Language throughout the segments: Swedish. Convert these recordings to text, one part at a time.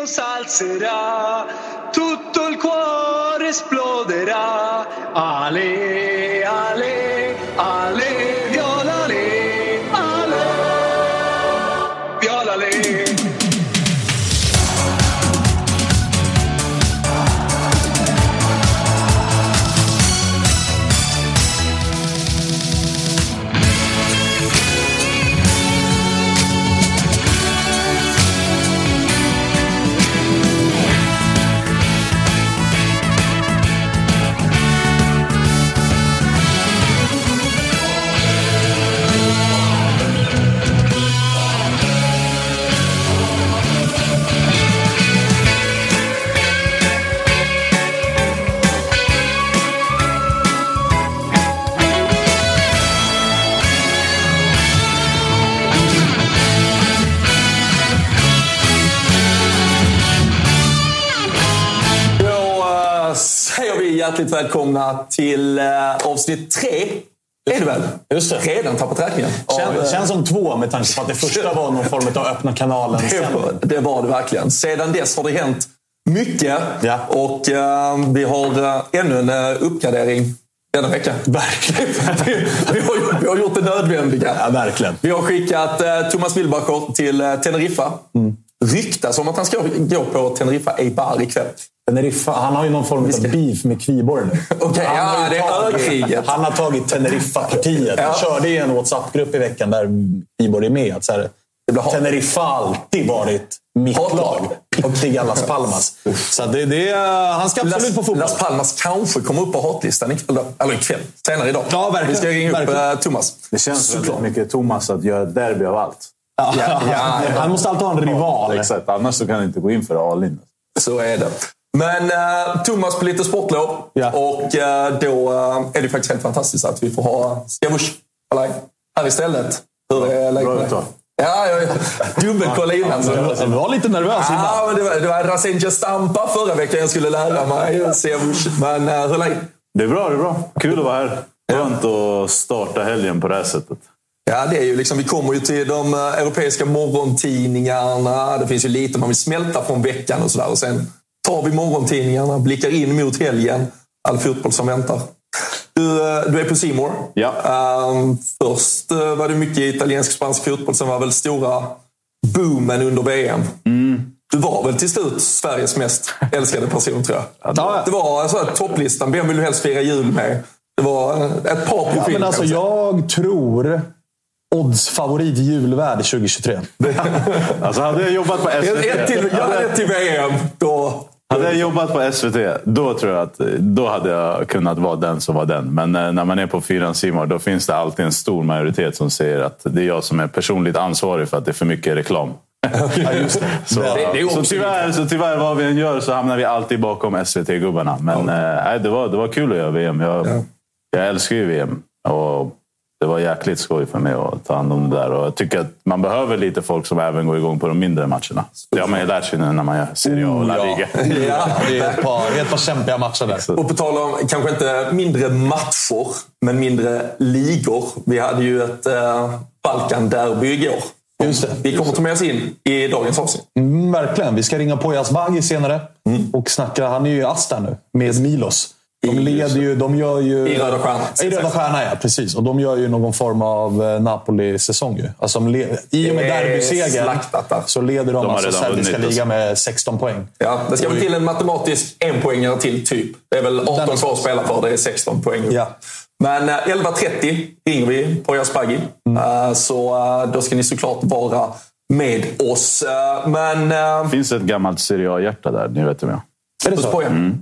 Mandolino s'alzerà, tutto il cuore esploderà. Ale, ale, ale, hjärtligt välkomna till eh, avsnitt tre. Är det väl? Just det. Redan tappat räkningen. Känns, eh, känns som två med tanke på att det första var någon form av öppna kanalen. det, var, det var det verkligen. Sedan dess har det hänt mycket. Ja. Och eh, vi har eh, ännu en eh, uppgradering denna vecka. Verkligen. vi, vi, har, gjort- vi har gjort det nödvändiga. Ja, verkligen. Vi har skickat eh, Thomas Wilbacher till eh, Teneriffa. Mm. Ryktas om att han ska gå på Teneriffa Eibar ikväll. Teneriffa, han har ju någon form av beef med Kviborg nu. Okej, Han ja, har är tagit-. Han har tagit Teneriffa-partiet. Ja. Han körde i en WhatsApp-grupp i veckan där Kviborg är med. Att så här, Det blir hat. Teneriffa har alltid varit mitt Hatlag. lag. Pittiga Las Palmas. Så det, det, är- han ska absolut på fotboll. Las Palmas kanske kommer upp på hatllistan ikväll. Eller ikväll. Senare idag. Ja, verkligen. Vi ska ringa upp Verkligen. eh, Thomas. Det känns väldigt mycket Thomas att göra ett derby av allt. Ja, Ja, ja. Han måste alltid ha en rival. Exakt, annars så kan han inte gå in för all-in. Så är det. Men eh, Thomas på lite sportlov. Ja. Och eh, då eh, är det faktiskt helt fantastiskt att vi får ha Skavush här istället. Hur är läget med dig? Ja, jag dubbelkolla innan. Du var lite nervös innan. Ja, men det var, det var Rasenja Stampa förra veckan jag skulle lära mig. Skavush. Men uh, hur är läget? Det är bra, det är bra. Kul att vara här. Skönt att starta helgen på det här sättet. Ja, det är ju liksom, vi kommer ju till de eh, europeiska morgontidningarna. Det finns ju lite man vill smälta från veckan och sådär. Och sen tar vi morgontidningarna, blickar in mot helgen. All fotboll som väntar. Du, eh, du är på Simor. Ja. först eh, var det mycket italiensk spansk fotboll. Sen var väl stora boomen under VM. Du var väl till slut Sveriges mest älskade person, tror jag. Ja. Det var alltså, topplistan. Vem vill du helst fira jul med? Det var eh, ett par profiler. Ja, men alltså, jag tror odds favorit julvärd 2023. Alltså hade jag jobbat på Ett, SVT, ett, till, ja, ett till VM. Då, hade jag jobbat på SVT då tror jag att då hade jag kunnat vara den som var den. Men eh, när man är på fyran Simor då finns det alltid en stor majoritet som säger att det är jag som är personligt ansvarig för att det är för mycket reklam. Ja, just det. Så, det tyvärr, så tyvärr vad vi än gör så hamnar vi alltid bakom SVT-gubbarna. Men eh, nej, det, var, det var kul att göra VM. Jag, jag älskar ju VM. Och det var jäkligt skoj för mig att ta hand om det där. Och jag tycker att man behöver lite folk som även går igång på de mindre matcherna. Det har man ju lärt sig nu när man gör Serie A och La Liga. ja. Det är ett par, det är ett par kämpiga matcher där. Och på tal om kanske inte mindre matcher, men mindre ligor. Vi hade ju ett eh, Balkan-derby igår. Just det. Vi kommer ta med oss in i dagens avsnitt. Mm, verkligen. Vi ska ringa på Asbaghi senare Mm. och snacka. Han är ju i Asta nu med Milos. De leder ju... De gör ju I Röda Stjärnan. I Röda Stjärnan, ja. Precis. Och de gör ju någon form av eh, Napoli-säsong. ju. Alltså, de I och med derbysegern så leder de, har alltså serbiska ligan med 16 poäng. Ja, det ska väl till en matematisk enpoängare till, typ. Det är väl 18 kvar att spela för. Det är 16 poäng. Ja. Men eh, 11.30 ringer vi på Jaspergi. Mm. Eh, Så eh, då ska ni såklart vara med oss. Eh, Men... eh, Det finns ett gammalt Serie A-hjärta där, ni vet vem jag Är det så? på er.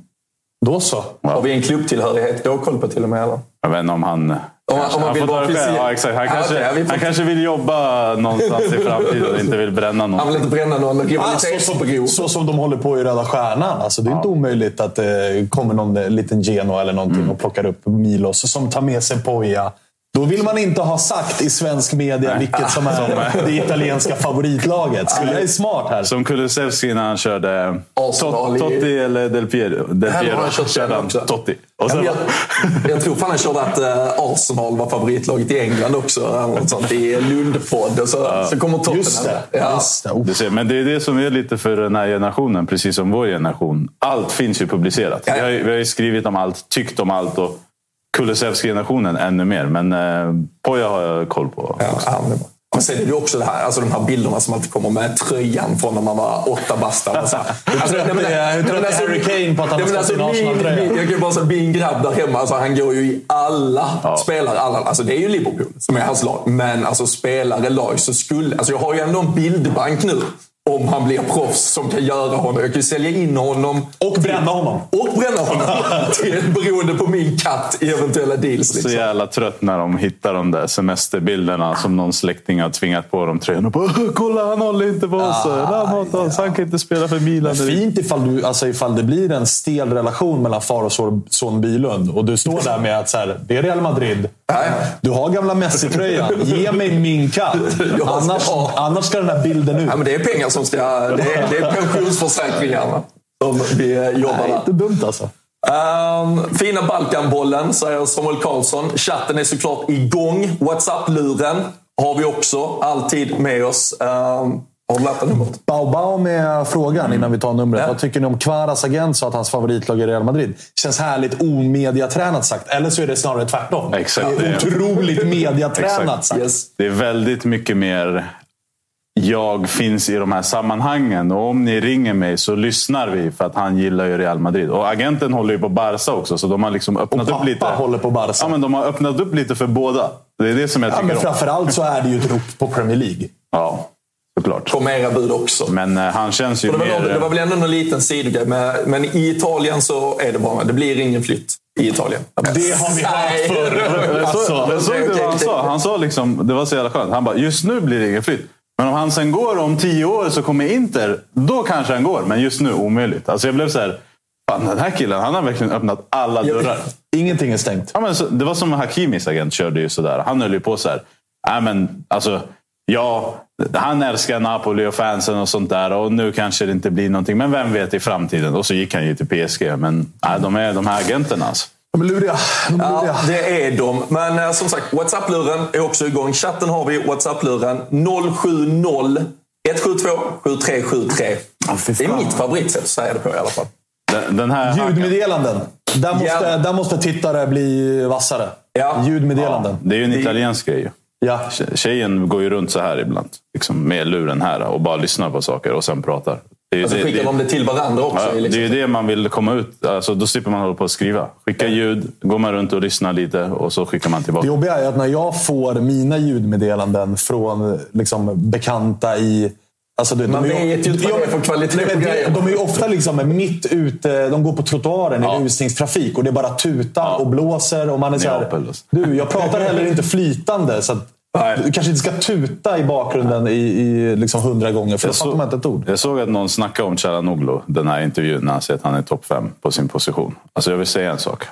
Då så. Har vi en klubbtillhörighet har koll på till och med? Eller? Jag vet inte om han... Om om han vill vara officiell. Ja, exakt. Han, Ja, kanske, okej, ja, vi får- han kanske vill jobba någonstans i framtiden och inte vill bränna Han någon. vill inte bränna någon Ah, så, som, så som de håller på i Röda Stjärnan. Alltså, det är inte omöjligt att det kommer någon eh, liten Genoa eller någonting Mm. och plockar upp Milos som tar med sig Poja. Då vill man inte ha sagt i svensk media vilket som är det italienska favoritlaget. Så det är smart här. Som Kulusevski när han körde Tot- Totti eller Del Piero. Del Piero han körde han. Totti. Och Ja, sen, jag, jag tror fan han körde att eh, Arsenal var favoritlaget i England också. Något sånt, I Lundpodd. Och så, så kommer Tottenham. Just det. Ja. Just det. Oh. du ser, men det är det som är lite för den här generationen, precis som vår generation. Allt finns ju publicerat. Ja, ja. Vi, har, ju- vi har ju skrivit om allt, tyckt om allt och Kulusevski-generationen ännu mer. Men eh, Poja har jag koll på. Ja, ja, men sen är det ju också det här, alltså de här bilderna som alltid kommer med tröjan från när man var åtta bast. Alltså, alltså, det är- är Harry Kane på att han har en min, Arsenal-tröja. Jag kan ju bara säga min grabb där hemma, alltså, han går ju i alla spelare. Alla, alltså, det är ju Liverpool som är hans lag. Men alltså, spelare, lag, så skulle... Alltså, jag har ju ändå en bildbank nu. Om han blir proffs som kan göra honom. Jag kan ju sälja in honom. Och bränna honom. Och bränna honom. till, beroende på min katt i eventuella deals. Så Liksom. jävla trött när de hittar de där semesterbilderna som någon släkting har tvingat på dem tröjan. Och bara, Kolla, han håller inte på oss. han, hatar oss. han kan inte spela för Milan. Fint ifall, du, alltså ifall det blir en stel relation mellan far och son- Bylund och du står där med att så här, det är Real Madrid. Du har gamla Messi-tröjan. Ge mig min katt. Annars, annars ska den här bilden ut. Ja, men det är pengar som ska... Det är, det är pensionsförsäkringarna som vi eh, jobbar Det är där. inte dumt alltså. Ehm, fina Balkanbollen, säger Samuel Karlsson. Chatten är såklart igång. WhatsApp-luren har vi också alltid med oss. Um, har du lärt dig numret? Bao Bao med frågan innan vi tar numret. Ja. Vad tycker ni om Kvaras agent sa att hans favoritlag är Real Madrid? Känns härligt omediatränat sagt. Eller så är det snarare tvärtom. Exakt, Det är otroligt mediatränat sagt. Yes. Det är väldigt mycket mer jag finns i de här sammanhangen. Och om ni ringer mig så lyssnar vi för att han gillar ju Real Madrid. Och agenten håller ju på Barca också, så de har liksom öppnat Och upp pappa lite. håller på Barca. Ja, men de har öppnat upp lite för båda. Det är det som jag Ja, tycker men om. framförallt så är det ju ett rop på Premier League. Ja, såklart. Kom era bud också. Men eh, han känns ju det, var mer... någon, det var väl ändå någon liten sidogrej, men, men i Italien så är det bra. Det blir ingen flytt i Italien. Det har vi hört förr. Alltså, jag såg det vad han sa. Han sa liksom, det var så jävla skönt. Han bara, just nu blir det ingen flytt. Men om han sen går om tio år så kommer Inter, då kanske han går. Men just nu omöjligt. Alltså jag blev så här, fan den här killen, han har verkligen öppnat alla dörrar. Ingenting är stängt. Ja, men så, det var som Hakimis agent körde ju sådär. Han höll ju på så här. Nej, men alltså, ja, han älskar Napoli och fansen och sånt där. Och nu kanske det inte blir någonting. Men vem vet i framtiden? Och så gick han ju till PSG. Men nej, de är de här agenterna alltså. De är luriga. De är luriga. Ja, det är de. Men eh, som sagt, WhatsApp-luren är också igång. Chatten har vi WhatsApp-luren 070 172 7373. fy det är mitt favoritsätt att säga det på i alla fall. Den, den här Ljudmeddelanden. Där måste, Ja. där måste tittare bli vassare. Ja. Ljudmeddelanden. Det är ju en italiensk grej. Ja. Tje- Tjejen går ju runt så här ibland. Liksom med luren här och bara lyssnar på saker och sen pratar. Det är ju Och så det- skickar det- de det till varandra också. Ja, liksom. Det är ju det man vill komma ut. Alltså, då slipper man hålla på och skriva. Skicka ljud, går man runt och lyssnar lite och så skickar man Det tillbaka. jobbiga är att när jag får mina ljudmeddelanden från liksom, bekanta i... Alltså, du, Man de är, vet ju inte vad det är för kvalitet Nej, på men det-. De är ju ofta liksom mitt ute. De går på trottoaren i rusningstrafik och det bara tutar och blåser. Och man är så här, du, jag pratar heller inte flytande. Så att Nej. du kanske inte ska tuta i bakgrunden i, i liksom hundra gånger, för då fattar man inte ett ord. jag såg att någon snackade om Chalanoglu, den här intervjun, när han säger att han är topp fem på sin position. Alltså jag vill säga en sak.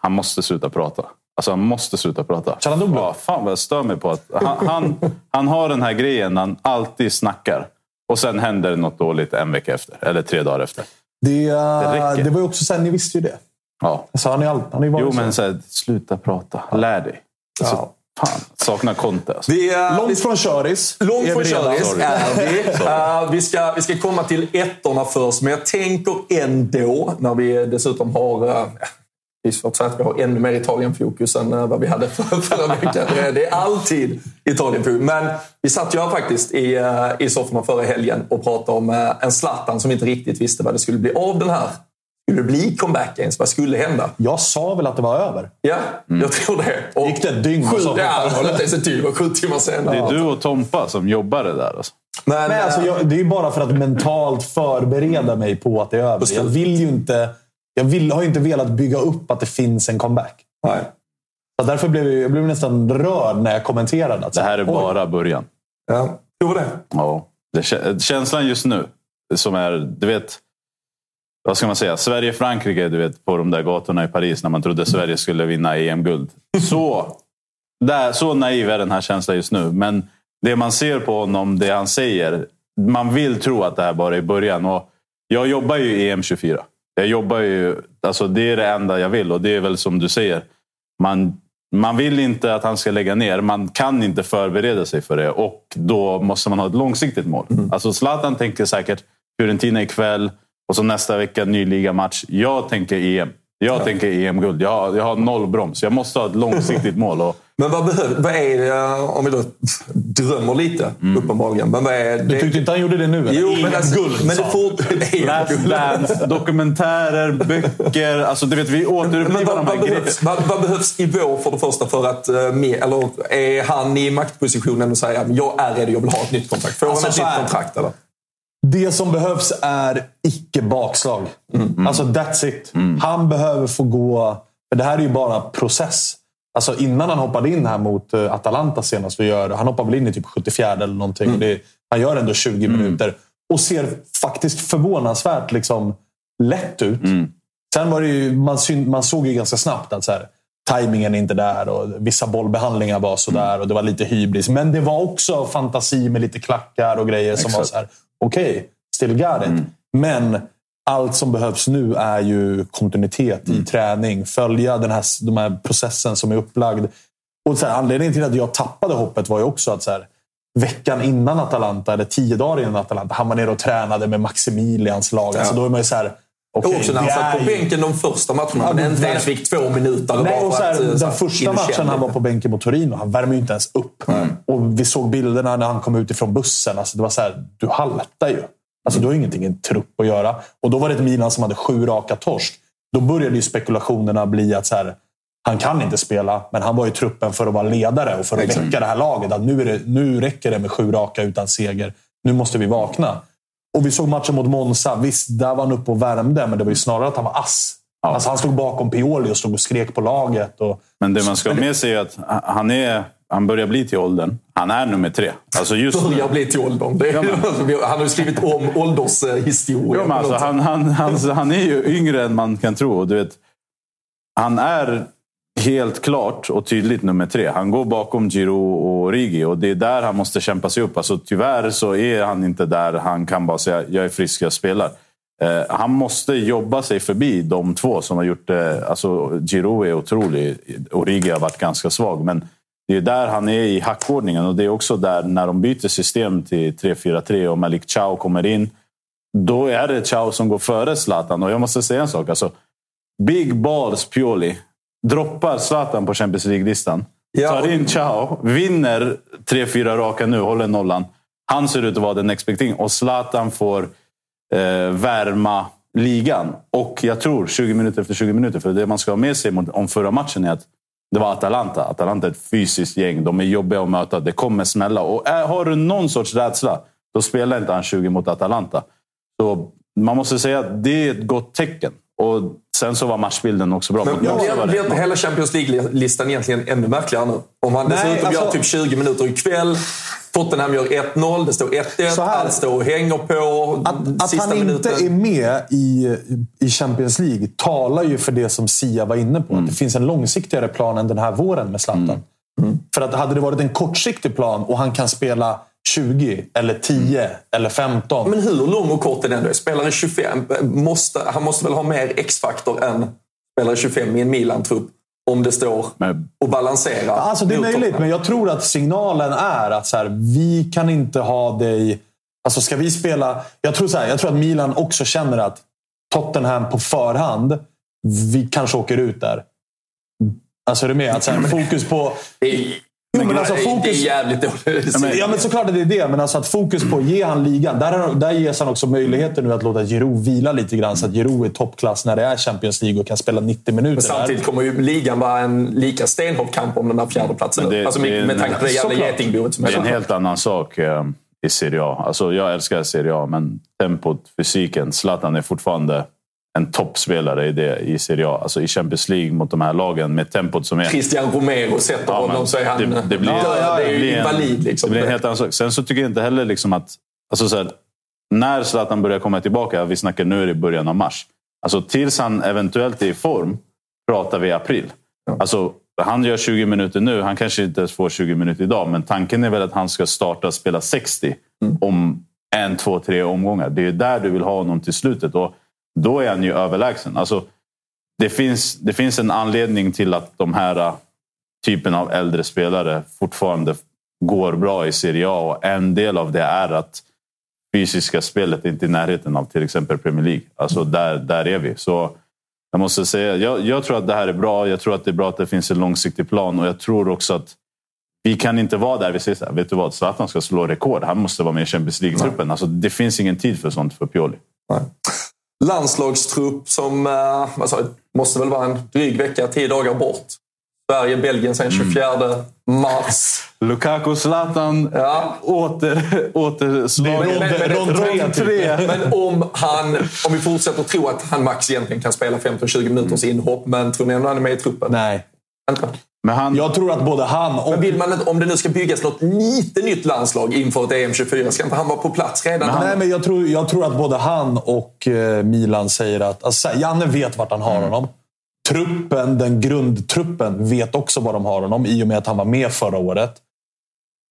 Han måste sluta prata. Alltså han måste sluta prata. Chalanoglu? Ja, fan vad jag stör mig på att han, han, han har den här grejen han alltid snackar. Och sen händer det något dåligt en vecka efter. Eller tre dagar efter. Det, det, räcker. det var ju också så här, ni visste ju det. Ja. Alltså, han är all, han är Jo, men så här, sluta prata. Lär dig. Alltså, Ja. Fan, saknar Conte. Alltså. Vi, eh, vi Långt från köris. Långt är från köris är vi. Eh, vi, ska, vi ska komma till ettorna först, men jag tänker ändå, när vi dessutom har... eh, Det är svårt att säga att vi har ännu mer Italien-fokus än eh, vad vi hade för, förra veckan. Det är alltid Italien-fokus. Men vi satt ju här faktiskt i, eh, i sofforna förra helgen och pratade om en Zlatan som inte riktigt visste vad det skulle bli av den här. Skulle det bli comeback ens? Vad skulle hända? Jag sa väl att det var över? Ja, jag tror det. Och Gick det ett dygn? Sju, ja, det var inte ens ett dygn. Det var sju timmar senare. Det är du och Tompa som jobbar det där alltså. Men, Nej, alltså, jag, det är ju bara för att mentalt förbereda mig på att det är över. Jag vill ju inte... Jag vill, har ju inte velat bygga upp att det finns en comeback. Nej. Så därför blev jag, jag blev nästan rörd när jag kommenterade. Att, det här är bara början. Ja, tror det. Ja. Det, känslan just nu, som är... Du vet, vad ska man säga? Sverige-Frankrike, du vet, på de där gatorna i Paris när man trodde Sverige skulle vinna EM-guld. Så, där, så naiv är den här känslan just nu. Men det man ser på honom, det han säger. Man vill tro att det här bara är början. Och jag jobbar ju i EM24. Jag jobbar ju, alltså det är det enda jag vill och det är väl som du säger. Man, man vill inte att han ska lägga ner. Man kan inte förbereda sig för det och då måste man ha ett långsiktigt mål. Mm. Alltså Zlatan tänker säkert Fiorentina ikväll och så nästa vecka ny ligamatch. Jag tänker EM. Jag ja. tänker EM-guld. Jag, har, jag har noll broms. Jag måste ha ett långsiktigt mål. Och... Men vad, behöver, vad är det, om vi då drömmer lite, mm. uppenbarligen. Men vad är det? Du tyckte inte han gjorde det nu? Eller? Jo, men alltså, guld, men det får, Last Dance, dokumentärer, böcker. Alltså, du vet, vi återupplivar vad, vad, behövs, vad, vad, behövs i vår för det första för att... Eh, eller är han i maktpositionen och säger att jag är redo, jag vill ha ett nytt kontrakt? Får alltså, han ett nytt kontrakt? Eller? Det som behövs är icke bakslag. Mm. Alltså that's it. Mm. Han behöver få gå... För det här är ju bara process. Alltså innan han hoppade in här mot eh, Atalanta senast. Gör, han hoppade väl in i typ 74 eller någonting. Mm. Det, han gör ändå 20 mm. minuter. Och ser faktiskt förvånansvärt liksom, lätt ut. Mm. Sen var det ju, man, man såg ju ganska snabbt att så här, tajmingen är inte där och vissa bollbehandlingar var sådär mm. och det var lite hybris. Men det var också fantasi med lite klackar och grejer Exakt. som var så här okej, okay, still got it. Mm. Men allt som behövs nu är ju kontinuitet mm. i träning. Följa den här, den här processen som är upplagd. Och så här, anledningen till att jag tappade hoppet var ju också att så här, veckan innan Atalanta, eller tio dagar innan Atalanta, han var nere och tränade med Maximilians lag. Ja. Alltså, då är man ju så här, Okay, också när han satt på bänken de första matcherna, men inte ens fick två minuter. Nej, och så här, att, den så första matchen han var på bänken mot Torino, han värmer ju inte ens upp. Mm. Och vi såg bilderna när han kom ut ifrån bussen. Alltså, det var så här, du haltar ju. Alltså, du har ingenting i en trupp att göra. Och då var det ett Milan som hade sju raka torsk. Då började ju spekulationerna bli att så här, han kan inte spela, men han var i truppen för att vara ledare och för att Exakt. väcka det här laget. Att nu, är det, nu räcker det med sju raka utan seger. Nu måste vi vakna. Och vi såg matchen mot Monza. Visst, där var han uppe och värmde, men det var ju snarare att han var ass. Ja. Alltså, han stod bakom Pioli och stod och skrek på laget. Och... Men det man ska ha med sig är att han, är, han börjar bli till åldern. Han är nummer tre. Alltså just börjar bli till åldern. Är, ja, han har ju skrivit om åldershistoria. Ja, alltså, han, han, han, han är ju yngre än man kan tro. Du vet, han är helt klart och tydligt nummer tre. Han går bakom Giro och Rigi och det är där han måste kämpa sig upp. Alltså, tyvärr så är han inte där han kan bara säga jag är frisk, jag spelar. Eh, han måste jobba sig förbi de två som har gjort det. Alltså, Giro är otrolig och Rigi har varit ganska svag. Men det är där han är i hackordningen och det är också där när de byter system till 3-4-3 och Malik Chow kommer in. Då är det Chow som går före Zlatan och jag måste säga en sak. Alltså, Big balls Pioli droppar Zlatan på Champions League-listan. Ja. Tar in Chao, vinner tre fyra raka nu, håller nollan. Han ser ut att vara den expecting och Zlatan får eh, värma ligan. Och jag tror 20 minuter efter 20 minuter, för det man ska ha med sig om förra matchen är att det var Atalanta. Atalanta är ett fysiskt gäng. De är jobbiga att möta. Det kommer smälla. Och är, har du någon sorts rädsla, då spelar inte han 20 mot Atalanta. Så man måste säga att det är ett gott tecken. Och Sen så var matchbilden också bra. Men, men blir inte hela Champions League-listan egentligen ännu märkligare nu? Om han dessutom alltså, gör typ 20 minuter ikväll. Tottenham gör 1-0, det står 1-1, allt står och hänger på Att, att han minuten. inte är med i, i Champions League talar ju för det som Sia var inne på. Mm. Att det finns en långsiktigare plan än den här våren med Zlatan. Mm. Mm. För att hade det varit en kortsiktig plan och han kan spela 20 eller 10 mm. eller 15. Men hur lång och kort är den då? Spelare 25, måste, han måste väl ha mer X-faktor än spelare 25 i en Milan-trupp? Om det står och balanserar. Alltså det är möjligt, men jag tror att signalen är att så här, vi kan inte ha dig... Alltså ska vi spela... Jag tror, så här, jag tror att Milan också känner att Tottenham på förhand vi kanske åker ut där. Alltså är du med? Att så här, fokus på... Jo, men alltså, fokus... Det är jävligt dåligt. Ja, men såklart det är det. Men alltså att fokus på att ge han ligan. Där, där ges han också möjligheten nu att låta Giroud vila lite grann. Så att Giroud är toppklass när det är Champions League och kan spela 90 minuter. Men samtidigt kommer ju ligan vara en lika stenhård kamp om den där fjärdeplatsen. Det, alltså med, med tanke på det jävla getingboet som Det är en helt annan sak eh, i Serie A. Alltså, jag älskar Serie A, men tempot, fysiken. Zlatan är fortfarande en toppspelare i, det, i Serie A. Alltså i Champions League mot de här lagen med tempot som är... Christian Romero sätter ja, honom så är han... Det, det blir, ja, ja, det är ju invalid. Liksom. Det blir en helt annan sak. Sen så tycker jag inte heller liksom att... Alltså så här, när Zlatan börjar komma tillbaka, vi snackar nu är det början av mars. Alltså tills han eventuellt är i form pratar vi april. Ja. Alltså, han gör 20 minuter nu, han kanske inte ens får 20 minuter idag. Men tanken är väl att han ska starta spela 60 mm. om en, två, tre omgångar. Det är där du vill ha honom till slutet. Och då är han ju överlägsen. Alltså, det, finns, det finns en anledning till att de här äh, typen av äldre spelare fortfarande går bra i Serie A. Och en del av det är att fysiska spelet är inte i närheten av till exempel Premier League. Alltså där, där är vi. Så jag måste säga, jag, jag, tror att det här är bra. Jag tror att det är bra att det finns en långsiktig plan och jag tror också att vi kan inte vara där vi säger så här, vet du vad, Zlatan ska slå rekord. Han måste vara med i Champions League-truppen. Alltså, det finns ingen tid för sånt för Pioli. Nej landslagstrupp som alltså, måste väl vara en dryg vecka, tio dagar bort. Sverige, Belgien sen 24 mm. mars. Lukaku, Zlatan, ja. åter, återslag. Rond tre. Men om, han, om vi fortsätter tro att han max egentligen kan spela 15-20 minuters mm. inhopp, men tror ni ändå han är med i truppen? Nej. Men han, jag tror att både han och... Men vill man, om det nu ska byggas något lite nytt landslag inför ett EM24, ska inte han vara på plats redan? Men han... Nej, men jag tror, jag tror att både han och eh, Milan säger att... Alltså, Janne vet vart han har mm. honom. Truppen, den grundtruppen, vet också var de har honom i och med att han var med förra året.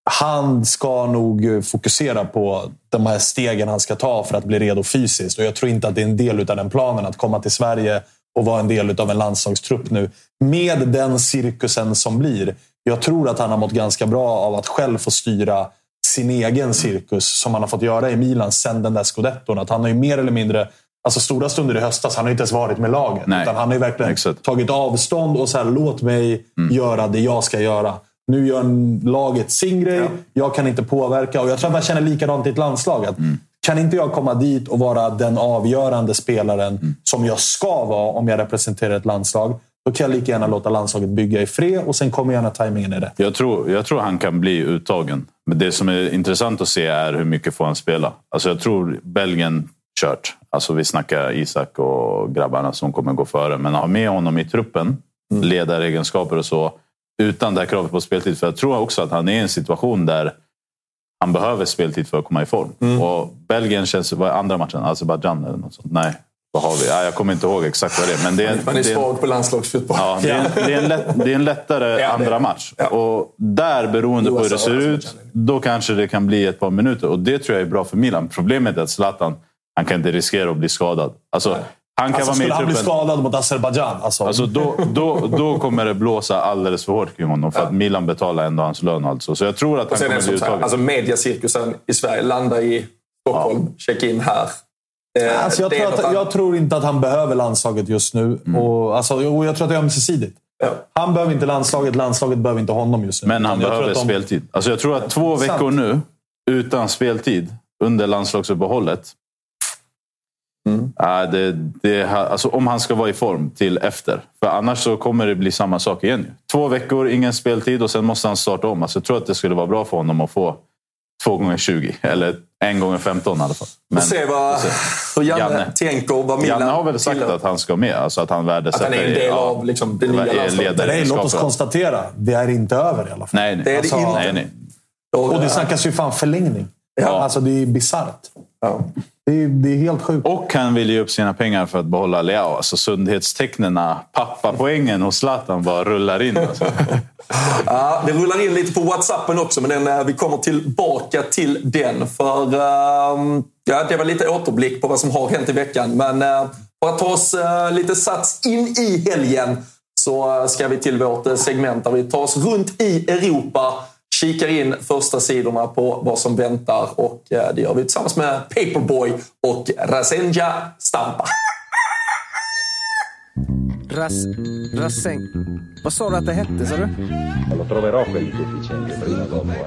Han ska nog fokusera på de här stegen han ska ta för att bli redo fysiskt. Och Jag tror inte att det är en del av den planen att komma till Sverige och vara en del av en landslagstrupp nu. Med den cirkusen som blir. Jag tror att han har mått ganska bra av att själv få styra sin egen cirkus som han har fått göra i Milan sen den där scudetton. Att han har ju mer eller mindre Alltså stora stunder i höstas, han har inte ens varit med laget. Nej, utan han har ju verkligen exakt. tagit avstånd och så här, låt mig mm. göra det jag ska göra. Nu gör laget sin grej, ja. jag kan inte påverka. Och Jag tror att man känner likadant i ett landslag. Att mm. Kan inte jag komma dit och vara den avgörande spelaren mm. som jag ska vara om jag representerar ett landslag, då kan jag lika gärna låta landslaget bygga i fred och sen kommer gärna tajmingen är rätt. Jag tror, jag tror han kan bli uttagen. Men det som är intressant att se är hur mycket får han spela. Alltså jag tror Belgien kört. Alltså vi snackar Isak och grabbarna som kommer gå före. Men att ha med honom i truppen, mm. ledaregenskaper och så, utan det här kravet på speltid. För jag tror också att han är i en situation där han behöver speltid för att komma i form. Mm. Och Belgien känns... Vad är andra matchen? Azerbajdzjan eller något sånt? Nej. Vad har vi? Ja, jag kommer inte ihåg exakt vad det är. Men det är Man är svag på landslagsfotboll. Ja, det, är en, det, är en lätt, det är en lättare ja, andra match. Ja. Och där, beroende på hur det ser ut, då kanske det kan bli ett par minuter. Och det tror jag är bra för Milan. Problemet är att Zlatan, han kan inte riskera att bli skadad. Alltså, han kan alltså, vara med skulle han bli skadad mot Azerbajdzjan? Alltså. Alltså, då, då, då kommer det blåsa alldeles för hårt kring honom. För ja. att Milan betalar ändå hans lön. Alltså. Så jag tror att han kommer bli uttagen. Alltså mediacirkusen i Sverige landar i Stockholm, ja. check in här. Eh, alltså, jag, tror att, jag tror inte att han behöver landslaget just nu. Mm. Och, alltså, och jag tror att det är ömsesidigt. Ja. Han behöver inte landslaget, landslaget behöver inte honom just nu. Men han jag behöver de... speltid. Alltså, jag tror att två veckor nu utan speltid under landslagsuppehållet Mm. Uh, det, det, alltså, om han ska vara i form till efter. För annars så kommer det bli samma sak igen. Två veckor, ingen speltid och sen måste han starta om. Alltså, jag tror att det skulle vara bra för honom att få två gånger 20 eller en gånger 15 i alla fall. Men, se vad, hur Janne, Janne tänker. Vad Milan Janne har väl sagt att han ska med. Alltså att han värdesätter... Att han är en del ja, av liksom, det nya landslaget. Låt oss konstatera, det är inte över i alla fall. Nej, nej. Det är alltså, det inte. Nej, nej. Och det snackas ju fan förlängning. Ja. Alltså det är bisarrt. Ja. Det är, det är helt sjukt. Och han vill ge upp sina pengar för att behålla Leao. Alltså sundhetstecknen, pappapoängen hos Zlatan bara rullar in. Alltså. ja, det rullar in lite på Whatsappen också, men den, eh, vi kommer tillbaka till den. För um, ja, Det var lite återblick på vad som har hänt i veckan. Men uh, för att ta oss uh, lite sats in i helgen så ska vi till vårt segment där vi tar oss runt i Europa kikar in första sidorna på vad som väntar och eh, det gör vi tillsammans med Paperboy och Rasenja Stampa. Ras... Rasseng... Vad sa du att det hette, sa du? Lo troverò quel deficiente prima o dopo. Eh.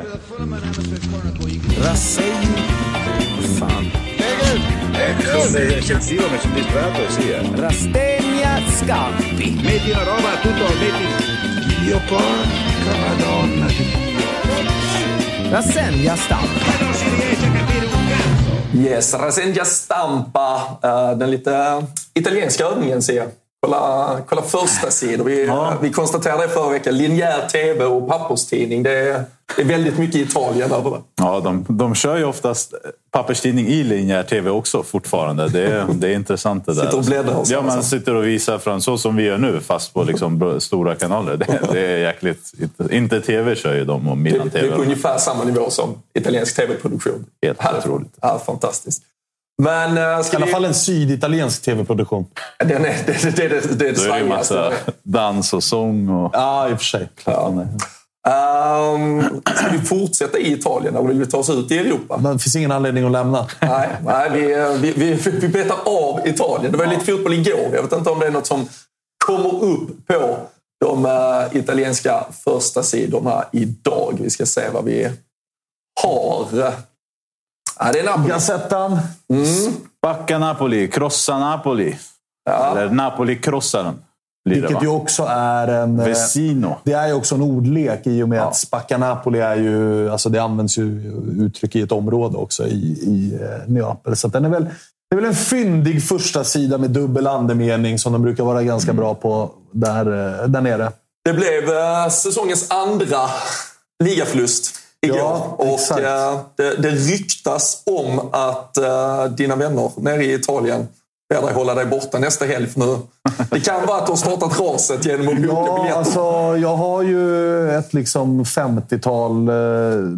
Rasseng... Fan. Sono eccessivo, mi sono distratto sì. Eh. Rastegna Scampi. Metti una roba, tutto, metti... Dio porca madonna di Rassegna Stampa. Yes, Rasenja Stampa. Eh, den lite italienska övningen ser jag. Kolla, kolla första sidor. Vi, ja. vi konstaterade förra veckan. Linjär tv och papperstidning. Det är, det är väldigt mycket Italien över det. Ja, de, de kör ju oftast papperstidning i linjär tv också fortfarande. Det är, det är intressant det där. Sitter och bläddrar. Ja, man sitter och visar fram så som vi gör nu, fast på liksom stora kanaler. Det, det är jäkligt... Inte tv kör ju de och Milan TV. Det är på ungefär samma nivå som italiensk tv-produktion. Helt otroligt. Ja, fantastiskt. Men, uh, I alla fall en syditaliensk tv-produktion. Den är, det, det, det, det, det är det det massa dans och sång. Och... Ja, i och för sig. Ja. Um, ska vi fortsätta i Italien eller vill vi ta oss ut i Europa? Det finns ingen anledning att lämna. Nej, nej vi, vi, vi, vi betar av Italien. Det var lite fotboll igår. Jag vet inte om det är något som kommer upp på de uh, italienska första sidorna idag. Vi ska se vad vi har. Ja, det är Napoli. Gazettan. Mm. Backa Napoli, krossa Napoli. Ja. Eller Napoli krossar den. Vilket ju också är en... Vesino. Det är ju också en ordlek i och med ja. att Spacca Napoli är ju... Alltså det används ju uttryck i ett område också i, i Neapel. Så den är väl, det är väl en fyndig första sida med dubbel andemening som de brukar vara ganska mm. bra på där, där nere. Det blev säsongens andra ligaförlust igår. Ja, och äh, det, det ryktas om att äh, dina vänner nere i Italien ber dig hålla dig borta nästa helg. För nu. Det kan vara att du har startat raset genom att boka ja, biljetter. Alltså, jag har ju ett liksom 50-tal...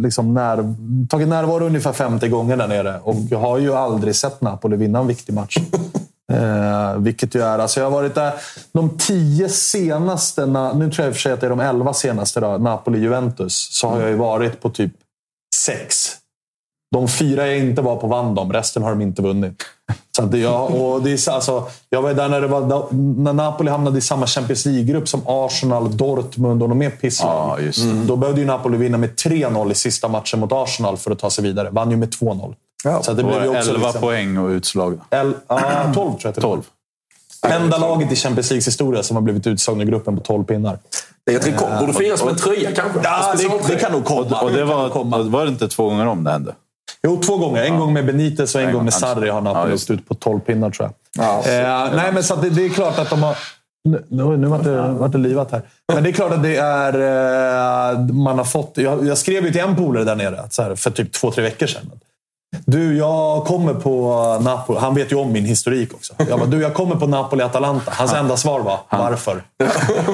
Liksom när, tagit närvaro ungefär 50 gånger där nere. Och jag har ju aldrig sett Napoli vinna en viktig match. Eh, vilket ju är... Alltså jag har varit där de tio senaste... Nu tror jag i och för sig att det är de elva senaste. Napoli-Juventus. Så har jag ju varit på typ sex. De fyra jag inte var på vann de. Resten har de inte vunnit. Så att jag, och det är, alltså, jag var där när, det var, när Napoli hamnade i samma Champions League-grupp som Arsenal, Dortmund och de mer pisslag. Ja, mm. Då behövde ju Napoli vinna med 3-0 i sista matchen mot Arsenal för att ta sig vidare. Vann ju med 2-0. Ja, så det blev ju också 11 liksom, poäng och utslag. El, ah, 12 tror jag 12. Enda laget i Champions Leagues historia som har blivit utslagna i gruppen på 12 pinnar. Det är ett rekord. Borde firas med en tröja kanske? Ja, det, det, kan nog komma. Och, det var, komma. var det inte två gånger om det hände? Jo, två gånger. En ja. gång med Benitez och en, en gång med Sarri har Napoli ja, åkt ut på 12 pinnar tror jag. Ja, eh, nej, men så det, det, är klart att de har... Nu, nu vart det, vart det livat här. Men det är klart att det är... Eh, man har fått... Jag, jag skrev ju till en polare där nere så här, för typ två, tre veckor sedan. Du, jag kommer på Napoli. Han vet ju om min historik också. Jag bara, du, jag kommer på Napoli-Atalanta. Hans enda svar var, varför?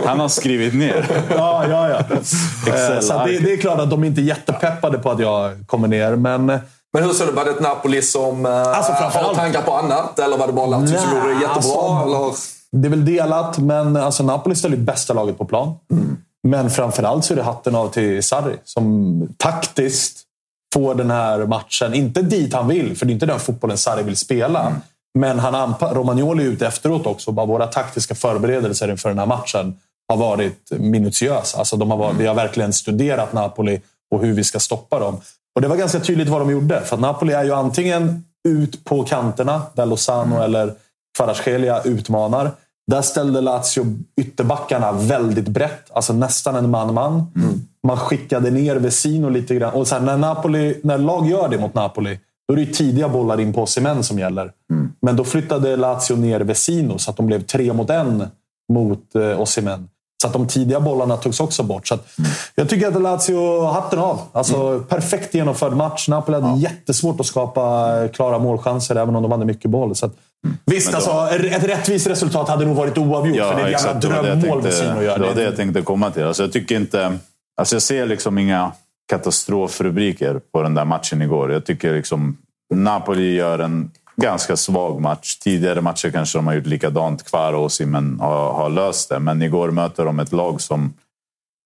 Han har skrivit ner. ja, ja, ja. Eh, så det, det, är klart att de inte är jättepeppade på att jag kommer ner, men... Men hur ser du? Var det ett Napoli som eh, alltså, har tankar på annat? Eller var det bara Lazio som gjorde det jättebra? Alltså, eller? Det är väl delat, men alltså, Napoli ställer bästa laget på plan. Mm. Men framförallt så är det hatten av till Sarri som taktiskt får den här matchen, inte dit han vill, för det är inte den fotbollen Sarri vill spela. Mm. Men han Romagnoli är ute efteråt också. Bara våra taktiska förberedelser inför den här matchen har varit minutiösa. Alltså de har varit, mm. Vi har verkligen studerat Napoli och hur vi ska stoppa dem. Och Det var ganska tydligt vad de gjorde. För Napoli är ju antingen ut på kanterna, där Lozano mm. eller Kvaratskhelia utmanar. Där ställde Lazio ytterbackarna väldigt brett, alltså nästan en man-man. Mm. Man skickade ner Vesino lite grann. Och sen när, Napoli, när lag gör det mot Napoli, då är det tidiga bollar in på Osimhen som gäller. Mm. Men då flyttade Lazio ner Vesino så att de blev tre mot en mot eh, Osimhen. Så att de tidiga bollarna togs också bort. Så mm. Jag tycker att Lazio, hatten av. Alltså, mm. Perfekt genomförd match. Napoli hade ja. jättesvårt att skapa klara målchanser, även om de hade mycket boll. Så att, mm. Visst, alltså, då... ett rättvist resultat hade nog varit oavgjort. Ja, för det är ett jävla drömmål Vesino gör. Det var det jag tänkte komma till. Alltså, jag tycker inte... Alltså, jag ser liksom inga katastrofrubriker på den där matchen igår. Jag tycker liksom Napoli gör en ganska svag match. Tidigare matcher kanske de har gjort likadant. Kvar och Simen har, har löst det. Men igår möter de ett lag som...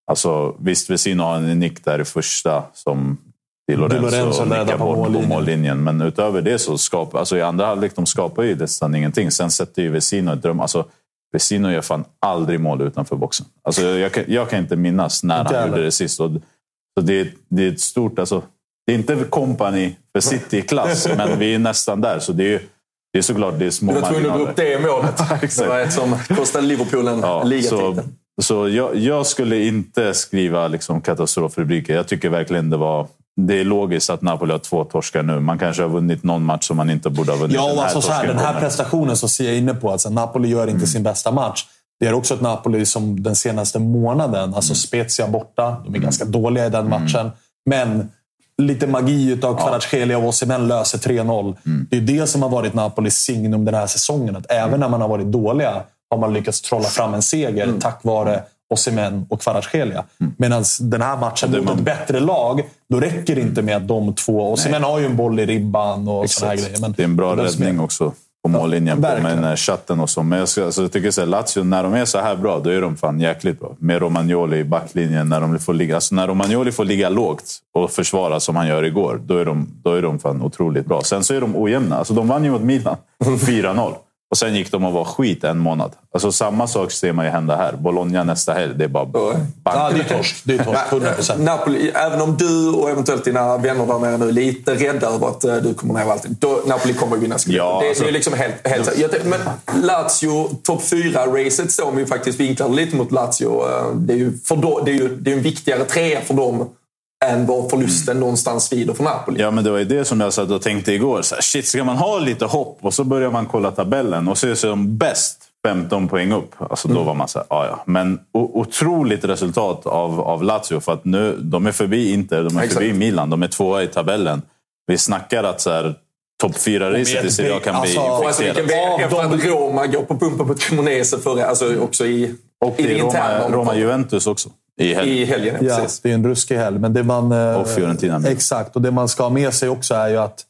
Alltså, visst, Vesino har en nick där i första som Di Lorenzo, Di Lorenzo nickar på bort mållinjen. på mållinjen. Men utöver det så skapar... Alltså I andra halvlek de skapar ju nästan ingenting. Sen sätter ju Vesino ett dröm... Alltså, Vecino gör fan aldrig mål utanför boxen. Alltså, jag, kan, jag kan inte minnas när Inte han heller. gjorde det sist. Och, så det, det är ett stort... Alltså, det är inte company för City-klass, men vi är nästan där. Så det är, det är såklart det är små Du var tvungen att marginaler. upp det målet. det var ett som kostade Liverpool en Ja, så så jag, jag skulle inte skriva liksom katastrofrubriker. Jag tycker verkligen det var... Det är logiskt att Napoli har två torskar nu. Man kanske har vunnit någon match som man inte borde ha vunnit. Ja, Den och alltså så här, den här prestationen som Sia är inne på. Alltså, Napoli gör inte sin bästa match. Det är också ett Napoli som den senaste månaden, alltså Spezia borta. De är ganska dåliga i den matchen. Men lite magi utav Kvaratskhelia och Osimhen löser 3-0. Det är det som har varit Napolis signum den här säsongen. Att även när man har varit dåliga har man lyckats trolla fram en seger tack vare Osimhen och Kvaratskhelia. Medan den här matchen mot man- ett bättre lag, då räcker det inte med att de två... Osimhen har ju en boll i ribban och här grejer. Men det är en bra räddning också på mållinjen på verkligen. med chatten och så. Men jag, ska, alltså, jag tycker så Lazio, när de är så här bra, då är de fan jäkligt bra. Med Romagnoli i backlinjen. När, de får ligga, alltså, när Romagnoli får ligga lågt och försvara som han gör igår, då är de, då är de fan otroligt bra. Sen så är de ojämna. Alltså, de vann ju mot Milan 4-0. Och sen gick de och var skit en månad. Alltså, samma sak ser man ju hända här. Bologna nästa helg, det är bara Ja, Ja, det är torsk. Det är torsk. 100 procent. Napoli, även om du och eventuellt dina vänner där nere nu är lite rädda över att eh, du kommer ner allting. Då, Napoli kommer att vinna scudetto. Ja, det, alltså- det är liksom helt, helt jag, Men Lazio, topp 4-racet står om vi faktiskt vinklar lite mot Lazio. eh, Det är ju, för då, det är ju det är en viktigare trea för dem än vad förlusten någonstans svider för Napoli. Ja, men det var ju det som jag satt och tänkte igår. Så här, shit, ska man ha lite hopp? Och så börjar man kolla tabellen och så ser de bäst 15 poäng upp. Alltså, Då var man så här, ja ja. Men otroligt resultat av, av Lazio. För att nu, de är förbi Inter, de är Exakt. förbi Milan, de är tvåa i tabellen. Vi snackar att så här, topp 4-racet i Serie A kan bli Alltså, Och alltså vilken infekterat. väg efter att Roma går på pumpen på Cremonese förra, alltså också i, Och i interna. Roma, Roma-Juventus också. I helgen. I helgen, ja, precis. det är en ruskig helg. Men det man, eh, Och Fiorentina med. Exakt. Och det man ska ha med sig också är ju att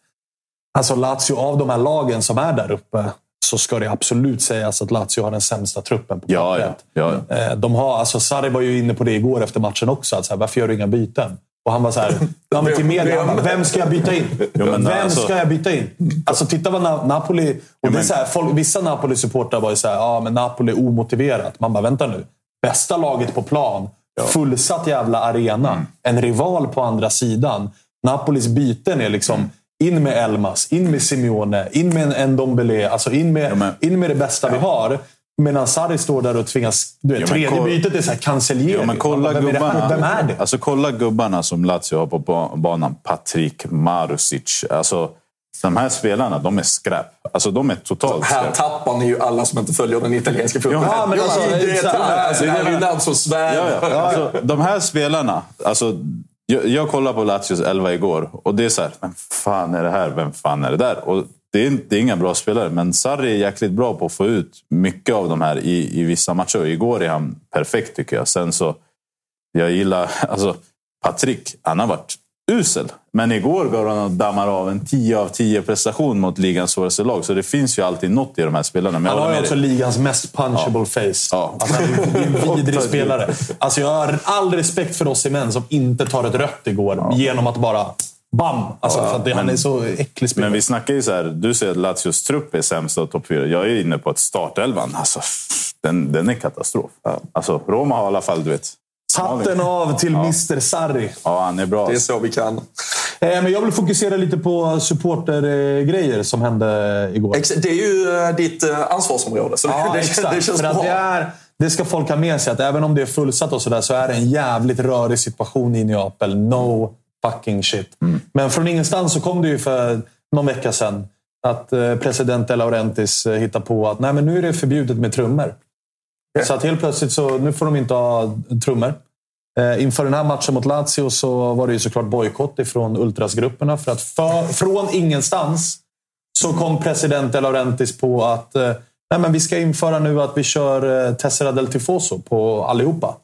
alltså Lazio, av de här lagen som är där uppe, så ska det absolut sägas att Lazio har den sämsta truppen på Ja, ja. pappret. ja, ja. Eh, De har, alltså Sarri var ju inne på det igår efter matchen också. Att så här, varför gör du inga byten? Och han var så här, ja, men till media, bara, vem ska jag byta in? Jo, vem alltså- ska jag byta in? Alltså titta vad Na- Napoli... Och det är så här, folk, vissa Napoli-supportrar var ju så här, ja men Napoli är omotiverat. Man bara, vänta nu. Bästa laget på plan. Fullsatt jävla arena. Mm. En rival på andra sidan. Napolis byten är liksom Mm. in med Elmas, in med Simeone, in med en Ndombele. Alltså in med, Ja, men- in med det bästa vi har. Medan Sarri står där och tvingas... Du vet, Ja, tredje kolla- bytet är så här cancellering. Ja, men kolla vem, är det vem är det? Alltså, kolla gubbarna som Lazio har på ba- banan. Patrik Marusic. Alltså, de här spelarna, de är skräp. Alltså, de är totalt Här skräp. tappar ni ju alla som inte följer den italienska fotbollen. Ja, men alltså, det är exakt. alltså, det här är ju namn som Ja, svävar. ja. Alltså, de här spelarna. Alltså, jag, jag kollade på Lazios elva igår och det är så här, vem fan är det här? Vem fan är det där? Och det, är, det är inga bra spelare, men Sarri är jäkligt bra på att få ut mycket av de här i, i vissa matcher. Igår är han perfekt tycker jag. Sen så, jag gillar, alltså Patrik, han har varit usel. Men igår gav han och dammar av en 10 av 10 prestation mot ligans svåraste lag. Så det finns ju alltid något i de här spelarna. Men jag Han har ju också dig. ligans mest punchable face. Ja. Alltså, han är en vidrig spelare. Alltså, jag har all respekt för oss i män som inte tar ett rött igår genom att bara... Bam! Alltså, att det, han är så äcklig spelare. Men vi snackar ju så här, du säger att Lazios trupp är sämst av topp fyra. Jag är inne på att startelvan, alltså, den, den är katastrof. Alltså, Roma har i alla fall, du vet. Hatten av till Mr Sarri. Ja, han är bra. Det är så vi kan. Eh, Men jag vill fokusera lite på supportergrejer som hände igår. Ex- Det är ju eh, ditt eh, ansvarsområde, så Ja, det, exakt. det känns För att bra. det, är, det ska folk ha med sig, att även om det är fullsatt och sådär så är det en jävligt rörig situation i Neapel. No fucking shit. Men från ingenstans så kom det ju för någon vecka sedan att president De Laurentiis eh, hittade på att Nej, men nu är det förbjudet med trummor. Så att helt plötsligt så nu får de inte ha trummor. Eh, inför den här matchen mot Lazio så var det ju såklart bojkott ifrån ultrasgrupperna. För att för, från ingenstans så kom president De Laurentiis på att eh, nej, men vi ska införa nu att vi kör eh, Tessera del Tifoso på allihopa.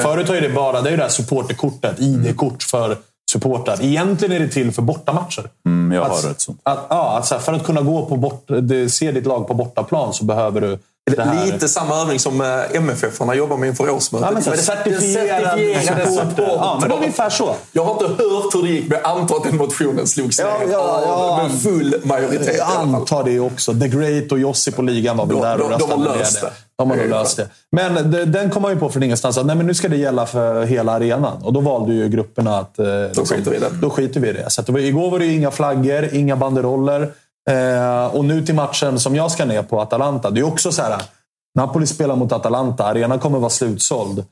Förut har ju det bara det är det här supporterkortet, ID-kort för supportrar. Egentligen är det till för bortamatcher. Mm, jag Att- har ett sånt. Att, ja, att så här, för att kunna gå på bort, se ditt lag på bortaplan så behöver du Lite samma övning som eh, MFF-arna jobbar med inför årsmötet. Ja, men så, Men det- certifierad supporter. supporter. Ja, men det är ungefär så. Jag har inte hört hur det gick, men jag antar att den motionen slogs Ja, ner ja, ja. med full majoritet. Jag antar det också. The Great och Josip på ligan var väl där och de- de har röstade löst det. De har nog löst det. Men den kom man ju på från ingenstans. Att, nej, men nu ska det gälla för hela arenan. Och då valde ju grupperna att... eh, Då skiter vi i det. Då skiter vi i det. Så att det var, igår var det inga flaggor, inga banderoller. Eh, och nu till matchen som jag ska ner på, Atalanta. Det är också så här. Napoli spelar mot Atalanta. Arenan kommer vara slutsåld.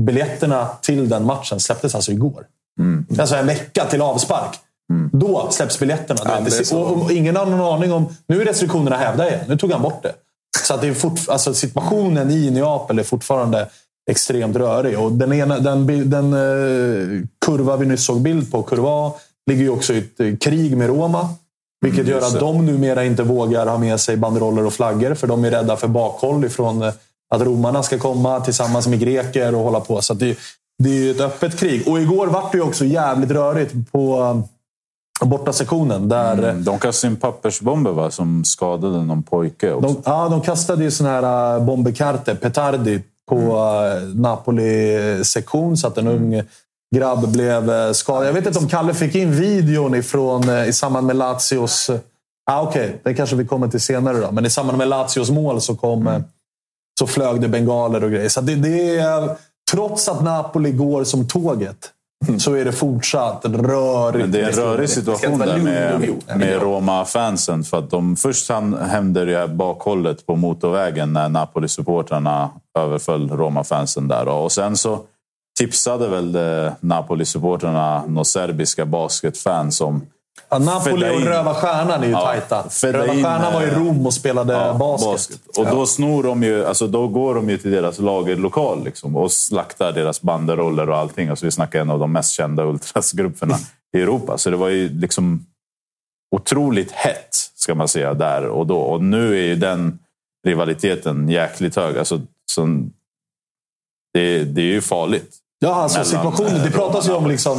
Biljetterna till den matchen släpptes alltså igår. Alltså en vecka till avspark. Då släpps biljetterna. Ja, det och, och ingen har någon aning om... Nu är restriktionerna hävda igen. Nu tog han bort det. Så att det är fort, alltså situationen i Neapel är fortfarande extremt rörig. Och den, ena, den, den eh, kurva vi nyss såg bild på, kurva ligger ju också i ett eh, krig med Roma. Vilket gör att de numera inte vågar ha med sig banderoller och flaggor. För de är rädda för bakhåll ifrån eh, att romarna ska komma tillsammans med greker och hålla på. Så det, det är ju ett öppet krig. Och igår var det ju också jävligt rörigt på eh, borta sektionen. Där, Mm, de kastade in pappersbomber va? som skadade någon pojke också. de, ja, de kastade ju såna här bombekarte, petardi, på uh, Napoli-sektion så att en ung grabb blev uh, skadad. Jag vet inte om Kalle fick in videon ifrån, uh, i samband med Lazios... Uh, ah, Okej, okay. det kanske vi kommer till senare. Då. Men i samband med Lazios mål så, kom, uh, så flög det bengaler och grejer. Så det, det är, trots att Napoli går som tåget så är det fortsatt rörigt. Men det är en rörig situation där med, med Roma-fansen. För att de, först hände det bakhållet på motorvägen när Napoli-supportrarna överföll Roma-fansen där. Och sen så tipsade väl eh, Napoli-supportrarna några serbiska basketfans som Ja, Napoli och Röda Stjärnan är ju Ja, tajta. Röda Stjärnan var i eh, Rom och spelade Ja, basket. Och då snor de ju, alltså då går de ju till deras lagerlokal liksom, och slaktar deras banderoller och allting. Alltså vi snackar en av de mest kända ultrasgrupperna i Europa. Så det var ju liksom otroligt hett, ska man säga, där och då. Och nu är ju den rivaliteten jäkligt hög. Alltså, så, det, det är ju farligt. Ja, alltså situationen. Det pratas ju om, liksom,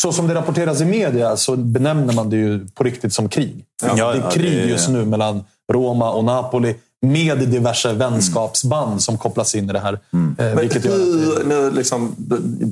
så som det rapporteras i media, så benämner man det ju på riktigt som krig. Ja, det är ja, krig det är- just nu mellan Roma och Napoli. Med diverse vänskapsband som kopplas in i det här. Eh, Men hur, nu, liksom,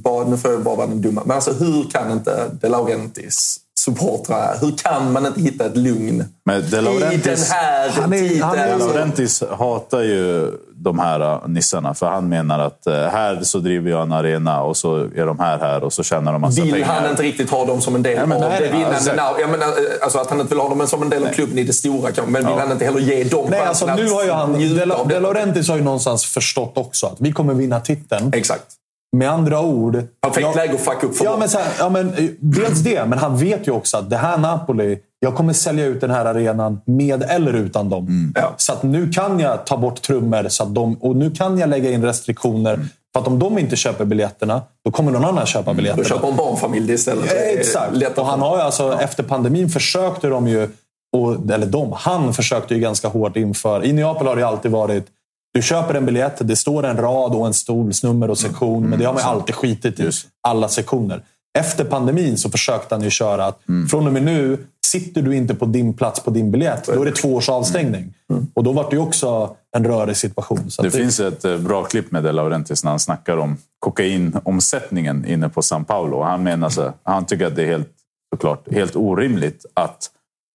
bara, nu får jag bara vara den dumma, men alltså, hur kan inte De Laurentis supportrar, hur kan man inte hitta ett lugn i den här Han är- tiden? han är- De Alltså, Laurentiis hatar ju de här äh, nissarna. För han menar att äh, här så driver jag en arena och så är de här här och så tjänar de massa vill pengar. han inte riktigt ha dem som en del Ja, men av nej, det vinnande now. Jag menar, eh, alltså att han inte vill ha dem som en del av klubben i det stora kanske, men vill han inte heller ge dem Nej, alltså, nu har ju han, De? Laurentiis har ju någonstans förstått också att vi kommer vinna titeln. Exakt. Med andra ord... Perfekt läge att fucka upp för ja, men, så här, ja, men eh, Dels det, men han vet ju också att det här Napoli... Jag kommer sälja ut den här arenan med eller utan dem. Ja. Så att nu kan jag ta bort trummor så att de, och nu kan jag lägga in restriktioner. För att om de inte köper biljetterna, då kommer någon annan köpa biljetterna. Då köper en barnfamilj det istället. Ja, är Exakt. Och han har ju alltså, Efter pandemin försökte de ju, och, eller de, han försökte ju ganska hårt inför... I Neapel har det ju alltid varit du köper en biljett, det står en rad och en stolsnummer och sektion. men det har man ju alltid skitit i. Alla sektioner. Efter pandemin så försökte han ju köra att från och med nu, sitter du inte på din plats på din biljett, då är det två års avstängning. Och då var det ju också en rörig situation. Så Det att finns ett eh, bra klipp med De Laurentiis när han snackar om kokainomsättningen inne på São Paulo. Han, menar så, han tycker att det är helt, såklart, helt orimligt att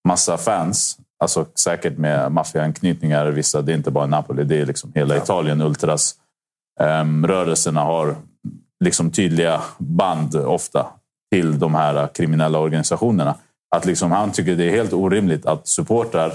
massa fans, alltså säkert med maffiaanknytningar, vissa, det är inte bara Napoli, det är liksom hela Italien, ultras. Ehm, rörelserna har liksom tydliga band ofta till de här kriminella organisationerna. Att liksom han tycker det är helt orimligt att supportrar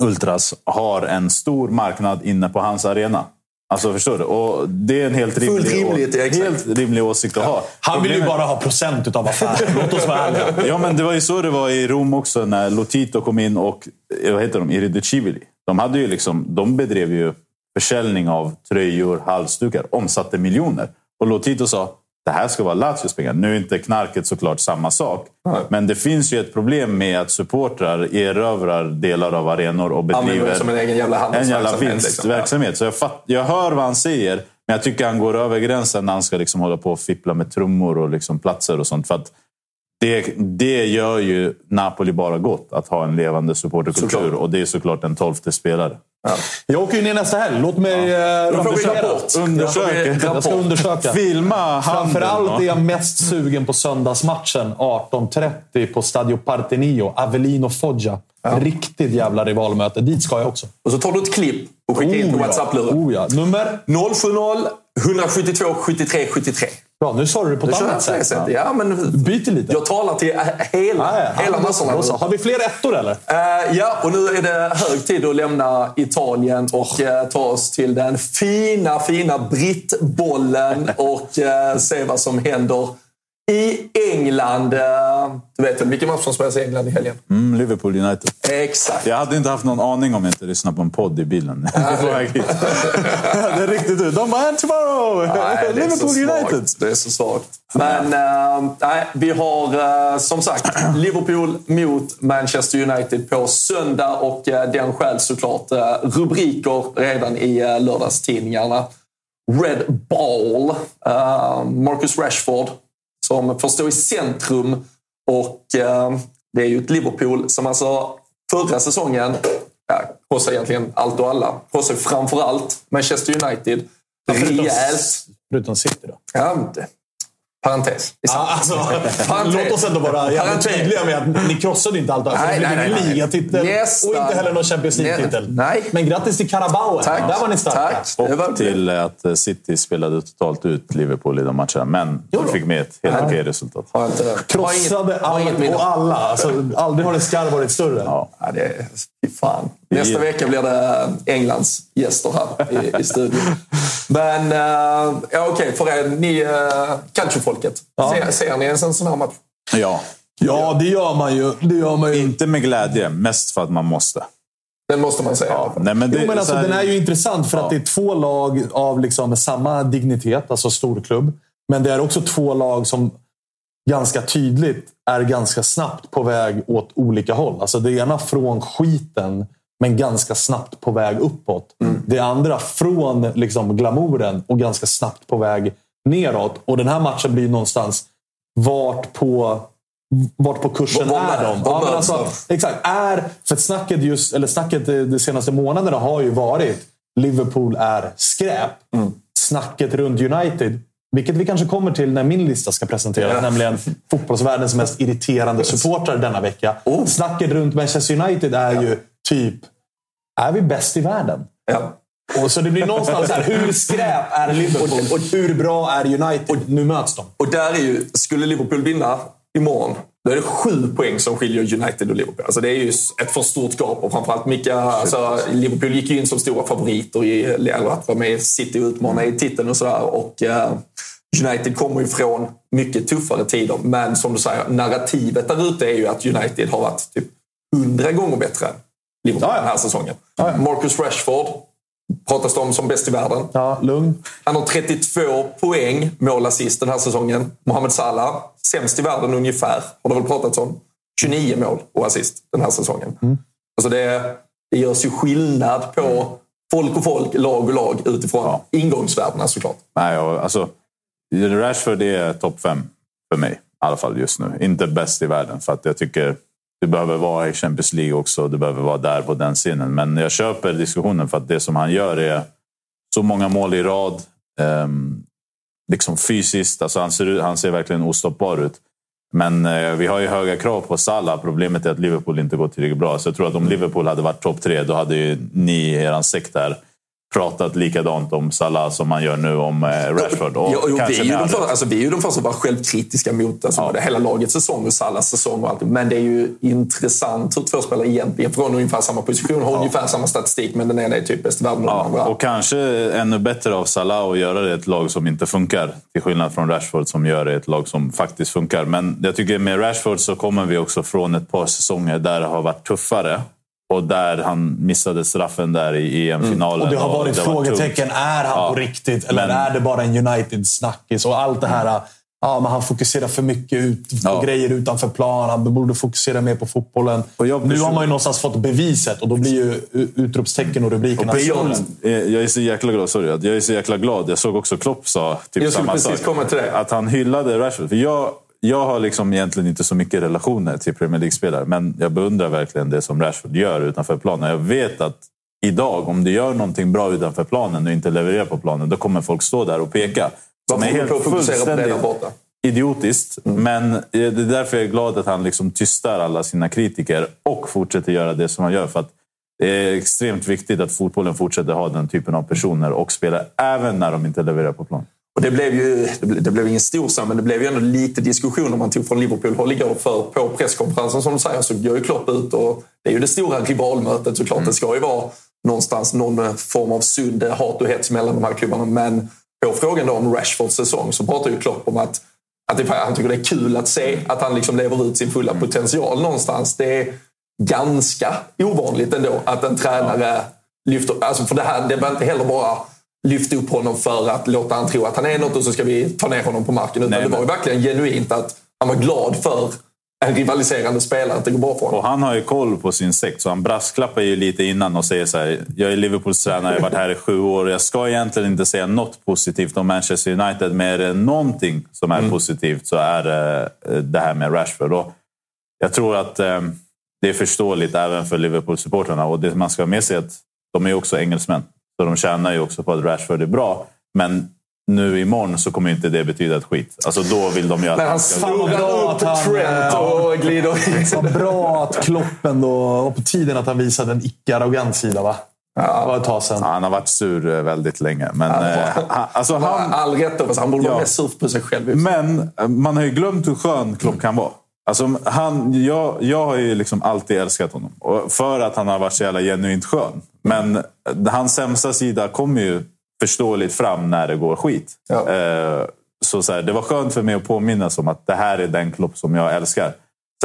Ultras har en stor marknad inne på hans arena. Alltså förstår du? Och det är en helt Fullt rimlig, rimligt, ja, exakt. helt rimlig åsikt att ha. Han vill ju bara ha procent av affären. Låt oss vara ärliga. Ja, men det var ju så det var i Rom också när Lotito kom in och eh, vad heter de? Irreducibili. De, hade ju liksom, de bedrev ju försäljning av tröjor, halsdukar, omsatte miljoner. Och Lotito sa det här ska vara Lazios pengar. Nu är inte knarket såklart samma sak. Men det finns ju ett problem med att supportrar erövrar delar av arenor och bedriver som en egen jävla en jävla handelsverksamhet, liksom. vinstverksamhet. Så jag, jag hör vad han säger, men jag tycker han går över gränsen när han ska liksom hålla på och fippla med trummor och liksom platser och sånt. För att det, det gör ju Napoli bara gott, att ha en levande supporterkultur. Och det är såklart en tolfte spelare. Jag åker ju ner nästa helg. Låt mig ja. Vi rapport. Undersöka. Jag ska undersöka. Filma Framförallt är jag mest sugen på söndagsmatchen 18.30 på Stadio Partenio. Avelino Foggia. Ja. Riktigt jävla rivalmöte. Dit ska jag också. Och så tar du ett klipp och skickar in på Oh, ja. WhatsApp-luren. Oh, ja. Nummer? 070 172 73 73. Bra, nu sa du det på ett annat sätt. sättet. Ja, men Byt lite. jag talar till hela, Ah, ja. hela massorna. då. Har vi fler ettor eller? Eh, ja, och nu är det hög tid att lämna Italien och eh, ta oss till den fina, fina brittbollen och eh, se vad som händer i England. Eh, du vet väl vilken match som spelas i England i helgen? Mm, Liverpool United. Exakt. Jag hade inte haft någon aning om jag inte lyssnade på en podd i bilen. på väg hit. det är riktigt ut. De bara “And tomorrow! Nej, Liverpool. United”. Det är så svagt. Men eh, nej, vi har eh, som sagt Liverpool mot Manchester United på söndag och eh, den skäl såklart eh, rubriker redan i uh, lördagstidningarna. Red Ball, Marcus Rashford som får stå i centrum och eh, det är ju ett Liverpool som alltså förra säsongen ja, krossade egentligen allt och alla. Krossade framför allt Manchester United rejält. Förutom City då. Ja, parentes. Ja, alltså, Parentes. låt oss ändå vara jävligt tydliga med att ni krossade inte allt. Alltså, Nej, det blev nej, ingen ligatitel och inte heller någon Champions League-titel. Nej. Men grattis till Carabao. Tack. Där var ni starka. Tack. Det var- Och till att eh, City spelade totalt ut Liverpool i de matcherna. Men Jo fick med ett helt okej resultat. Krossade inget- har inget allt och alla. Alltså, aldrig har en skarv varit större. Ja. Det fan. Nästa vecka blir det Englands gäster här i, i studion. Men uh, ja, okej, för er, ni uh, calciofolket. Ja. Ser, ser ni ens en sån här match? Ja. Ja, det gör man ju. Det gör man ju. Inte med glädje, mest för att man måste. Den måste man säga. Ja. Nej, men det, Jo, men alltså, så här- den är ju intressant för att det är två lag av liksom samma dignitet, alltså storklubb. Men det är också två lag som ganska tydligt är ganska snabbt på väg åt olika håll. Alltså det ena från skiten, men ganska snabbt på väg uppåt. Det andra från liksom glamouren och ganska snabbt på väg neråt. Och den här matchen blir någonstans vart på vart på kursen Vad- vad är de? Ja, men alltså, exakt. Är, för snacket, just, eller snacket de, de senaste månaderna har ju varit Liverpool är skräp. Mm. Snacket runt United, vilket vi kanske kommer till när min lista ska presenteras, Ja. nämligen fotbollsvärldens mest irriterande supportrar denna vecka. Oh. Snacket runt Manchester United är ju typ, är vi bäst i världen? Ja. Och så det blir någonstans här, hur skräp är Liverpool och hur bra är United? Nu möts de. Och där är ju, skulle Liverpool vinna imorgon, då är det sju poäng som skiljer United och Liverpool. Alltså det är ju ett för stort gap och framförallt mycket, alltså Liverpool gick ju in som stora favoriter i, eller att vara med i City och utmana i titeln och sådär. Och eh, United kommer ju från mycket tuffare tider. Men som du säger, narrativet där ute är ju att United har varit typ hundra gånger bättre än Liverpool den här säsongen. Marcus Rashford pratas det om som bäst i världen. Ja, lugn. Han har 32 poäng målassist den här säsongen. Mohamed Salah, sämst i världen ungefär, har det väl pratats om. 29 mål och assist den här säsongen. Alltså det, det görs ju skillnad på folk och folk, lag och lag utifrån ingångsvärdena såklart. Nej, och, alltså, Rashford är topp fem för mig. I alla fall just nu. Inte bäst i världen. För att jag tycker du behöver vara i Champions League också. Du behöver vara där på den scenen. Men jag köper diskussionen för att det som han gör är så många mål i rad. ehm, liksom fysiskt. Alltså han, ser, han ser verkligen ostoppbar ut. Men eh, vi har ju höga krav på Salah. Problemet är att Liverpool inte går tillräckligt bra. Så jag tror att om Liverpool hade varit topp tre, då hade ju ni i er sekt där pratat likadant om Salah som man gör nu om eh, Rashford. Och Ja, och vi, är ju de för, alltså, vi är ju de första som var självkritiska mot alltså, både hela lagets säsong och Salahs säsong. Och allt. Men det är ju intressant hur två spelare egentligen från ungefär samma position har ungefär samma statistik men den ena är typ bäst i världen och den andra. Ja, och kanske ännu bättre av Salah att göra det i ett lag som inte funkar. Till skillnad från Rashford som gör det i ett lag som faktiskt funkar. Men jag tycker med Rashford så kommer vi också från ett par säsonger där det har varit tuffare. Och där han missade straffen där i EM-finalen. Och det har varit var frågetecken. tungt. Är han Ja. på riktigt eller Men- är det bara en United-snackis? Och allt det här. Ja, men han fokuserar för mycket ut på Ja. grejer utanför plan. Han borde fokusera mer på fotbollen. Och jag nu person- har man ju någonstans fått beviset och då blir ju utropstecken och rubrikerna Och person, eh, jag är så jäkla glad. Sorry, jag är så jäkla glad. Jag såg också Klopp sa typ Jag skulle samma precis sak. komma till det. Att han hyllade Rashford. För jag, jag har liksom egentligen inte så mycket relationer till Premier League-spelare. Men jag beundrar verkligen det som Rashford gör utanför planen. Jag vet att idag, om du gör någonting bra utanför planen och inte levererar på planen, då kommer folk stå där och peka. Varför Som är där borta? idiotiskt. Men eh, det är därför jag är glad att han liksom tystar alla sina kritiker och fortsätter göra det som han gör. För att det är extremt viktigt att fotbollen fortsätter ha den typen av personer och spela även när de inte levererar på plan. Och det blev ju det blev, ingen stor men det blev ju ändå lite diskussion om man tog från Liverpool-håll igår. För på presskonferensen som du säger så går ju Klopp ut och det är ju det stora rivalmötet såklart. Det ska ju vara någonstans någon form av sund hat och hets mellan de här klubbarna. Men på frågan då om Rashfords säsong så pratar ju Klopp om att, att det, han tycker det är kul att se att han liksom lever ut sin fulla potential någonstans. Det är ganska ovanligt ändå att en tränare lyfter... Alltså för det här, det var inte heller bara lyfta upp honom för att låta han tro att han är något och så ska vi ta ner honom på marken. Utan Nej, det var ju verkligen genuint att han var glad för en rivaliserande spelare att det går bra för honom. Och han har ju koll på sin sekt, så han brasklappar ju lite innan och säger så här. Jag är Liverpools tränare, jag har varit här i sju år jag ska egentligen inte säga något positivt om Manchester United. Men är det någonting som är positivt så är det eh, det här med Rashford. Och jag tror att eh, det är förståeligt även för Liverpool-supportrarna. Och det man ska ha med sig är att de är också engelsmän. Så de tjänar ju också på att Rashford är bra. Men nu imorgon så kommer inte det betyda ett skit. Alltså då vill de ju att När han vad snurrar upp han, Trent eh, och glider in. Så bra att Klopp ändå var på tiden att han visade en icke-arrogant sida. Va? Det var ett tag sedan. Ja, han har varit sur eh, väldigt länge. Men, eh, han, alltså Han all rätt sig. Han borde vara Ja. mest sur på sig själv. men man har ju glömt hur skön Klopp kan vara. Alltså, han, jag, jag har ju liksom alltid älskat honom. Och för att han har varit så jävla genuint skön. Men hans sämsta sida kommer ju förståeligt fram när det går skit. Ja. Eh, så, så här, det var skönt för mig att påminnas om att det här är den Klopp som jag älskar.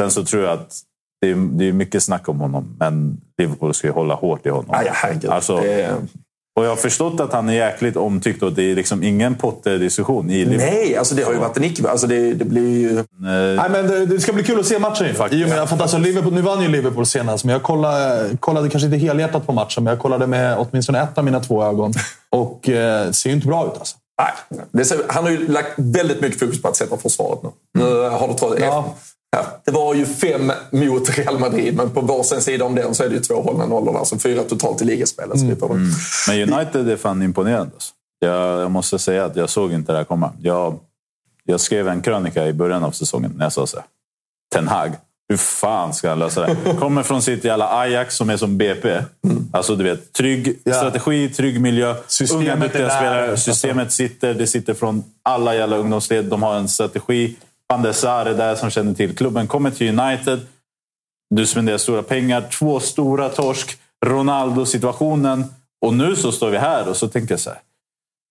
Sen så tror jag att det är, det är mycket snack om honom. Men Liverpool ska ju hålla hårt i honom. Herregud. Alltså, Det- och jag har förstått att han är jäkligt omtyckt och det är liksom ingen Potter-diskussion i Liverpool. Nej, alltså det har ju varit en icke... Alltså det, det blir ju... Eh, Nej, men det, det ska bli kul att se matchen. ju. Faktiskt. I och med, att alltså, Liverpool, nu vann ju Liverpool senast, men jag kollade, kollade kanske inte helhjärtat på matchen, men jag kollade med åtminstone ett av mina två ögon. Och eh, ser ju inte bra ut alltså. Nej, det ser, han har ju lagt väldigt mycket fokus på att sätta försvaret nu. Nu har du trott, Ja. Ja, det var ju fem mot Real Madrid, men på varsin sida om den så är det ju två hållna nollor. Alltså fyra totalt i ligaspelet. Får väl- Men United är fan imponerande. Alltså. Jag, jag måste säga att jag såg inte det här komma. Jag, jag skrev en krönika i början av säsongen när jag sa så här. Ten Hag, hur fan ska han lösa det? Kommer från sitt jävla Ajax som är som BP. Alltså du vet, trygg Ja. strategi, trygg miljö. Systemet unga är där. spelare. Systemet sitter. Det sitter från alla jävla ungdomsled. De har en strategi. Van der Sar är där som känner till klubben. Kommer till United. Du spenderar stora pengar. Två stora torsk. Ronaldo-situationen. Och nu så står vi här och så tänker jag så här.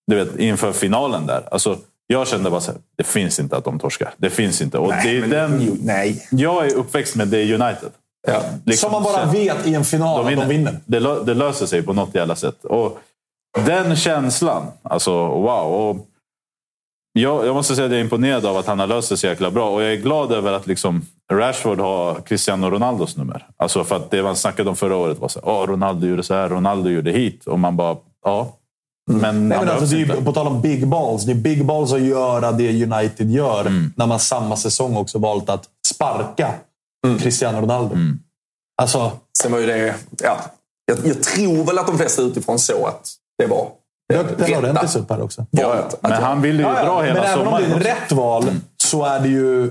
Du vet, inför finalen där. Alltså, jag kände bara så här. Det finns inte att de torskar. Det finns inte. Och det är den, jo, nej. jag är uppväxt med det United. Ja. Liksom, Som man bara vet i en final att de vinner. Det, det löser sig på något jävla sätt. Och den känslan, alltså wow. Och jag, jag måste säga att jag är imponerad av att han har löst det så jäkla bra. Och jag är glad över att liksom Rashford har Cristiano Ronaldos nummer. Alltså för att det man snackade om förra året var så här, Ronaldo gjorde så här, Ronaldo gjorde hit. Och man bara, ja. Men, Nej, han men alltså, ju- på tal om big balls. Det är big balls att göra det United gör. Mm. När man samma säsong också valt att sparka Cristiano Ronaldo. Mm. Alltså, Sen var ju det... Ja, jag, jag tror väl att de flesta utifrån så att det var det dök den rätta ordentligt upp här också. Ja, Men han ville ju Ja, ja, dra hela men även om sommaren. det är rätt val så är det ju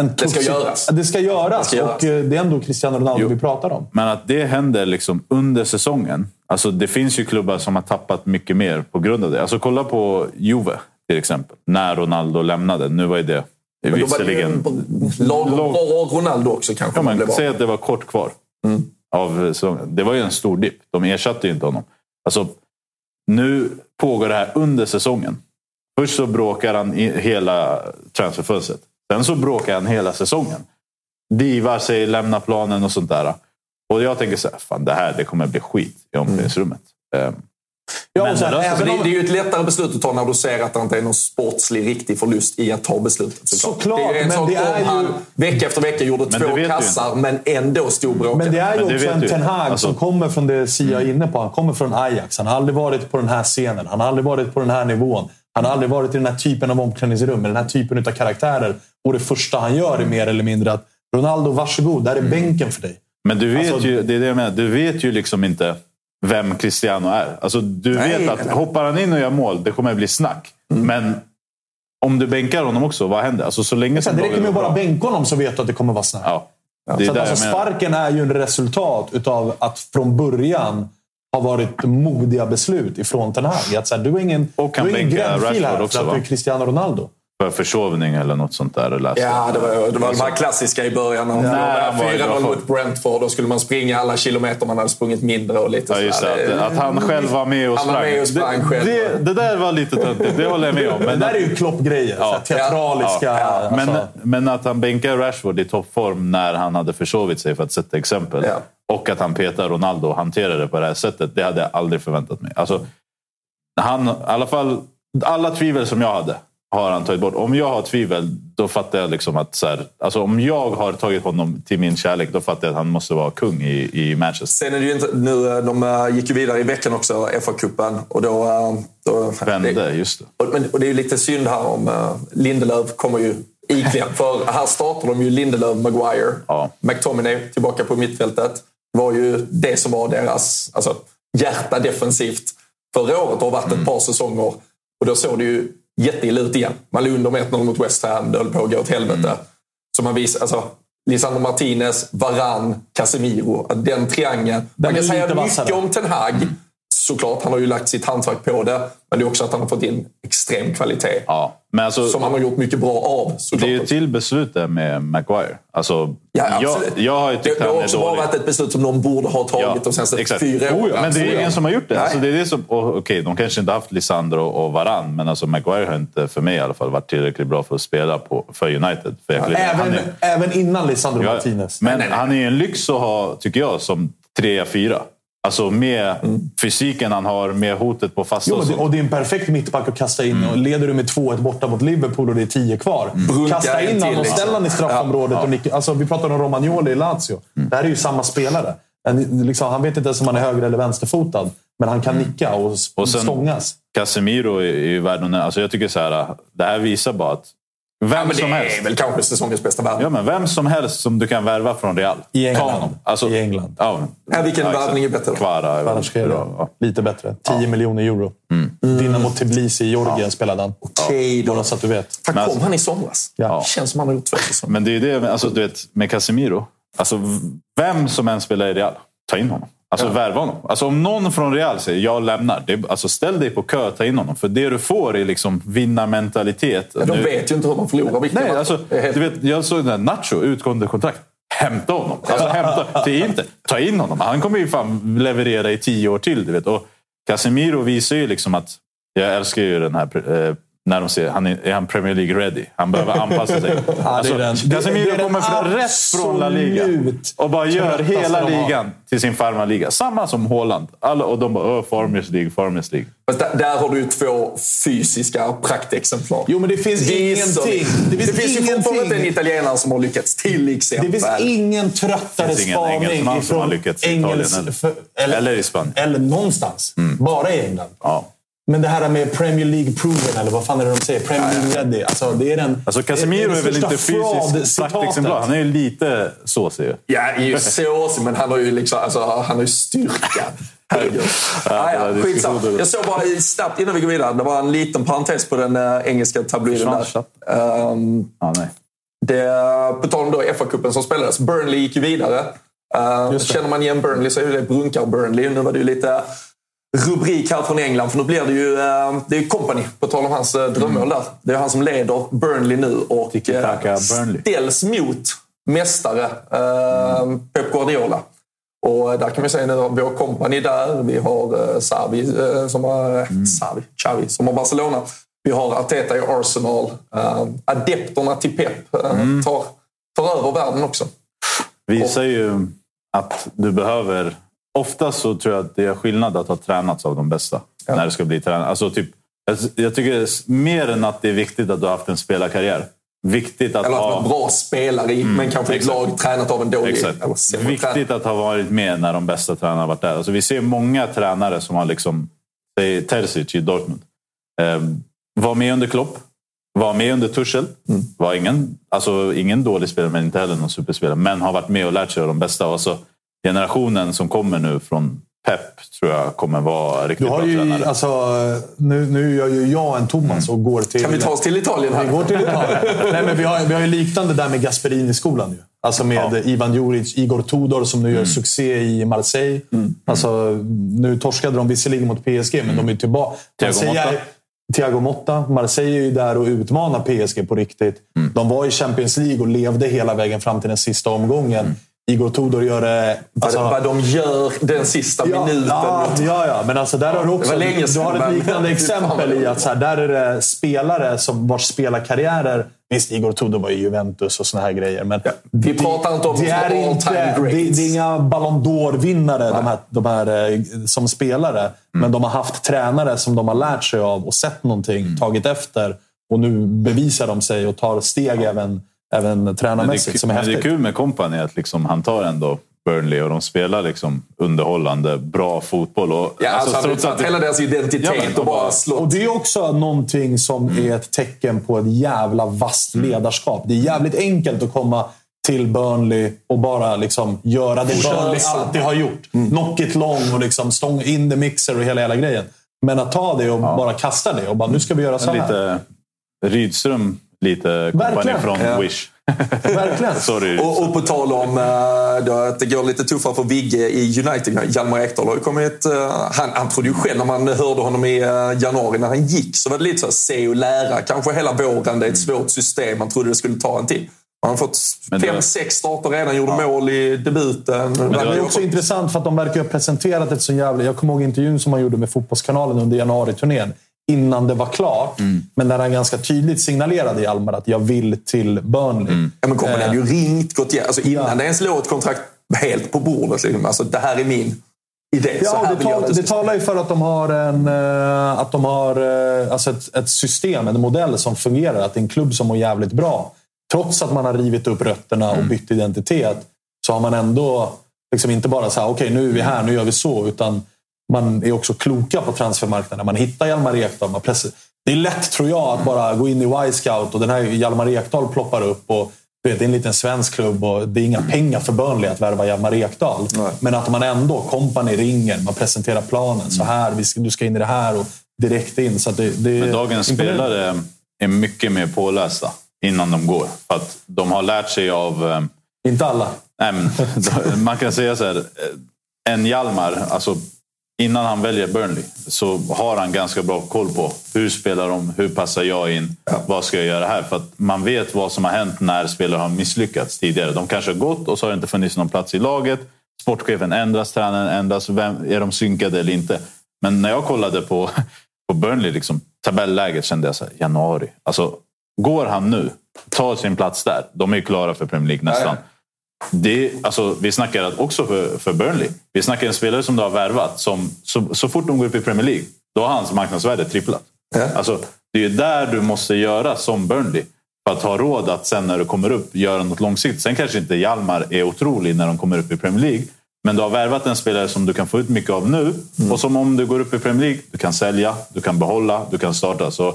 en tuff ska göras. Det ska göras. Det ska göras. Och eh, det är ändå Cristiano Ronaldo Jo. vi pratar om. Men att det händer liksom under säsongen. Alltså det finns ju klubbar som har tappat mycket mer på grund av det. Alltså kolla på Juve till exempel. När Ronaldo lämnade. Nu var ju det Men då var det ju visserligen... lagom bra Ronaldo också kanske. Ja, men, säg att det var kort kvar. Av säsongen. Det var ju en stor dipp. De ersatte ju inte honom. Alltså, nu pågår det här under säsongen. Först så bråkar han i hela transferfönstret. Sen så bråkar han hela säsongen. Divar sig, lämnar planen och sånt där. Och jag tänker så här, fan det här det kommer bli skit i omklädningsrummet. Ehm, Ja, Men det löser Alltså, även om, det är ju ett lättare beslut att ta när du ser att det inte är någon sportslig riktig förlust i att ta beslutet. Såklart, det är ju en men sak det är om ju- han vecka efter vecka gjorde Men två kassar men ändå stod bråkade. men det är ju Men också en. Ten Hag Alltså- som kommer från det Sia är inne på. Han kommer från Ajax. Han har aldrig varit på den här scenen. Han har aldrig varit på den här nivån. Han har aldrig varit i den här typen av omklädningsrum med den här typen av karaktärer. Och det första han gör är mer eller mindre att Ronaldo, varsågod. Där är bänken för dig. Men du vet Alltså- ju, det är det jag menar, du vet ju liksom inte vem Cristiano är. Alltså, du Nej, vet att nej, hoppar han in och gör mål, det kommer bli snack. Men om du bänkar honom också, vad händer? Alltså, så länge Det som räcker med att bara bänka honom så vet du att det kommer vara snack. Ja. Det är Så att alltså, sparken är ju en resultat utav att från början har varit modiga beslut ifrån Ten Hag. Att så här, du är ingen, Och kan du är ingen gräddfil här också, för att va? du är Cristiano Ronaldo. För försovning eller något sånt där. läste. Ja, det var, det var de här klassiska i början. När man förlorade det var 4-0 folk. mot Brentford. Då skulle man springa alla kilometer man hade sprungit mindre och lite Ja, just det, att, att han själv var med och sprang. med och sprang det, själv. det, det där var lite töntigt, det håller jag med om. Men det där är ju Klopp-grejer. Ja. Så Teatraliska... Ja, Alltså, men, men att han bänkar Rashford i toppform när han hade försovit sig, för att sätta exempel. Ja. Och att han petar Ronaldo och hanterar det på det här sättet, det hade jag aldrig förväntat mig. Alltså, han, i alla fall, alla tvivel som jag hade har han tagit bort. Om jag har tvivel, då fattar jag liksom att... Så här, alltså om jag har tagit honom till min kärlek, då fattar jag att han måste vara kung i, i Manchester. Sen är det inte... Nu, eh, de eh, gick ju vidare i veckan också, FA-cupen. Och då... eh, då Vände, just det. Och, men, och det är ju lite synd här om Lindelöf kommer ju iklädd. För här startar de ju Lindelöf, Maguire, Ja. McTominay tillbaka på mittfältet. Det var ju det som var deras alltså, hjärta defensivt förra året och har varit ett par säsonger. Och då såg det ju jätteilla ut igen. Man låg under med 1-0 mot West Ham. Det höll på att gå åt helvete. Så man visar, alltså, Lisandro Martinez, Varan, Casemiro. Den triangeln. Man kan säga mycket vassare. om Ten Hag. Såklart, han har ju lagt sitt hantverk på det. Men det är också att han har fått in extrem kvalitet. Ja, men alltså, Som han har gjort mycket bra av. det Såklart. är ju till beslut där med Maguire. Alltså, Ja, jag, jag har ju det, tyckt det han har också bara varit ett beslut som någon borde ha tagit de senaste exakt. fyra Oh, åren. ja, men det är ingen som har gjort det. Nej. Alltså, det, är det som, och, okej, de kanske inte haft Lisandro och Varann, men alltså, Maguire har inte, för mig i alla fall, varit tillräckligt bra för att spela på, för United. För han även, är, även innan Lisandro Ja, Martinez. Men han är en lyx att ha, tycker jag, som trea, fyra. Alltså med fysiken han har, med hotet på fasta Jo, och och det, och det är en perfekt mittback att kasta in. Och leder du med 2-1 borta mot Liverpool och det är 10 kvar. Brunka Kasta in honom och liksom. ställ honom i straffområdet. Och nicka. Alltså, vi pratar om Romagnoli i Lazio. Det här är ju samma spelare. En, liksom, han vet inte ens om han är höger eller vänsterfotad. Men han kan nicka och, Och sen- stångas. Casemiro är ju nämna. alltså Jag tycker så här, det här visar bara att vem Ja, men som det helst är väl kanske säsongens bästa värvning. Ja, men vem som helst som du kan värva från Real. I England. Ta honom. Alltså, I England. Ja, Ja, vilken exakt. värvning är bättre då? Kvara. Kvaratskhelia. Ja. Lite bättre. 10 miljoner euro. Dynamo Tbilisi i Georgien spelade han. Okej då. Bara så att du vet. Fan, Men kom han i somras? Ja. Känns som han har gjort två säsonger. Men det är ju det, alltså, du vet, med Casemiro. Alltså, vem som än spelar i Real, ta in honom. Alltså värva honom. Alltså, om någon från Real säger jag lämnar, det, alltså, ställ dig på kö ta in honom. För det du får är liksom vinnarmentalitet. Men de Nu- vet ju inte hur man förlorar Nej, matcher. alltså, Det du vet, jag såg den där Nacho, utgående kontrakt. Hämta honom. Alltså, hämta, till inte. Ta in honom. Han kommer ju fan leverera i tio år till. Du vet. Och Casemiro visar ju liksom att... Jag älskar ju den här... När de ser, han är, är han Premier League ready? Han behöver anpassa sig. Det alltså, den- det- Casemiro det kommer från, rätt från La Liga. Och bara gör hela ligan till sin farmarliga. Samma som Haaland. Alla, och de bara Åh, Farmers League, Farmers League. Fast där, där har du ju två fysiska praktexemplar. Jo, men det finns Visst, ingenting. Det finns, ju fortfarande en ingenting. italienare som har lyckats, till Det exempel. finns ingen tröttare Det finns ingen spaning engelsman som har lyckats i Italien Engels... heller. för- Eller i Spanien. Eller någonstans. Bara i England. Ja. Men det här med Premier League proven, eller vad fan är det de säger? Premier League ready. Alltså, det är den, Alltså Casemiro det är, väl inte fysiskt praktexemplar. Han är ju lite såsig. ju. Ja, är ju såsig, men han har ju, liksom, alltså, han har ju styrka. Herregud. Ja, Ah, ja, är skitsamma. Jag såg bara snabbt innan vi går vidare. Det var en liten parentes på den äh, engelska tabloiden där. Um, Ja, nej. det, på tal om då FA-cupen som spelades. Burnley gick ju vidare. Uh, känner man igen Burnley så är det brunkar Burnley. Nu var det ju lite rubrik här från England. För nu blir det ju eh, det är Company, på tal om hans uh, drömmål där. Det är han som leder Burnley nu och eh, ställs mot mästare eh, Pep Guardiola. Och där kan vi säga nu vi har Company där. Vi har eh, som har, mm. Savi, Xavi, som har Barcelona. Vi har Arteta i Arsenal. Adepterna till Pep uh, tar, tar över världen också. Visar ju att du behöver... Ofta så tror jag att det är skillnad att ha tränats av de bästa. När det ska bli tränare. Alltså typ, jag, jag tycker mer än att det är viktigt att du har haft en spelarkarriär. Viktigt att Eller att ha... vara bra spelare i, men kanske ett exakt. lag tränat av en dålig... Exakt. Viktigt att ha varit med när de bästa tränarna har varit där. Alltså vi ser många tränare som har liksom... Terzic i Dortmund. Eh, var med under Klopp. Var med under Tuchel. Mm. Var ingen, alltså ingen dålig spelare, men inte heller någon superspelare. Men har varit med och lärt sig av de bästa. Och så generationen som kommer nu från Pep tror jag kommer vara riktigt du har bra ju, tränare. alltså, nu, nu gör ju jag en Thomas och går till... Kan vi ta oss till Italien här? Vi går till Italien. Nej, men vi, har, vi har ju liknande där med Gasperini-skolan. Ju. Alltså med Ja. Ivan Juric, Igor Tudor som nu Mm. gör succé i Marseille. Alltså, nu torskade de visserligen mot PSG, men de är tillbaka. Thiago Motta. Thiago Motta. Marseille är ju där och utmanar PSG på riktigt. Mm. De var i Champions League och levde hela vägen fram till den sista omgången. Igor Tudor gör det... Alltså, vad de gör den sista minuten. Ja, ja, ja, men alltså där har du också länge du har ett liknande exempel i att så här, där är det spelare som vars spelarkarriärer... Visst, Igor Tudor var i Juventus och såna här grejer. Men Vi det- pratar inte om det är, inte, det, det är inga Ballon d'Or-vinnare de här, de här, eh, som spelare. Mm. Men de har haft tränare som de har lärt sig av och sett någonting, Mm. tagit efter. Och nu bevisar de sig och tar steg även, även det, tränarmässigt. kul- som är men det är häftigt. kul med Company att liksom, han tar ändå Burnley och de spelar liksom underhållande, bra fotboll. Och, Ja, alltså, har trots att det- hela deras identitet Ja, men- och bara slått. Och det är också någonting som Mm. är ett tecken på ett jävla vasst ledarskap. Det är jävligt enkelt att komma till Burnley och bara liksom göra det Köra Burnley alltid har gjort. Mm. Knock it long och liksom stång in the mixer och hela, hela grejen. Men att ta det och bara kasta det och bara nu ska vi göra så här. lite Rydström, lite Verkligen. från Ja. Wish. Verkligen. Sorry. Och, och på tal om eh, att det går lite tuffare för Vigge i United. Hjalmar Ekdal har ju kommit... eh, han, han trodde ju själv när man hörde honom i eh, januari när han gick så var det lite så här, se och lära. Kanske hela våren, det är ett svårt system. Man trodde det skulle ta en tid. Han har fått fem, var- sex starter redan, gjorde mål i debuten. Men det är också intressant för att de verkar ha presenterat ett så jävla... Jag kommer ihåg intervjun som han gjorde med Fotbollskanalen under januari-turnén. Innan det var klart. Mm. Men där han ganska tydligt signalerade i Almar att jag vill till Burnley. Mm. Ja, men Kompany hade ju ringt, gått igen. Alltså innan Ja. det ens låg ett kontrakt helt på bordet. Liksom. Alltså, det här är min idé. så Ja, här det, tal, det talar ju för att de har, en, eh, att de har eh, alltså ett, ett system, en modell som fungerar. Att det är en klubb som mår jävligt bra. Trots att man har rivit upp rötterna och bytt identitet så har man ändå liksom inte bara så här, okej nu är vi här, nu gör vi så. Utan man är också kloka på transfermarknaden. Man hittar Hjalmar Ekdal. Man press- det är lätt, tror jag, att bara gå in i Y-scout och den här Hjalmar Ekdal ploppar upp. Och, du vet, det är en liten svensk klubb och det är inga pengar för Burnley att värva Hjalmar Ekdal. Men att man ändå, kompani ringer, man presenterar planen. Så här, vi ska, du ska in i det här och direkt in. Så det, det, Men dagens spelare är mycket mer pålästa innan de går. För att de har lärt sig av... eh, Inte alla. Nej, man kan säga så här. eh, En Hjalmar, alltså innan han väljer Burnley så har han ganska bra koll på hur spelar de, hur passar jag in, vad ska jag göra här? För att man vet vad som har hänt när spelare har misslyckats tidigare. De kanske har gått och så har det inte funnits någon plats i laget. Sportchefen ändras, tränaren ändras. Vem, är de synkade eller inte? Men när jag kollade på, på Burnley, liksom, tabelläget kände jag så här, januari. Alltså, går han nu, tar sin plats där. De är ju klara för Premier League nästan. Det, alltså, vi snackar också för, för Burnley. Vi snackar en spelare som du har värvat. Som, så, så fort de går upp i Premier League, då har hans marknadsvärde tripplat. Ja. Alltså, det är där du måste göra som Burnley. För att ha råd att sen när du kommer upp göra något långsiktigt. Sen kanske inte Hjalmar är otrolig när de kommer upp i Premier League. Men du har värvat en spelare som du kan få ut mycket av nu. Och som om du går upp i Premier League, du kan sälja, du kan behålla, du kan starta. Så,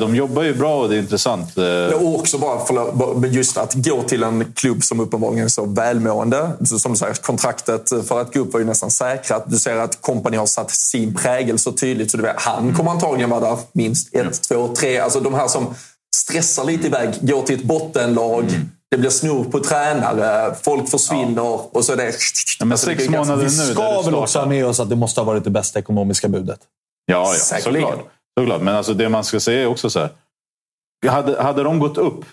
de jobbar ju bra och det är intressant. Eh, Och också bara, förlåt, just att gå till en klubb som uppenbarligen är så välmående. Som du säger, kontraktet för att gå upp var ju nästan säkrat. Du ser att Company har satt sin prägel så tydligt. Så du vet, han kommer antagligen vara där minst ett, två, tre. Alltså de här som stressar lite iväg, går till ett bottenlag. Det blir snurr på tränare, folk försvinner och så är det... Ja, men Alltså, sex ganska- månader Vi nu. där ska väl också ha med oss att det måste ha varit det bästa ekonomiska budet. Ja, ja Säkerligen. såklart. Såklart. Men alltså det man ska säga är också så här. Hade, hade de gått upp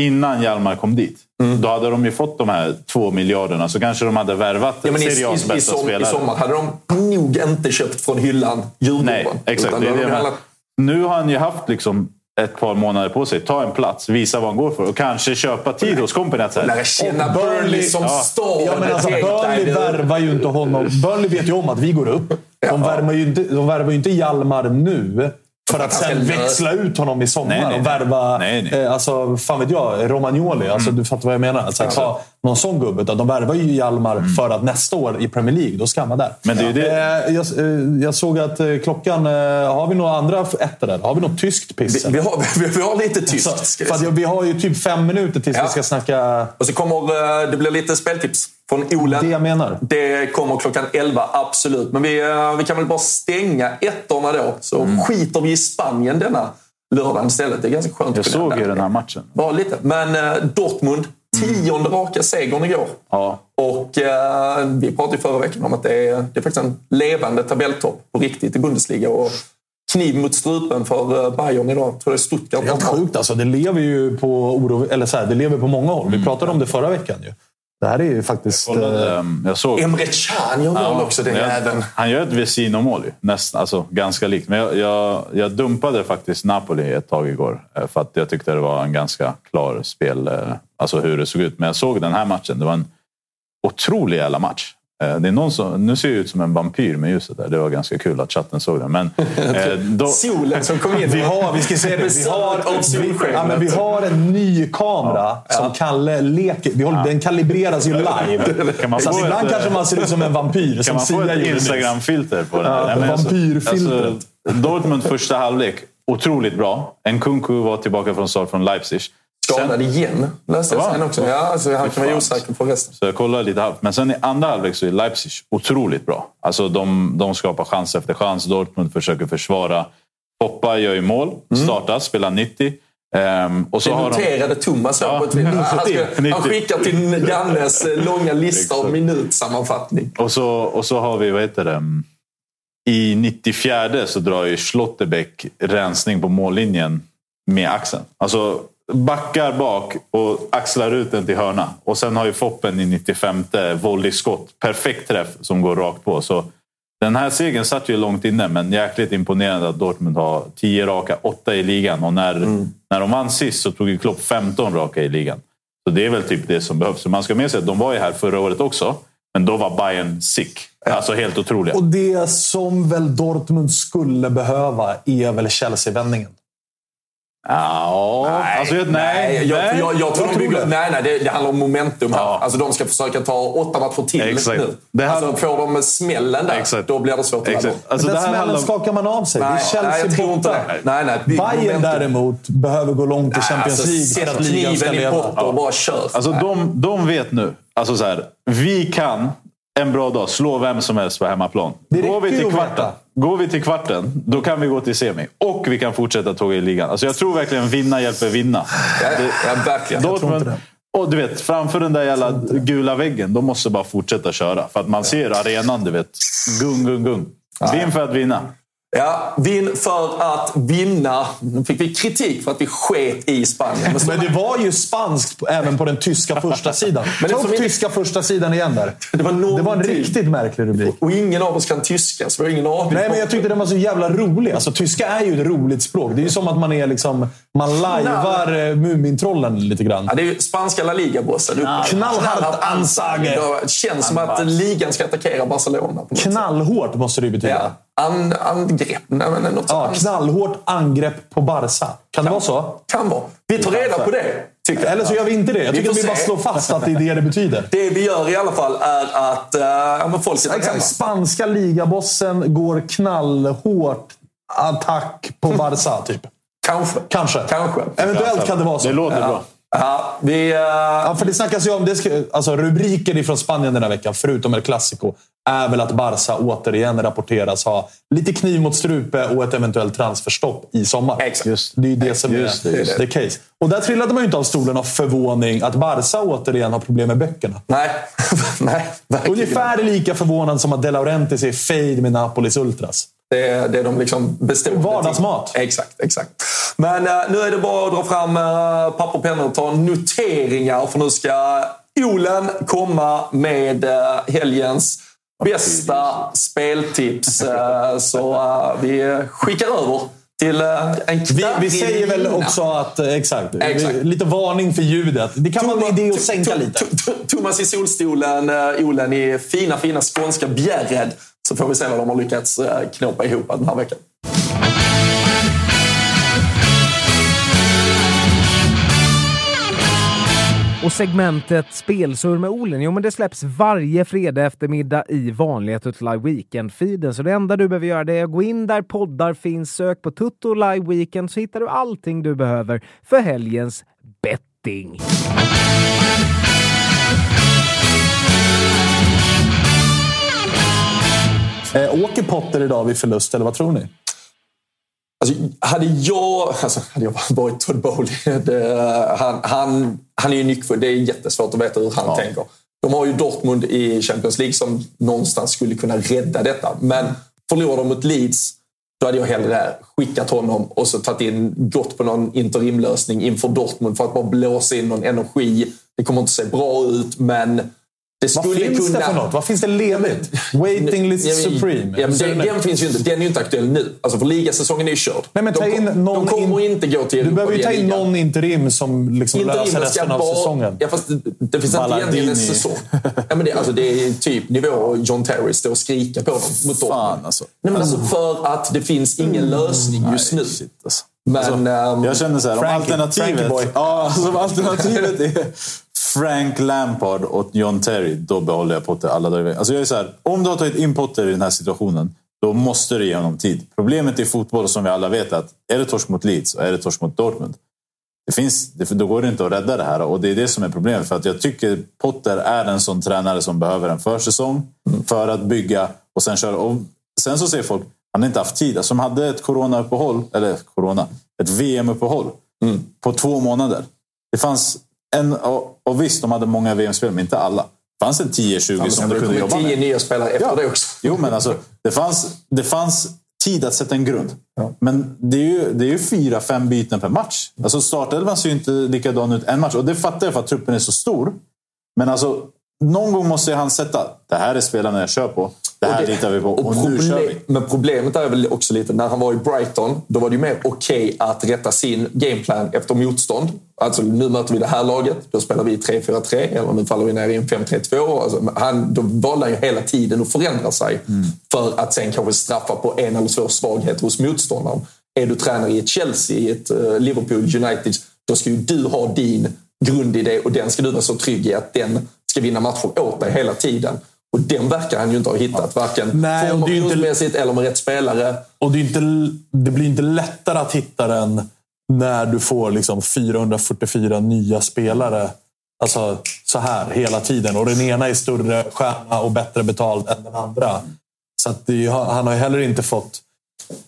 innan Hjalmar kom dit, Mm. då hade de ju fått de här två miljarderna. Så kanske de hade värvat Ja, men i, Serie A's i, i, bästa som, I spelare. sommar hade de nog inte köpt från hyllan Djurgården. Nej, exakt. Det det menar. Nu har han ju haft liksom ett par månader på sig. Ta en plats, visa vad han går för och kanske köpa tid hos här, Lära känna Och Burnley som ja. stad. Ja, men alltså, Burnley värvar ju inte honom. Burnley vet ju om att vi går upp. De, Ja. värvar, ju inte, de värvar ju inte Hjalmar nu. För att sen växla ut honom i sommar Nej, nej, och värva, Nej, nej. Eh, alltså, fan vet jag, Romagnoli. Alltså, Du fattar vad jag menar. Alltså, ta, någon sån gubbe. Utan de värvar ju Hjalmar för att nästa år i Premier League, då ska han vara där. Men det är det. Eh, Jag, eh, jag såg att eh, klockan... Har vi några andra ettor där? Har vi något tyskt piss? Vi, vi, har, vi, vi har lite tyst. Så, ska vi för jag- vi har ju typ fem minuter tills Ja. vi ska snacka Och så kommer det blir lite speltips från Olen. det jag menar. Det kommer klockan 11, absolut. Men vi, vi kan väl bara stänga ettorna då, så Mm. skiter vi i Spanien denna lördagen istället. Det är ganska skönt. Jag såg ju den här matchen. Bara lite. Men Dortmund, tionde raka segern igår. Ja. Och eh, vi pratade ju förra veckan om att det är, det är faktiskt en levande tabelltopp på riktigt i Bundesliga. Och kniv mot strupen för eh, Bayern idag. Jag tror det är Stuttgart. Helt sjukt alltså. Det lever ju på, oro, eller så här, det lever på många håll. Vi pratade om det förra veckan. Ju. Det här är ju faktiskt... eh, Kollade, ehm, jag såg... Emre Can gör mål också, den jag- jäveln. Han gör ett Vesino-mål ju. Nästan, alltså, ganska likt. Men jag, jag, jag dumpade faktiskt Napoli ett tag igår. eh, För att jag tyckte det var en ganska klar spel. Eh, Alltså hur det såg ut. Men jag såg den här matchen. Det var en otrolig jävla match. Eh, Det är någon som, nu ser jag ut som en vampyr med ljuset där. Det var ganska kul att chatten såg den. Men, eh, då, Solen som kom in. Vi har, vi ska se det. Vi har, vi, ja, men vi har en ny kamera som Kalle leker. Vi håller, Den kalibreras ju live. Kan man så att ibland ett, kanske man ser ut som en vampyr. Kan som man få ett. Instagram-filter på den? Ja, alltså- vampyrfiltret. alltså, Dortmund första halvlek, otroligt bra. Nkunku var tillbaka från start från Leipzig. Skadad igen, läste jag sen också. Ja, så han kan vara osäker på resten. Så jag kollade lite halvt. Men sen i andra halvlek så är Leipzig otroligt bra. Alltså de, de skapar chans efter chans. Dortmund försöker försvara. Poppa gör ju mål, startar, spelar 90. Ehm, och så Det har de, noterade Thomas Ja, på ett han, ska, 90. han skickar till Jannes långa lista av Exakt. minutsammanfattning. och, så, och så har vi, vad heter det? I 94 så drar ju Schlotterbeck rensning på mållinjen med axeln. Alltså backar bak och axlar ut den till hörna. Och sen har ju Foppen i 95 volleyskott. Perfekt träff som går rakt på. Så den här segern satt ju långt inne, men jäkligt imponerande att Dortmund har 10 raka, 8 i ligan. Och när, när de vann sist så tog ju Klopp 15 raka i ligan. Så det är väl typ det som behövs. Så man ska med sig att de var ju här förra året också, men då var Bayern sick. Alltså helt otroliga. Och det som väl Dortmund skulle behöva är väl Chelsea-vändningen. Ja, alltså, jag- nej, jag, nej. jag, jag tror de tror bygger, det. nej, nej, det, det handlar om momentum här. Ja. Alltså, de ska försöka ta åtta matcher till Exakt. nu. Det här- alltså, får de smällen där, Exakt. då blir det svårt att Exakt. Alltså, Men det den här smällen om- skakar man av sig. Nej, det är Chelsea nej, jag tror inte borta. det. Nej, nej, Bayern momentum. däremot behöver gå långt i Nej, Champions alltså, League för Sätt att ligan ska kniven i leva. potter och bara kör. Alltså de, de vet nu. Alltså så här, vi kan en bra dag slå vem som helst på hemmaplan. Det Går vi, till kvarten, går vi till kvarten, då kan vi gå till semi. Och vi kan fortsätta tåga i ligan. Alltså jag tror verkligen vinna hjälper vinna. ja, ja, verkligen. Dortmund, och du vet, framför den där jävla gula väggen, de måste bara fortsätta köra. För att man ser arenan, du vet. Gung, gung, gung. Vinn för att vinna. Ja, vinn för att vinna. Nu fick vi kritik för att vi sket i Spanien. Men det var ju spanskt även på den tyska första sidan. Men det Ta upp inte- tyska första sidan igen där. Det var Det var en riktigt märklig rubrik. Och ingen av oss kan tyska, så vi har ingen aning. Nej, men jag tyckte den var så jävla rolig. Alltså, tyska är ju ett roligt språk. Det är ju som att man är liksom... Man lajvar eh, Mumintrollen lite grann. Ja, det är ju spanska La Liga-bossen. Knallhart ansage. Det känns som att ligan ska attackera Barcelona. Knallhårt måste det ju betyda. Ja. An, angrepp. Nej, men något Ja, knallhårt angrepp på Barca. Kan det vara så? Kan vara. Vi tar reda på det, tycker jag. Eller så gör vi inte det. Jag Vi tycker att vi bara slår fast att det är det det betyder. Det vi gör i alla fall är att uh, ja, men folket där hemma. Spanska ligabossen går knallhårt attack på Barca, typ. Kanske. Kanske. Kanske. Eventuellt kan det vara så. Det låter bra. Ja, vi, uh, Ja, för det snackas ju om... Det ska, alltså rubriken ifrån Spanien den här veckan, förutom El Clasico, är väl att Barca återigen rapporteras ha lite kniv mot strupe och ett eventuellt transferstopp i sommar. Exakt. Just. Det är ju det som Just är det, just the case. Och där trillade man ju inte av stolen av förvåning att Barca återigen har problem med böckerna. nej, nej, verkligen. Ungefär lika förvånad som att De Laurentiis är fade med Napolis Ultras. Det är det de liksom består. Vardagsmat. Exakt, exakt. Men eh, nu är det bara att dra fram uh, papper och pennor och ta noteringar. För nu ska Olen komma med uh, helgens bästa speltips. Eh, så eh, vi skickar över till en Vi, vi säger väl också att... eh, Exakt. Exakt. Vi- Lite varning för ljudet. Det kan vara en idé att sänka lite. Thomas i solstolen, uh, Olen i fina, fina skånska Bjärred. Så får vi se vad de har lyckats eh, knåpa ihop den här veckan. Och segmentet Spelsurr med Olen, jo men det släpps varje fredag eftermiddag i vanliga Tutolaj Weekend-feeden. Så det enda du behöver göra det är att gå in där poddar finns, sök på Tutolaj Weekend så hittar du allting du behöver för helgens betting. Eh, åker Potter idag vid förlust, eller vad tror ni? Alltså, hade jag, alltså, hade jag varit Todd Bowley, han, han, han är ju nyckfull. Det är jättesvårt att veta hur han ja. tänker. De har ju Dortmund i Champions League som någonstans skulle kunna rädda detta. Men förlorar de mot Leeds, då hade jag hellre skickat honom och så tagit in, gått på någon interimlösning inför Dortmund för att bara blåsa in någon energi. Det kommer inte se bra ut, men Vad finns kunna... det för något? Vad finns det ledigt? Waiting list ja, men, supreme? Ja, den, den, finns ju inte. Den är ju inte aktuell nu. Alltså för ligasäsongen är ju körd. Nej, men ta in de, någon de kommer in, inte gå till Du behöver ju ta in någon interim som liksom löser resten av bara, säsongen. Ja, fast det, det finns inte egentligen en säsong. Ja, men det, alltså, det är typ nivå John Terry står och skriker på dem mot Fan, alltså. Nej, men alltså, för att det finns ingen mm. lösning just nu. Shit, alltså. Men, alltså, um, jag känner så här, om alternativet, ja, alltså, alternativet är Frank Lampard och John Terry, då behåller jag Potter alla dagar alltså jag är så här, Om du har tagit in Potter i den här situationen, då måste du ge honom tid. Problemet i fotboll, som vi alla vet, är att är det torsk mot Leeds och är det torsk mot Dortmund, det finns, då går det inte att rädda det här. Och det är det som är problemet. För att jag tycker Potter är en sån tränare som behöver en försäsong för att bygga och sen köra. Och sen så säger folk, han har inte haft tid. Alltså, de hade ett coronauppehåll, eller corona, ett VM-uppehåll mm. på två månader. Det fanns en, och, och visst, de hade många VM-spel, men inte alla. Det fanns en 10-20 som du kunde jobba med. 10 nya spelare efter ja. det också. Jo, men alltså, det, fanns, det fanns tid att sätta en grund. Ja. Men det är ju, det är ju fyra, fem byten per match. Alltså startelvan ser ju inte likadan ut en match. Och det fattar jag för att truppen är så stor. Men alltså, någon gång måste han sätta, det här är spelarna jag kör på. Det här det, litar vi på och, och nu kör vi. Men problemet är väl också lite, när han var i Brighton, då var det ju mer okej okay att rätta sin gameplan efter motstånd. Alltså nu möter vi det här laget, då spelar vi 3-4-3 eller nu faller vi ner i en 5-3-2. Alltså, han, då valde han ju hela tiden att förändra sig mm. för att sen kanske straffa på en eller två svagheter hos motståndaren. Är du tränare i ett Chelsea, i ett uh, Liverpool, United, då ska ju du ha din grundidé och den ska du vara så trygg i att den ska vinna matcher åt dig hela tiden. Och den verkar han ju inte ha hittat, varken Nej, formationsmässigt eller med rätt spelare. Och det, är inte, det blir inte lättare att hitta den när du får liksom 444 nya spelare. Alltså så här hela tiden. Och den ena är större stjärna och bättre betald än den andra. Så det, han har ju heller inte fått...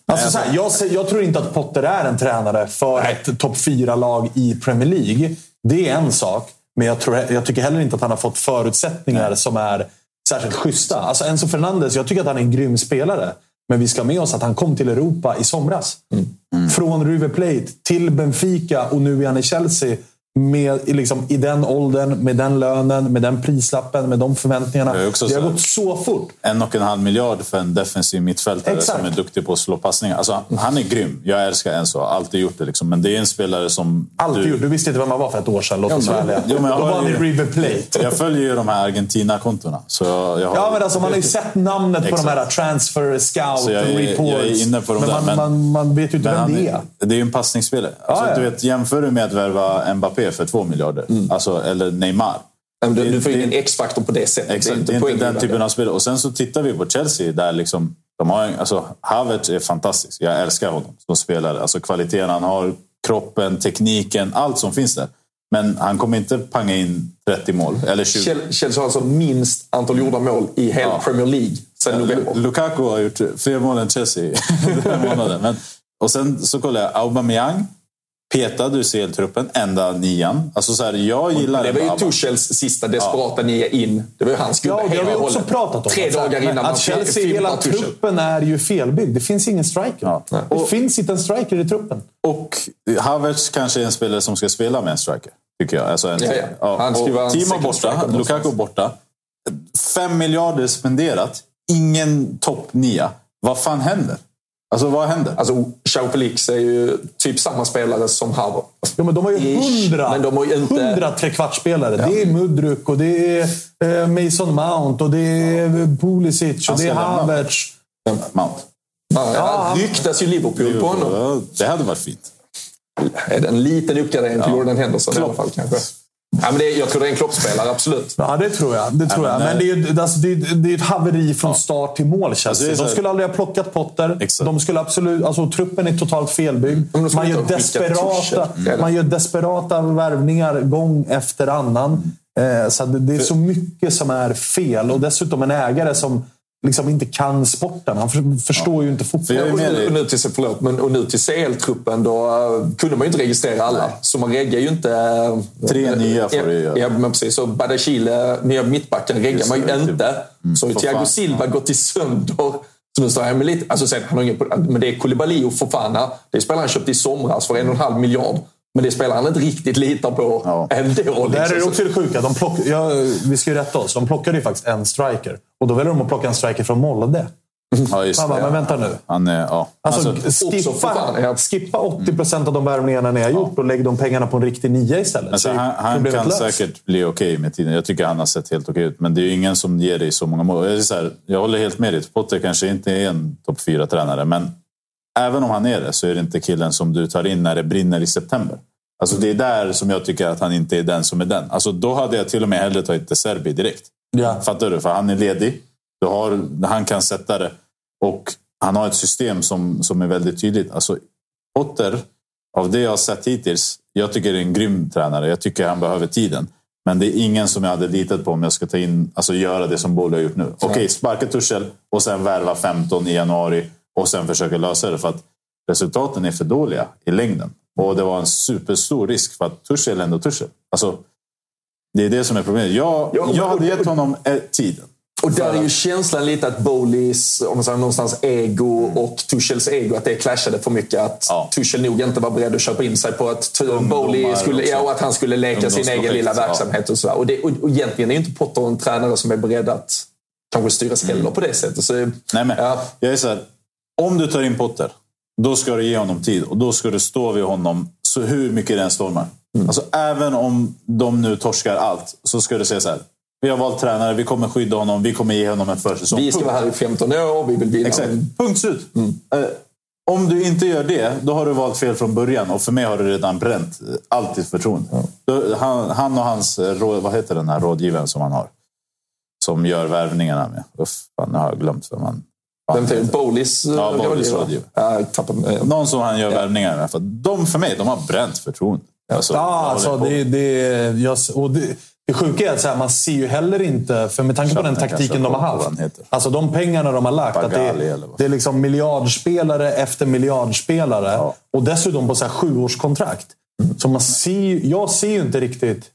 Alltså så här, jag, jag, tror inte att Potter är en tränare för ett topp 4-lag i Premier League. Det är en sak. Men jag, tror, jag tycker heller inte att han har fått förutsättningar Nej. som är särskilt schyssta. Alltså Enzo Fernandes, jag tycker att han är en grym spelare. Men vi ska med oss att han kom till Europa i somras. Mm. Mm. Från River Plate till Benfica och nu är han i Chelsea med, liksom, i den åldern, med den lönen, med den prislappen, med de förväntningarna. Det, det har gått så fort. En och en halv miljard för en defensiv mittfältare Exakt. som är duktig på att slå passningar. Alltså, han är grym. Jag älskar Enzo. Har alltid gjort det. Liksom. Men det är en spelare som... Alltid du... gjort? Du visste inte vem han var för ett år sedan. Låt oss vara ärliga. Då var han i River Plate. Jag följer ju de här Argentina-kontona. har... Ja, men alltså, man har ju sett namnet på de här transfer scout jag är, reports. Jag är inne på de men, där, man, man, man, vet ju inte vem det är. Det är ju en passningsspelare. Alltså, ah, ja. du vet, jämför du med att värva Mbappé för två miljarder. Mm. Alltså, eller Neymar. Men du, du får ju ingen X-faktor på det sättet. Exakt, det är inte, det är inte den typen av spelare. Och sen så tittar vi på Chelsea där liksom, de har, alltså, Havertz är fantastisk. Jag älskar honom som spelare. Alltså kvaliteten han har, kroppen, tekniken, allt som finns där. Men han kommer inte panga in 30 mål. Eller 20. Chelsea har alltså minst antal gjorda mål i hela ja. Premier League sen november. Lukaku har gjort fler mål än Chelsea den månaden. Men, och sen så kollar jag Aubameyang petad ur CL-truppen, enda nian. Alltså så här, jag gillar det var ju Tuchels sista desperata ja. nia in. Det var ju hans gubbe ja, har vi också pratat om. Tre dagar innan att Chelsea, hela truppen är ju felbyggd. Det finns ingen striker. Ja. Det och, finns inte en striker i truppen. Och Havertz kanske är en spelare som ska spela med en striker. Tycker jag. Alltså en, ja, ja. Han ska vara Timo borta, Lukaku borta. Fem miljarder spenderat. Ingen topp nia. Vad fan händer? Alltså vad händer? Alltså, Chao Felix är ju typ samma spelare som Harvard. Ja, men de har ju hundra, men de har ju inte... hundra trekvartsspelare. Ja. Det är Mudruk och det är eh, Mason Mount och det är Pulisic och det är Havertz. Mount. Ja, ja, ryktas ju Liverpool, Liverpool på honom. Det hade varit fint. En liten uppgradering till ja. Jordan Henderson Klopp. i alla fall kanske. Ja, men det, jag tror det är en kloppspelare, absolut. Ja, det tror jag. Det tror Ja, jag. men Men det är ju alltså, det är, det är ett haveri från start till mål, Chelsea. Alltså, det de skulle aldrig ha plockat Potter. Exakt. De skulle absolut, alltså, truppen är totalt felbyggd. Man gör, desperata, Tuchel. man gör desperata värvningar gång efter annan. Eh, så det, det är så mycket som är fel. Och dessutom en ägare som liksom inte kan sporten. Han för, förstår ju inte fotboll. jag är Och nu, dig. och nu till, förlåt, men, och nu till CL-truppen då eh, kunde man ju inte registrera alla. Så man reggar ju inte... eh, Tre nya får du göra. Ja, men precis. Så Badachile, nya mittbacken, reggar man ju det, typ. inte. Så har ju Thiago fan. Silva gått i sönder. Så nu står jag med lite... Alltså sen, han har ingen, men det är Koulibaly och Fofana. Det är spelare han köpte i somras för en och en halv miljard. Men det är spelare han inte riktigt litar på Ja. ändå. Där är det liksom. också det sjuka. De plock, ja, vi ska ju rätta oss. De plockade ju faktiskt en striker. Och då väljer de att plocka en striker från Molde. Ja, just Man bara, det. men vänta nu. Han är, ja. Alltså, Alltså, skippa, fan, ja. skippa 80 procent av de värvningarna ni har gjort och lägg de pengarna på en riktig nia istället. Alltså, han han kan löst. säkert bli okej med tiden. Jag tycker han har sett helt okej ut. Men det är ju ingen som ger dig så många mål. Jag, så här, jag håller helt med dig. Potter kanske inte är en topp fyra tränare Men även om han är det så är det inte killen som du tar in när det brinner i september. Alltså, det är där som jag tycker att han inte är den som är den. Alltså, då hade jag till och med hellre tagit De Serbi direkt. Ja. Fattar du? För han är ledig. Du har, han kan sätta det. Och han har ett system som, som är väldigt tydligt. Alltså, Potter, av det jag har sett hittills, jag tycker det är en grym tränare. Jag tycker han behöver tiden. Men det är ingen som jag hade litat på om jag ska ta in, alltså göra det som Bolle har gjort nu. Okej, sparka Tuchel och sen värva 15 i januari och sen försöka lösa det. För att resultaten är för dåliga i längden. Och det var en superstor risk för att Tuchel ändå Tuchel. Alltså, det är det som är problemet. Jag, Ja, jag hade gett honom eh, tiden. Och där är ju känslan lite att Bowleys, om man säger någonstans ego och Tuchels ego, att det clashade för mycket. Att Ja. Tuchel nog inte var beredd att köpa in sig på att Bowley skulle, ja, och att han skulle leka sin egen lilla ja. verksamhet och sådär. Och, det, och, och egentligen är ju inte Potter en tränare som är beredd att kanske styras heller på det sättet. Så, Nej, men ja. Jag är så här, om du tar in Potter, då ska du ge honom tid och då ska du stå vid honom så hur mycket den stormar. Mm. Alltså, även om de nu torskar allt så ska du säga så här. Vi har valt tränare, vi kommer skydda honom, vi kommer ge honom en försäsong. Vi ska Punkt. vara här i 15 år, vi vill vinna. Exakt. Punkt slut. Eh, om du inte gör det, då har du valt fel från början. Och för mig har du redan bränt allt ditt förtroende. Då, han, han och hans, eh, råd, vad heter den här rådgivaren som han har? Som gör värvningarna med. Uff, fan, nu har jag glömt vem han Vem eh, Ja, rådgivare? rådgivare. Ja, eh, Någon som han gör värvningar med. För de för mig, de har bränt förtroende. Alltså, Ja, alltså, det, det, jag, och det, det sjuka är att så här, man ser ju heller inte, för med tanke på den taktiken de har haft. Alltså de pengarna de har lagt. Att det, vad? det är liksom miljardspelare efter miljardspelare. Ja. Och dessutom på så här sjuårskontrakt. Så man ser, jag ser ju inte riktigt...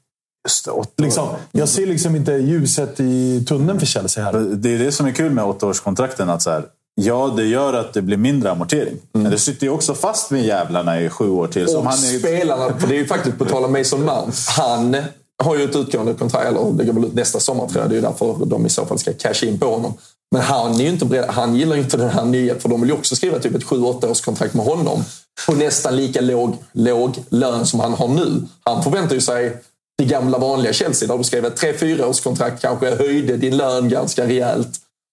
Liksom, jag ser liksom inte ljuset i tunneln för Chelsea här. Det är det som är kul med åttaårskontrakten. Att så här, ja, det gör att det blir mindre amortering. Men det sitter ju också fast med jävlarna i sju år till. Som Och han är spelarna, för det är ju faktiskt på tal om Mason Mount. Han har ju ett utgående kontrakt, eller det går väl ut nästa sommar tror jag. Det är ju därför de i så fall ska casha in på honom. Men han är ju inte beredd, han gillar ju inte den här nya, för de vill ju också skriva typ ett 7-8 års kontrakt med honom. På nästan lika låg, låg lön som han har nu. Han förväntar ju sig det gamla vanliga Chelsea där du skrev ett 3-4 års kontrakt, kanske höjde din lön ganska rejält.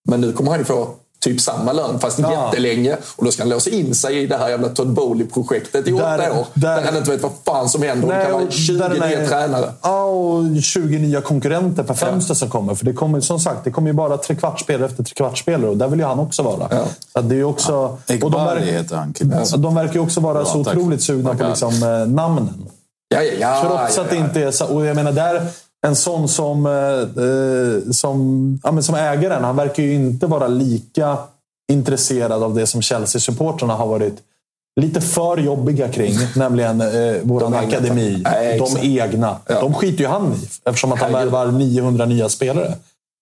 Men nu kommer han ju få typ samma lön fast Ja. jättelänge. Och då ska han låsa in sig i det här jävla Todd Bowley-projektet i åtta år. där- Där, han inte vet vad fan som händer. och det kan vara och 20 där är- nya tränare. Ja, och 20 nya konkurrenter per fönster som kommer. För det kommer som sagt, det kommer ju bara trekvartsspelare efter trekvartsspelare och där vill ju han också vara. Ja. Så det är också, och de, verkar, heter han ja, de verkar ju också vara Bra, så tack. otroligt sugna på liksom, eh, namnen. Ja, ja, ja, Trots att det inte är så. Och jag menar, där, en sån som, eh, eh, som, ja, men som ägaren, han verkar ju inte vara lika intresserad av det som Chelsea-supportrarna har varit lite för jobbiga kring. nämligen eh, våran akademi. Nej, de egna. Ja. De skiter ju han i eftersom att han värvar 900 nya spelare.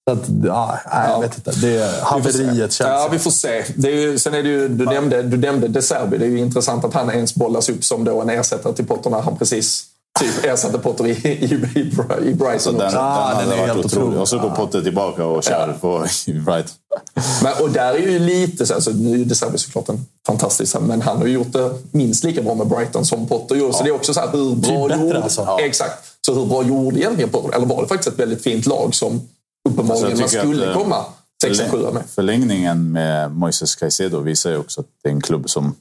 Så att, ja, nej, jag vet inte. Det är haveriet Chelsea. Ja, vi får se. Det är ju, sen är det ju, du, nämnde, du nämnde De Serbi. Det är ju intressant att han ens bollas upp som då en ersättare till Potter när han precis typ ersatte Potter i, i, i, i Brighton. Så den, också. den Ah, hade den är helt otrolig. otrolig. Och så går Potter tillbaka och kör på right. Men, och där är ju lite så, alltså, nu är ju De Serbi såklart en fantastisk, men han har ju gjort det minst lika bra med Brighton som Potter gjorde. Så det är också så här, hur bra bättre gjorde... alltså. Ja. Exakt. Så hur bra gjorde egentligen Potter? Eller var det faktiskt ett väldigt fint lag som uppenbarligen Alltså, man skulle att, eh, komma sexa, sjua med? Förlängningen med Moises Caicedo visar ju också att det är en klubb som,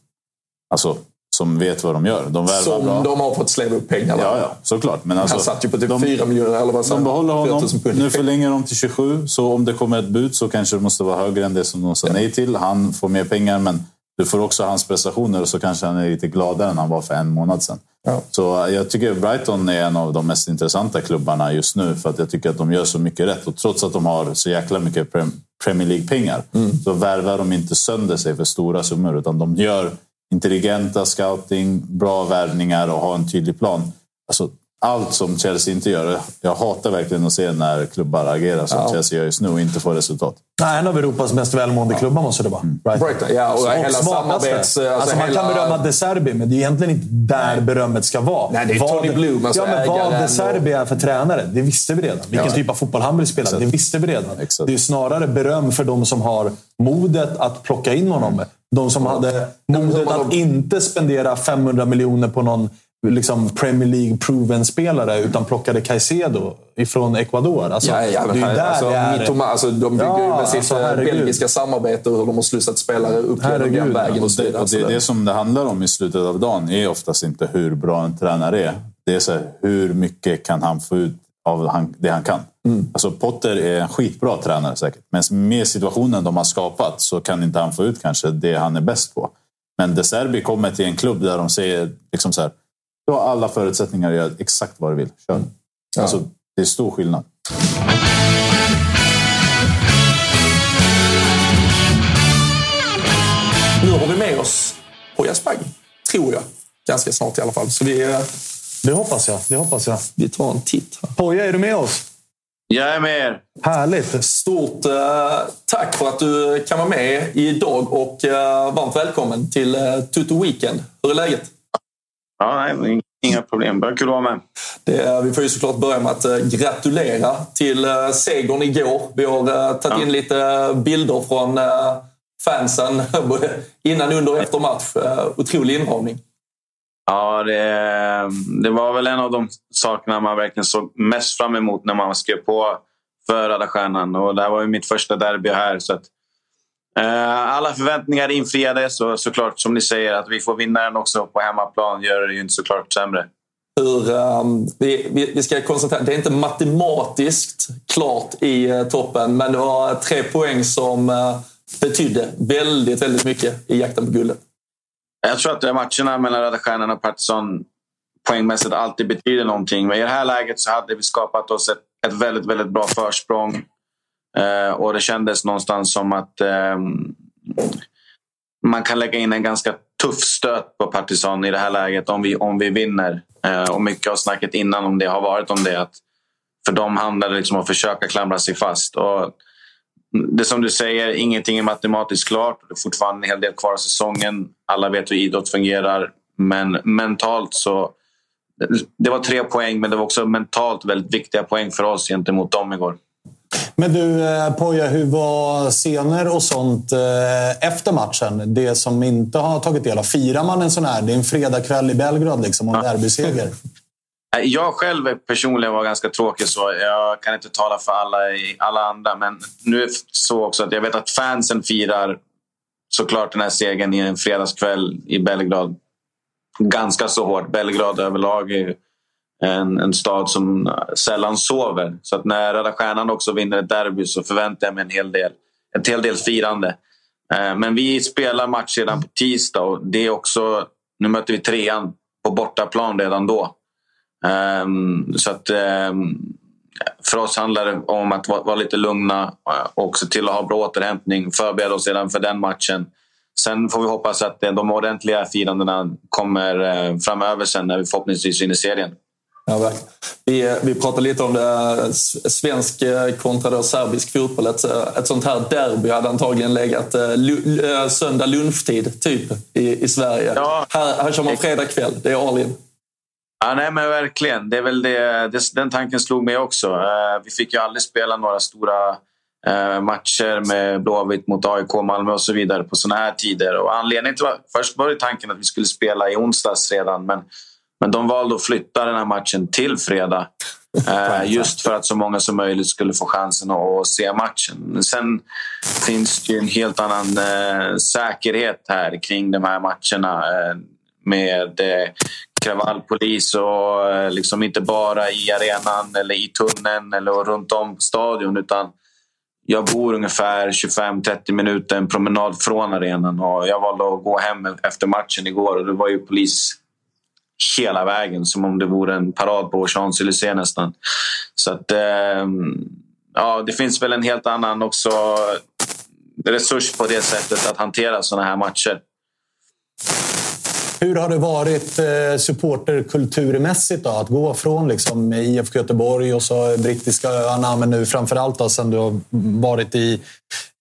alltså, som vet vad de gör. De Som bra. de har fått slänga upp pengar Ja, ja, såklart. Men alltså, Han satt ju på typ de- 4 miljoner eller vad De behåller 4 honom. 000 pund. Nu förlänger de till 27. Så om det kommer ett bud så kanske det måste vara högre än det som de sa nej till. Han får mer pengar, men du får också hans prestationer och så kanske han är lite gladare än han var för en månad sedan. Ja. Så jag tycker Brighton är en av de mest intressanta klubbarna just nu för att jag tycker att de gör så mycket rätt. Och trots att de har så jäkla mycket Prem- Premier League-pengar så värvar de inte sönder sig för stora summor utan de gör intelligenta scouting, bra värvningar och har en tydlig plan. Alltså, allt som Chelsea inte gör. Jag hatar verkligen att se när klubbar agerar som Chelsea gör just nu och inte får resultat. Nej, en av Europas mest välmående klubbar måste det vara. Brighton. Brighton, ja. Och, hela smartaste. Alltså, alltså man hela- kan berömma De Serbi, men det är egentligen inte där berömmet ska vara. Nej, det är Tony Bloom, alltså ja, men vad De och- Serbi är för tränare, det visste vi redan. Vilken Ja. typ av fotboll han vill spela, det visste vi redan. Exakt. Det är snarare beröm för de som har modet att plocka in honom. De som hade modet att inte spendera 500 miljoner på någon liksom Premier League-proven-spelare, utan plockade Caicedo ifrån Ecuador. Alltså, Ja, ja, det är ju där alltså, det är... Mitoma, alltså, de bygger ju Ja, med sitt alltså, eh, herregud. belgiska samarbete och hur de har slussat spelare upp genom Herregud, den vägen. Och det, och det är Så det som det handlar om i slutet av dagen. är oftast inte hur bra en tränare är. Det är så här, hur mycket kan han få ut av han, det han kan. Alltså Potter är en skitbra tränare säkert. Men med situationen de har skapat så kan inte han få ut kanske det han är bäst på. Men De Serbi kommer till en klubb där de säger liksom så här. Du har alla förutsättningar att göra exakt vad du vill. Kör. Alltså, det är stor skillnad. Nu har vi med oss Poya Spang, tror jag. Ganska snart i alla fall. Så vi, eh, Det hoppas jag. Det hoppas jag. vi tar en titt. Poja, är du med oss? Jag är med er. Härligt. Stort eh, tack för att du kan vara med idag och eh, varmt välkommen till eh, Tutto Weekend. Hur är läget? Ja, nej, inga problem. Bara kul att vara med. Det, vi får ju såklart börja med att eh, gratulera till eh, segern igår. Vi har eh, tagit Ja. in lite bilder från fansen både innan, under och efter match. Otrolig inramning. Ja, det, det var väl en av de sakerna man verkligen såg mest fram emot när man skrev på för Röda Stjärnan. Och det här var ju mitt första derby här. Så att, alla förväntningar infriades och såklart, som ni säger, att vi får vinna den också på hemmaplan gör det ju inte såklart sämre. hur, ehm, vi, vi, vi ska konstatera, det är inte matematiskt klart i eh, toppen, men det var tre poäng som eh, betydde väldigt, väldigt mycket i jakten på guldet. Jag tror att matcherna mellan Röda Stjärnan och Partizan poängmässigt alltid betyder någonting. Men i det här läget så hade vi skapat oss ett, ett väldigt, väldigt bra försprång. Eh, och det kändes någonstans som att eh, man kan lägga in en ganska tuff stöt på Partisan i det här läget om vi, om vi vinner. Eh, och mycket av snacket innan om det har varit om det. Att för dem handlar det liksom om att försöka klamra sig fast. Och det som du säger, ingenting är matematiskt klart. Det är fortfarande en hel del kvar av säsongen. Alla vet hur idrott fungerar. Men mentalt så... Det var tre poäng, men det var också mentalt väldigt viktiga poäng för oss gentemot dem igår. Men du eh, Poja, hur var scener och sånt eh, efter matchen? Det som inte har tagit del av. Firar man en sån här? Det är en fredagkväll i Belgrad liksom, och en derbyseger. Nej, Jag själv personligen var ganska tråkig så. Jag kan inte tala för alla, i- alla andra. Men nu är det så också att jag vet att fansen firar såklart den här segern i en fredagskväll i Belgrad. Ganska så hårt. Belgrad överlag är en, en stad som sällan sover. Så att när Röda Stjärnan också vinner ett derby så förväntar jag mig en hel del, ett hel del firande. Eh, men vi spelar match redan på tisdag och det är också... Nu möter vi trean på bortaplan redan då. Ehm, så att ehm, för oss handlar det om att vara, lite lugna eh, och se till att ha bra återhämtning. Förbereda oss redan för den matchen. Sen får vi hoppas att eh, de ordentliga firandena kommer framöver sen när vi förhoppningsvis vinner serien. Ja, vi, vi pratade lite om det, eh, svensk eh, kontra då serbisk fotboll. Ett, eh, ett sånt här derby hade antagligen legat eh, eh, söndag lunchtid typ i, i Sverige. Ja. Här, här kör man fredag kväll. Det är all in. Ja, nej, men verkligen. Det är väl det, det, den tanken slog mig också. Eh, vi fick ju aldrig spela några stora eh, matcher med Blåvitt mot AIK, Malmö och så vidare på såna här tider. Och anledningen till först var det tanken att vi skulle spela i onsdags redan men, men de valde att flytta den här matchen till fredag. Eh, just för att så många som möjligt skulle få chansen att, se matchen. Sen finns det ju en helt annan eh, säkerhet här kring de här matcherna. Eh, med kravallpolis och liksom inte bara i arenan eller i tunneln eller runt om stadion utan jag bor ungefär 25-30 minuter en promenad från arenan och jag valde att gå hem efter matchen igår och det var ju polis hela vägen som om det vore en parad på Champs-Élysées nästan. Så att, eh, ja, det finns väl en helt annan också resurs på det sättet att hantera sådana här matcher. Hur har det varit eh, supporterkulturmässigt då? Att gå från liksom, IFK Göteborg och så brittiska öarna, men nu framförallt då, sen du har varit i,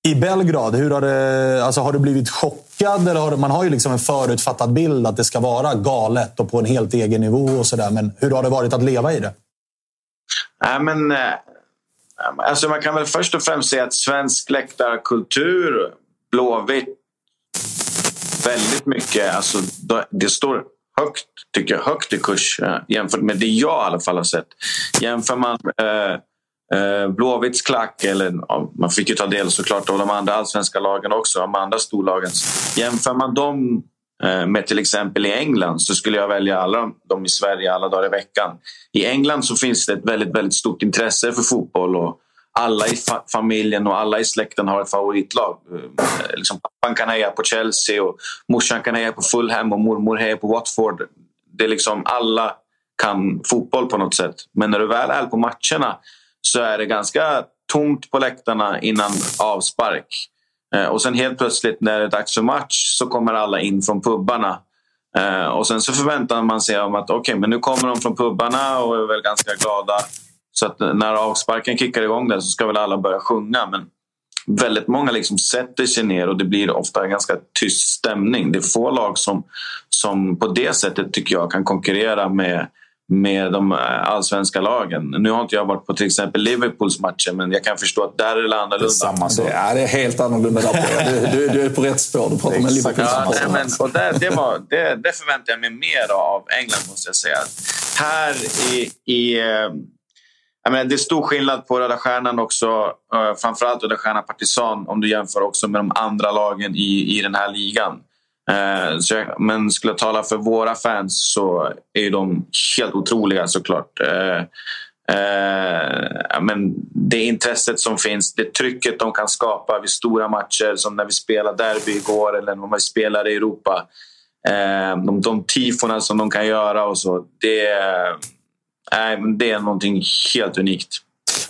i Belgrad. Hur har, det, alltså, har du blivit chockad? Eller har, man har ju liksom en förutfattad bild att det ska vara galet och på en helt egen nivå och sådär. Men hur har det varit att leva i det? Nej, men, eh, alltså man kan väl först och främst säga att svensk läktarkultur, Blåvitt, väldigt mycket. Alltså, det står högt, tycker jag, högt i kurs eh, jämfört med det jag i alla fall har sett. Jämför man eh, eh, Blåvitts klack, eller ja, man fick ju ta del såklart av de andra allsvenska lagen också, de andra storlagen. Jämför man dem eh, med till exempel i England så skulle jag välja alla de i Sverige alla dagar i veckan. I England så finns det ett väldigt, väldigt stort intresse för fotboll och alla i fa familjen och alla i släkten har ett favoritlag. Eh, liksom, pappan kan heja på Chelsea och morsan kan heja på Fulham och mormor hejar på Watford. Det är liksom alla kan fotboll på något sätt. Men när du väl är på matcherna så är det ganska tomt på läktarna innan avspark. Eh, och sen helt plötsligt när det är dags för match så kommer alla in från pubbarna. Eh, och sen så förväntar man sig om att okay, men nu kommer de från pubbarna och är väl ganska glada. Så att när avsparken kickar igång där så ska väl alla börja sjunga. Men väldigt många liksom sätter sig ner och det blir ofta en ganska tyst stämning. Det är få lag som, som på det sättet tycker jag kan konkurrera med med de eh, allsvenska lagen. Nu har inte jag varit på till exempel Liverpools matcher men jag kan förstå att där är det annorlunda. Det är samma det är helt annorlunda där. Du, du, du är på rätt spår. Du pratar med Liverpools ja, nej, men, och det, det, var, det, det förväntar jag mig mer av England måste jag säga. Här i, i eh, menar, det är stor skillnad på Röda Stjärnan också. Eh, framförallt Röda Stjärnan Partisan om du jämför också med de andra lagen i, i den här ligan. Eh, så jag, men skulle jag tala för våra fans så är de helt otroliga såklart. Eh, eh, men det intresset som finns, det trycket de kan skapa vid stora matcher som när vi spelade derby igår eller när vi spelar i Europa. De, de tifona som de kan göra och så. Det Nej, det är någonting helt unikt.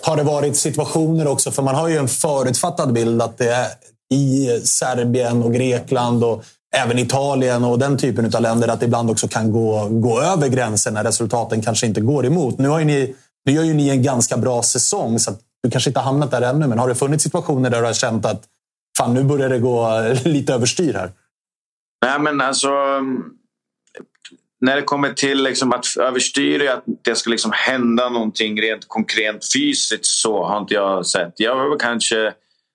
Har det varit situationer också, för man har ju en förutfattad bild att det är i Serbien och Grekland och även Italien och den typen av länder att det ibland också kan gå, gå över gränsen när resultaten kanske inte går emot. Nu, har ju ni, nu gör ju ni en ganska bra säsong så du kanske inte har hamnat där ännu. Men har det funnits situationer där du har känt att fan, nu börjar det gå lite överstyr här? Nej, men alltså när det kommer till liksom att överstyra, att det ska liksom hända någonting rent konkret fysiskt så har inte jag sett. Jag var kanske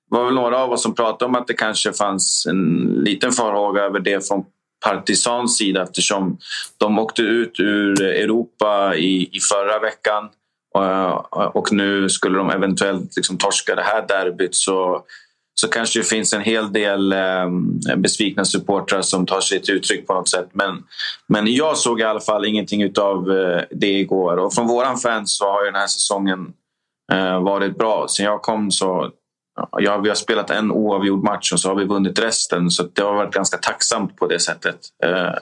var väl några av oss som pratade om att det kanske fanns en liten farhåga över det från Partisans sida eftersom de åkte ut ur Europa i, i förra veckan och, och nu skulle de eventuellt liksom torska det här derbyt. Så så kanske det finns en hel del eh, besvikna supportrar som tar sig till uttryck på något sätt. Men, men jag såg i alla fall ingenting av eh, det igår. Och från våran fans så har ju den här säsongen eh, varit bra. Sen jag kom så ja, vi har spelat en oavgjord match och så har vi vunnit resten. Så det har varit ganska tacksamt på det sättet. Eh,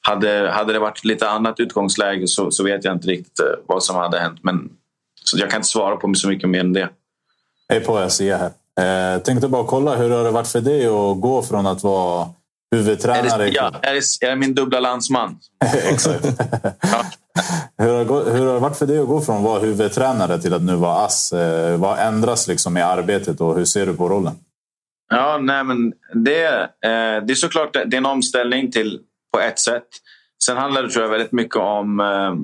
hade, hade det varit lite annat utgångsläge så, så vet jag inte riktigt eh, vad som hade hänt. Men, så jag kan inte svara på så mycket mer än det. Hej på er, Sia här. Eh, tänkte bara kolla, hur har det varit för dig att gå från att vara huvudtränare? Är det, ja, är det, är det min dubbla landsman? Exakt. hur, har, hur har det varit för dig att gå från att vara huvudtränare till att nu vara ass? Eh, vad ändras liksom i arbetet och hur ser du på rollen? Ja, nej, men det, eh, det är såklart det är en omställning till på ett sätt. Sen handlar det tror jag väldigt mycket om eh,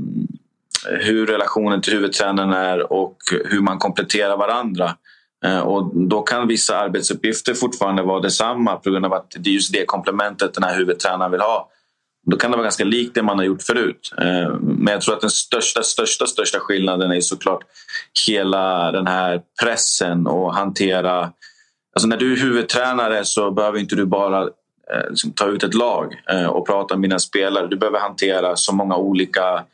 hur relationen till huvudtränaren är och hur man kompletterar varandra. Eh, och då kan vissa arbetsuppgifter fortfarande vara detsamma på grund av att det är just det komplementet den här huvudtränaren vill ha. Då kan det vara ganska likt det man har gjort förut. Eh, men jag tror att den största, största, största skillnaden är såklart hela den här pressen och hantera... Alltså när du är huvudtränare så behöver inte du bara eh, liksom ta ut ett lag och prata med dina spelare. Du behöver hantera så många olika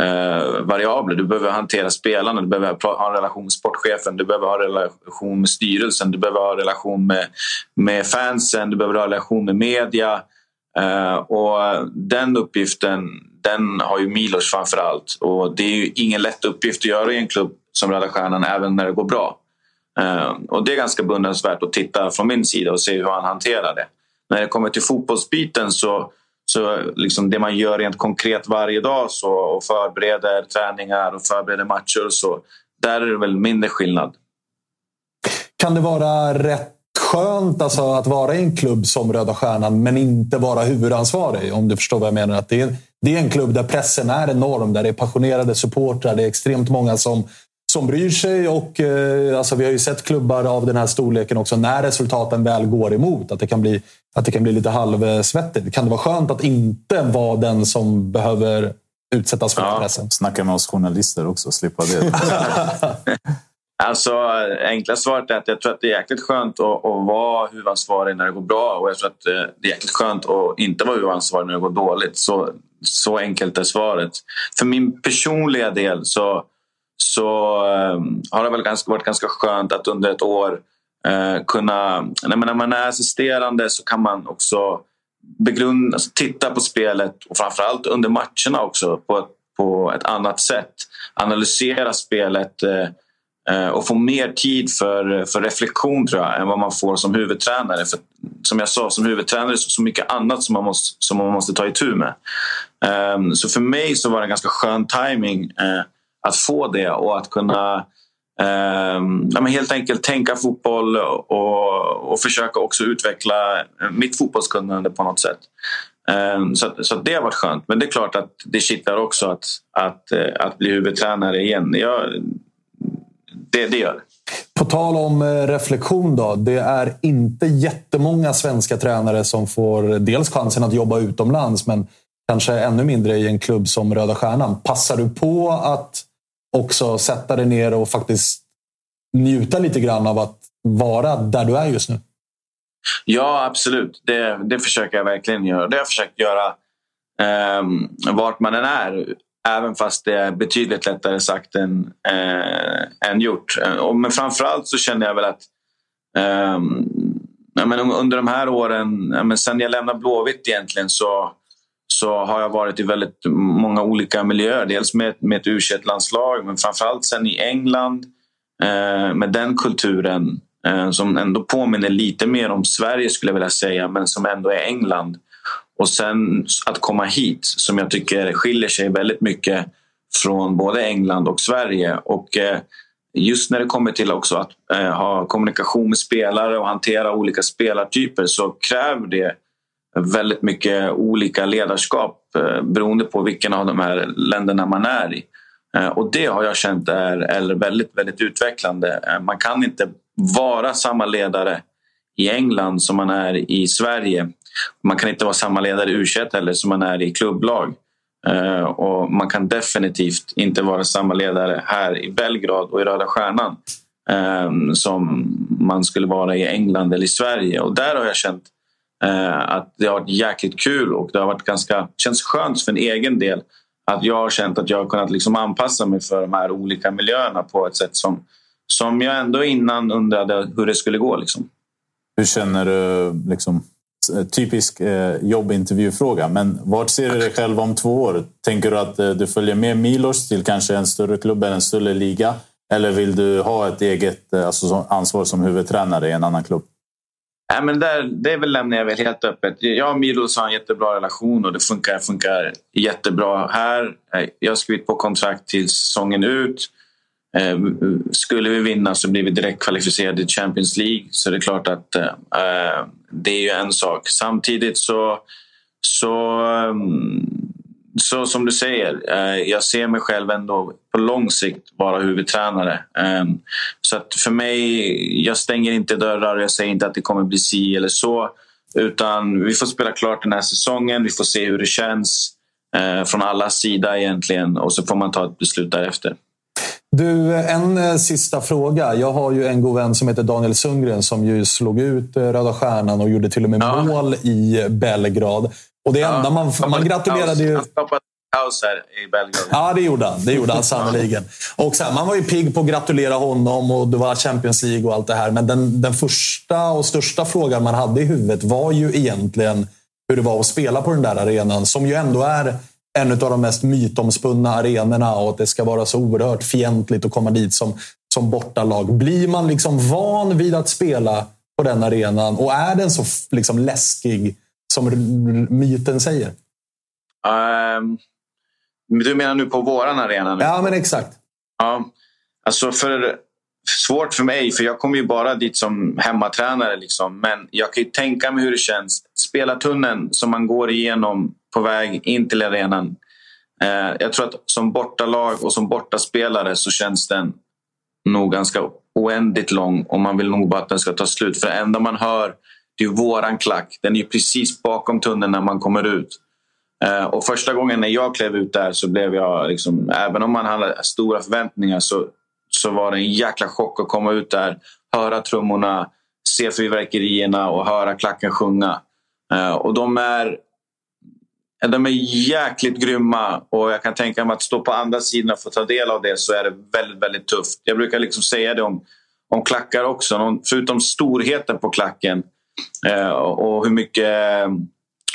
eh, variabler. Du behöver hantera spelarna, du behöver ha en relation med sportchefen, du behöver ha en relation med styrelsen, du behöver ha en relation med, med fansen, du behöver ha en relation med media. Eh, och den uppgiften den har ju Milos framför allt. Och det är ju ingen lätt uppgift att göra i en klubb som Röda Stjärnan även när det går bra. Eh, och det är ganska beundransvärt att titta från min sida och se hur han hanterar det. När det kommer till fotbollsbiten så, så liksom det man gör rent konkret varje dag så, och förbereder träningar och förbereder matcher och så. Där är det väl mindre skillnad. Kan det vara rätt skönt alltså, att vara i en klubb som Röda Stjärnan men inte vara huvudansvarig? Om du förstår vad jag menar. Att det, är, det är en klubb där pressen är enorm, där det är passionerade supportrar. Det är extremt många som som bryr sig. Och, eh, alltså, vi har ju sett klubbar av den här storleken också när resultaten väl går emot. Att det kan bli, att det kan bli lite halvsvettigt. Kan det vara skönt att inte vara den som behöver utsättas för ja. pressen? Snacka med oss journalister också, slippa det. Alltså, enkla svaret är att jag tror att det är jäkligt skönt att, att vara huvudansvarig när det går bra och jag tror att eh, det är jäkligt skönt att inte vara huvudansvarig när det går dåligt. Så, så enkelt är svaret. För min personliga del så så eh, har det väl ganska, varit ganska skönt att under ett år eh, kunna... När man är assisterande så kan man också begrunda, alltså titta på spelet och framförallt under matcherna också på ett, på ett annat sätt. Analysera spelet eh, eh och få mer tid för, för reflektion tror jag än vad man får som huvudtränare. För, som jag sa, som huvudtränare är det så mycket annat som man måste, som man måste ta itu med. Eh, så för mig så var det en ganska skön timing eh, att få det och att kunna eh, helt enkelt tänka fotboll och, och försöka också utveckla mitt fotbollskunnande på något sätt. Eh, så, så det har varit skönt. Men det är klart att det kittlar också att, att, eh, att bli huvudtränare igen. Jag, det, det gör det. På tal om eh, reflektion då. Det är inte jättemånga svenska tränare som får dels chansen att jobba utomlands men kanske ännu mindre i en klubb som Röda Stjärnan. Passar du på att också sätta dig ner och faktiskt njuta lite grann av att vara där du är just nu? Ja, absolut. Det, det försöker jag verkligen göra. Det har jag försökt göra eh, vart man än är. Även fast det är betydligt lättare sagt än, eh, än gjort. Eh, men framförallt så känner jag väl att eh, men under de här åren, men sen jag lämnade Blåvitt egentligen så så har jag varit i väldigt många olika miljöer. Dels med, med ett u landslag men framförallt sen i England eh, med den kulturen eh, som ändå påminner lite mer om Sverige skulle jag vilja säga men som ändå är England. Och sen att komma hit som jag tycker skiljer sig väldigt mycket från både England och Sverige. Och eh, just när det kommer till också att eh, ha kommunikation med spelare och hantera olika spelartyper så kräver det väldigt mycket olika ledarskap eh, beroende på vilken av de här länderna man är i. Eh, och det har jag känt är, är väldigt, väldigt utvecklande. Eh, man kan inte vara samma ledare i England som man är i Sverige. Man kan inte vara samma ledare i u heller som man är i klubblag. Och man kan definitivt inte vara samma ledare här i Belgrad och i Röda Stjärnan som man skulle vara i England eller i Sverige. Och där har jag känt Eh, att det har varit jäkligt kul och det har varit ganska, känns skönt för en egen del att jag har känt att jag har kunnat liksom anpassa mig för de här olika miljöerna på ett sätt som, som jag ändå innan undrade hur det skulle gå. Liksom. Hur känner du? Liksom, eh, typisk eh, jobbintervjufråga, men vart ser du dig själv om två år? Tänker du att eh, du följer med Milos till kanske en större klubb eller en större liga? Eller vill du ha ett eget eh, alltså, ansvar som huvudtränare i en annan klubb? Nej, men där, det väl lämnar jag väl helt öppet. Jag och Milos har en jättebra relation och det funkar, funkar jättebra här. Eh, jag har skrivit på kontrakt till säsongen ut. Eh, skulle vi vinna så blir vi direkt kvalificerade till Champions League. Så det är klart att eh, eh, det är ju en sak. Samtidigt så, så ehm, så som du säger, eh, jag ser mig själv ändå på lång sikt vara huvudtränare. Ehm, så att för mig, jag stänger inte dörrar och jag säger inte att det kommer bli si eller så. Utan vi får spela klart den här säsongen, vi får se hur det känns eh, från alla sida egentligen och så får man ta ett beslut därefter. Du, en eh, sista fråga. Jag har ju en god vän som heter Daniel Sundgren som ju slog ut eh, Röda Stjärnan och gjorde till och med ja. mål i Belgrad. Och det enda man, man gratulerade ju... Här i Belgrad. Ja, det gjorde han. Det gjorde han sannerligen. Och så här, man var ju pigg på att gratulera honom och det var Champions League och allt det här. Men den, den första och största frågan man hade i huvudet var ju egentligen hur det var att spela på den där arenan. Som ju ändå är en av de mest mytomspunna arenorna och att det ska vara så oerhört fientligt att komma dit som, som bortalag. Blir man liksom van vid att spela på den arenan och är den så liksom läskig som myten säger? Um, du menar nu på våran arena? Nu? Ja, men exakt. Ja, alltså för svårt för mig, för jag kommer ju bara dit som hemmatränare. Liksom. Men jag kan ju tänka mig hur det känns. Spelartunneln som man går igenom på väg in till arenan. Eh, jag tror att som bortalag och som bortaspelare så känns den nog ganska oändligt lång och man vill nog bara att den ska ta slut. För det enda man hör det är våran klack. Den är precis bakom tunneln när man kommer ut. Eh, och första gången när jag klev ut där så blev jag, liksom, även om man hade stora förväntningar så, så var det en jäkla chock att komma ut där, höra trummorna, se fyrverkerierna och höra klacken sjunga. Eh, och de är de är jäkligt grymma och jag kan tänka mig att stå på andra sidan och få ta del av det så är det väldigt, väldigt tufft. Jag brukar liksom säga det om, om klackar också. Förutom storheten på klacken eh, och hur mycket eh,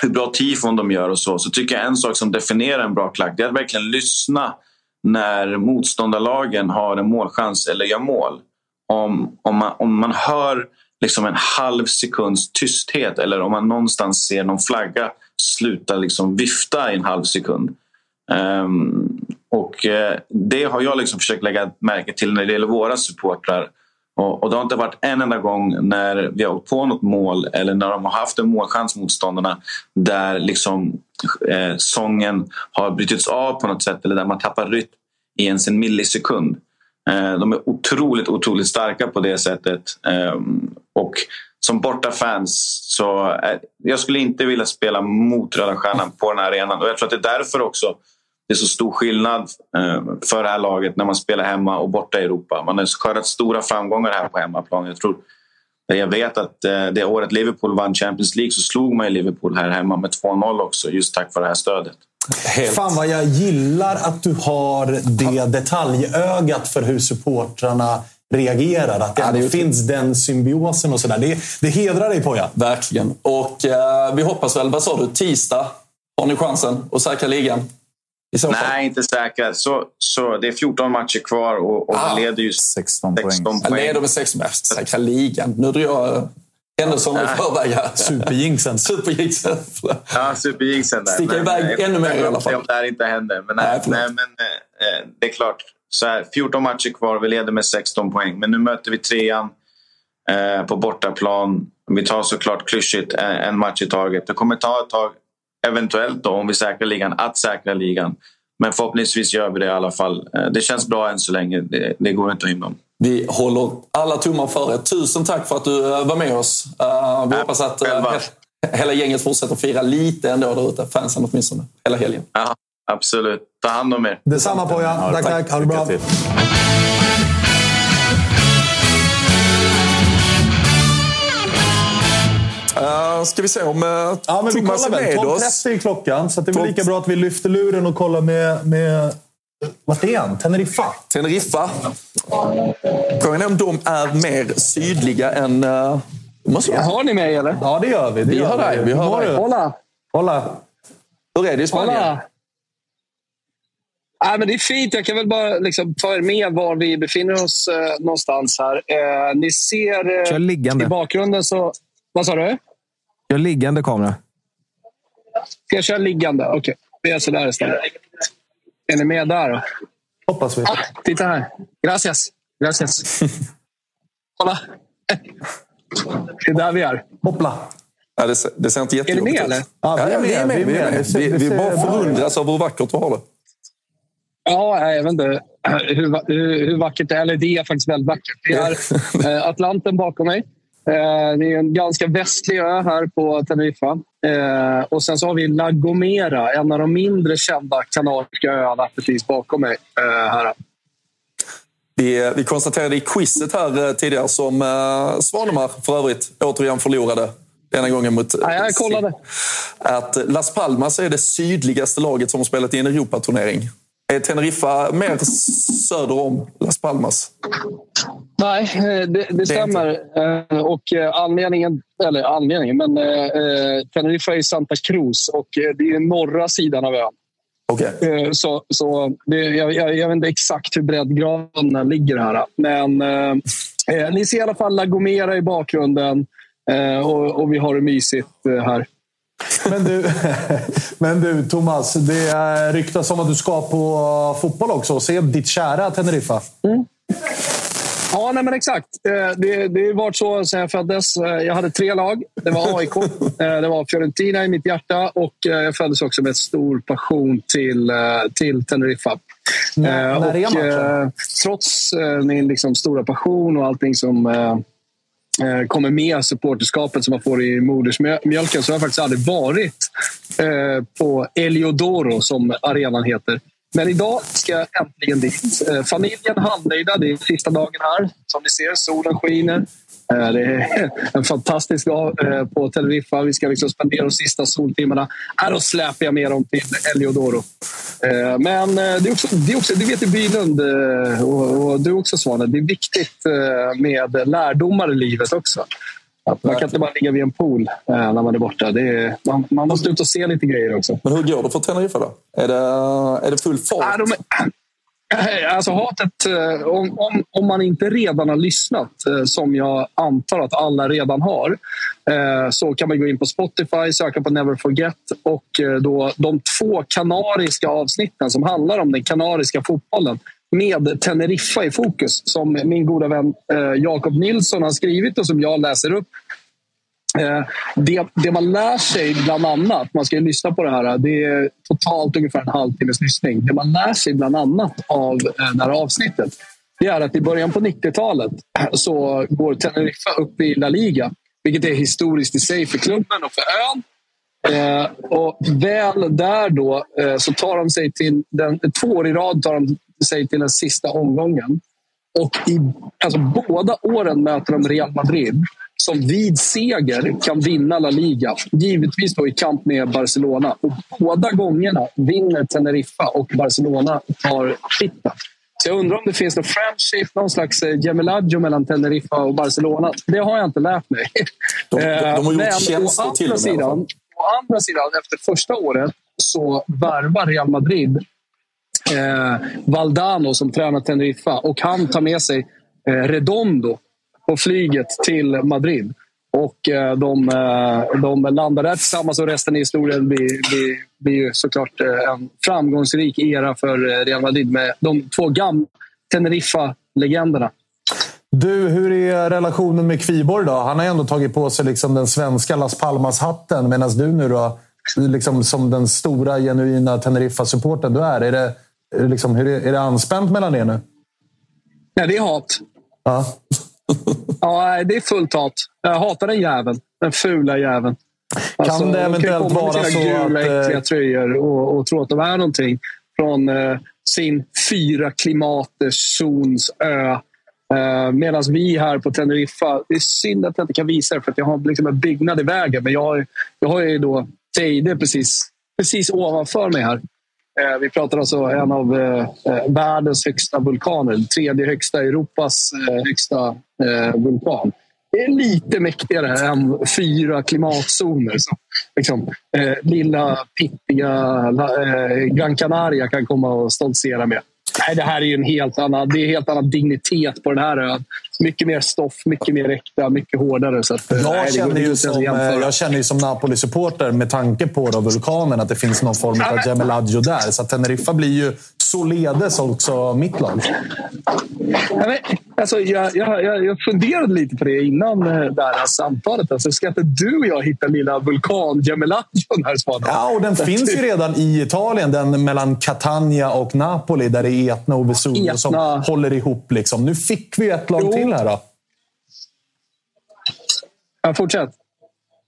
hur bra tifon de gör och så, så tycker jag en sak som definierar en bra klack det är att verkligen lyssna när motståndarlagen har en målchans eller gör mål. Om, om, man, om man hör liksom en halv sekunds tysthet eller om man någonstans ser någon flagga sluta liksom vifta i en halv sekund. Um, och eh, Det har jag liksom försökt lägga märke till när det gäller våra supportrar. Och, och, det har inte varit en enda gång när vi har åkt på något mål eller när de har haft en målchans motståndarna där liksom, eh, sången har brutits av på något sätt eller där man tappar rytm i ens en millisekund. Eh, de är otroligt, otroligt starka på det sättet. Eh, och som bortafans så eh, jag skulle inte vilja spela mot Röda Stjärnan på den här arenan. Och jag tror att det är därför också det är så stor skillnad eh, för det här laget när man spelar hemma och borta i Europa. Man har skördat stora framgångar här på hemmaplan. Jag, tror, jag vet att eh, det året Liverpool vann Champions League så slog man Liverpool här hemma med 2-0 också just tack vare det här stödet. Helt. Fan vad jag gillar att du har det detaljögat för hur supportrarna reagerar. Att det, ja, det finns den symbiosen och sådär. Det, det hedrar dig Poja. Verkligen. Och eh, vi hoppas väl, vad sa du, tisdag har ni chansen att säkra ligan? Nej, inte säkra. Så, så det är 14 matcher kvar och, och ah, leder ju 16 poäng. 16 poäng. Leder med 16 poäng. Säkra ligan. Nu drar jag händelserna i förväg här. Superjinxen. Superjinxen. ja, superjinxen. Sticka iväg ännu mer i alla fall. Om det här inte händer. Men, nej, nej, nej men eh, det är klart. Så här, 14 matcher kvar, vi leder med 16 poäng. Men nu möter vi trean eh, på bortaplan. Vi tar såklart klyschigt en match i taget. Det kommer ta ett tag, eventuellt då, om vi säkrar ligan, att säkra ligan. Men förhoppningsvis gör vi det i alla fall. Eh, det känns bra än så länge. Det, det går inte att hymla om. Vi håller alla tummar för er. Tusen tack för att du eh, var med oss. Uh, vi hoppas att uh, hela gänget fortsätter fira lite ändå där ute. Fansen åtminstone. Hela helgen. Ja, absolut. Ta hand om er. Detsamma på er. Tack, tack. Ha det bra. Uh, ska vi se om uh, ja, men Thomas är med oss? 12.30 är klockan, så det är väl lika bra att vi lyfter luren och kollar med... med vart är han? Teneriffa? Teneriffa. Frågan är om de är mer sydliga än... Uh, måste har ni mig eller? Ja, det gör vi. Det vi gör dig. Vi hör dig. Hola! Hola! Hur är det i Spanien? Hola. Ja, men det är fint. Jag kan väl bara liksom ta er med var vi befinner oss eh, någonstans här. Eh, ni ser eh, i bakgrunden så... Vad sa du? Kör liggande kamera. Ska jag köra liggande? Okej, okay. vi gör sådär istället. Är ni med där? Då? Hoppas vi. Ah, titta här. Gracias. Gracias. Kolla. Det är där vi är. Hoppla. Ja, det, det ser inte jättejobbigt ut. Är ni med eller? Ja, vi är med. Vi, är med. Vi, är med. vi, vi, vi bara förundras av hur vackert du har det. Ja, jag vet inte hur, hur, hur vackert det är. Eller det är faktiskt väldigt vackert. Det är eh, Atlanten bakom mig. Eh, det är en ganska västlig ö här på Teneriffa. Eh, och sen så har vi La Gomera, en av de mindre kända kanariska öarna precis bakom mig. Här. Vi, vi konstaterade i quizet här tidigare som eh, Svanemar för övrigt återigen förlorade denna gången mot... Ja, jag kollade. Att Las Palmas är det sydligaste laget som har spelat i en Europaturnering. Är Teneriffa mer söder om Las Palmas? Nej, eh, det, det stämmer. Eh, och anledningen, eller anledningen, men eh, Teneriffa är i Santa Cruz och det är norra sidan av ön. Okay. Så, så det, jag, jag, jag, vet inte exakt hur breddgraden ligger här. Men eh, ni ser i alla fall La Gomera i bakgrunden eh, och, och, vi har det mysigt här. Men du, men du Thomas, det ryktas om att du ska på fotboll också och se ditt kära Teneriffa. Mm. Ja, nej, men exakt. Eh, det, det har varit så sedan jag föddes. Eh, jag hade tre lag. Det var AIK, eh, det var Fiorentina i mitt hjärta och jag föddes också med stor passion till, till Teneriffa. När, när är matchen? Trots min liksom, stora passion och allting som Eh, kommer med supporterskapet som man får i modersmjölken så har jag faktiskt aldrig varit eh, på Eliodoro, som arenan heter. Men idag ska jag äntligen dit. Eh, familjen handnöjda. Det är sista dagen här. Som ni ser, solen skiner. Eh, det är en fantastisk dag eh, på Teneriffa. Vi ska liksom spendera de sista soltimmarna. Här då släpar jag med dem till Eliodoro. Men det är också, det, är också, det vet du Bylund och, och du också Svanen. Det är viktigt med lärdomar i livet också. Man kan inte bara ligga vid en pool när man är borta. Är, man, man, måste ut och se lite grejer också. Men hur går det för Teneriffa då? Är det, är det full fart? Eh, alltså hatet, eh, om, om, om man inte redan har lyssnat, eh, som jag antar att alla redan har, så kan man gå in på Spotify, söka på Never Forget och då de två kanariska avsnitten som handlar om den kanariska fotbollen med Teneriffa i fokus som min goda vän Jakob Nilsson har skrivit och som jag läser upp Eh, det, det, man lär sig bland annat, man ska ju lyssna på det här, det är totalt ungefär en halvtimmes lyssning. Det man lär sig bland annat av eh, det här avsnittet det är att i början på 90-talet så går Teneriffa upp i La Liga, vilket är historiskt i sig för klubben och för ön. Eh, och väl där då eh, så tar de sig till, den, två år i rad tar de sig till den sista omgången. Och i alltså, båda åren möter de Real Madrid som vid seger kan vinna La Liga. Givetvis då i kamp med Barcelona. Och båda gångerna vinner Teneriffa och Barcelona tar titeln. Så jag undrar om det finns någon friendship, någon slags eh, gemelaggio mellan Teneriffa och Barcelona. Det har jag inte lärt mig. De, de, de har gjort Men till andra sidan, Å andra sidan, efter första året så värvar Real Madrid eh, Valdano som tränar Teneriffa och han tar med sig eh, Redondo på flyget till Madrid. Och eh, de, eh, de landar där tillsammans och resten i historien blir, blir, blir såklart eh, en framgångsrik era för Real Madrid med de två gamla Teneriffa-legenderna. Du, hur är relationen med Kviborg då? Han har ändå tagit på sig liksom den svenska Las Palmas-hatten medan du nu då, liksom som den stora genuina Teneriffa-supporten du är. Är det, liksom, hur är, är det anspänt mellan er nu? Nej, det är hat. Ja. Ja, det är fullt hat. Jag hatar den jäveln. Den fula jäveln. Kan alltså, det eventuellt vara så gula, att... äckliga tröjor och, och tro att de är någonting från eh, sin fyra klimaters zons ö. Eh, Medan vi här på Teneriffa, det är synd att jag inte kan visa det för att jag har liksom en byggnad i vägen. Men jag har, jag har ju då Teide precis, precis ovanför mig här. Eh, vi pratar alltså en av eh, eh världens högsta vulkaner. Tredje högsta Europas eh, högsta eh, vulkan. Det är lite mäktigare än fyra klimatzoner som liksom, lilla pittiga Gran Canaria kan komma och stoltsera med. Nej, det här är en helt annan, det är helt annan dignitet på den här ön. Mycket mer stoff, mycket mer äkta, mycket hårdare. Så att, jag, nej, känner ju som, jag känner ju som Napoli-supporter med tanke på då vulkanen att det finns någon form av Gemelaggio där. Så Teneriffa blir ju således också mitt lag. Men, alltså, jag, jag, jag funderade lite på det innan eh, det här samtalet. Alltså, ska inte du och jag hitta lilla vulkan Gemelaggio här Svanen? Ja, och den finns ju redan i Italien. Den mellan Catania och Napoli där det är Etna och Vesuvio som håller ihop. Liksom. Nu fick vi ett lag jo till här då. Ja, fortsätt.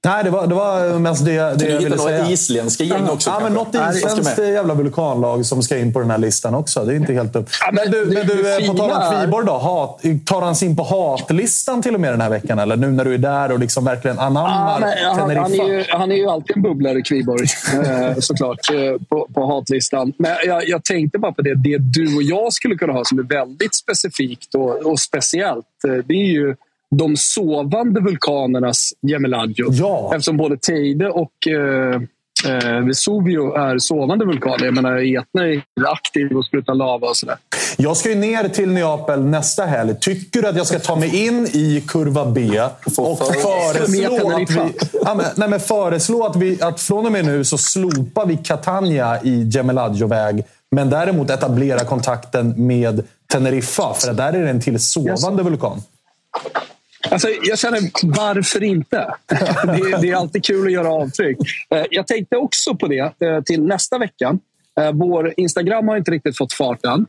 Nej, det var, det var mest det, det jag ville hitta några säga. isländska gäng också? Ja, men något isländskt jävla vulkanlag som ska in på den här listan också. Det är inte helt upp. Ja, men, men du, det- men du eh, på tal om Kviborg då. Hat, tar han sig in på hatlistan till och med den här veckan? Eller nu när du är där och liksom verkligen Ja, anammar men han, han, Teneriffa? är ju, han är ju alltid en bubblare, Kviborg, eh, såklart, eh, på, på hatlistan. Men jag, jag tänkte bara på det. Det du och jag skulle kunna ha som är väldigt specifikt och, och speciellt, det är ju de sovande vulkanernas Gemeladjo. Ja. Eftersom både Teide och eh, eh, Vesuvio är sovande vulkaner. Jag menar, Etna är aktiv och sprutar lava och sådär. Jag ska ju ner till Neapel nästa helg. Tycker du att jag ska ta mig in i kurva B och föreslå att vi, ja, men, nej, men föreslå att vi att från och med nu så slopar vi Catania i Gemeladjo-väg men däremot etablera kontakten med Teneriffa för att där är det en till sovande vulkan. Alltså, jag känner, varför inte? Det är, det är alltid kul att göra avtryck. Eh, jag tänkte också på det eh, till nästa vecka. Eh, vår Instagram har inte riktigt fått fart än.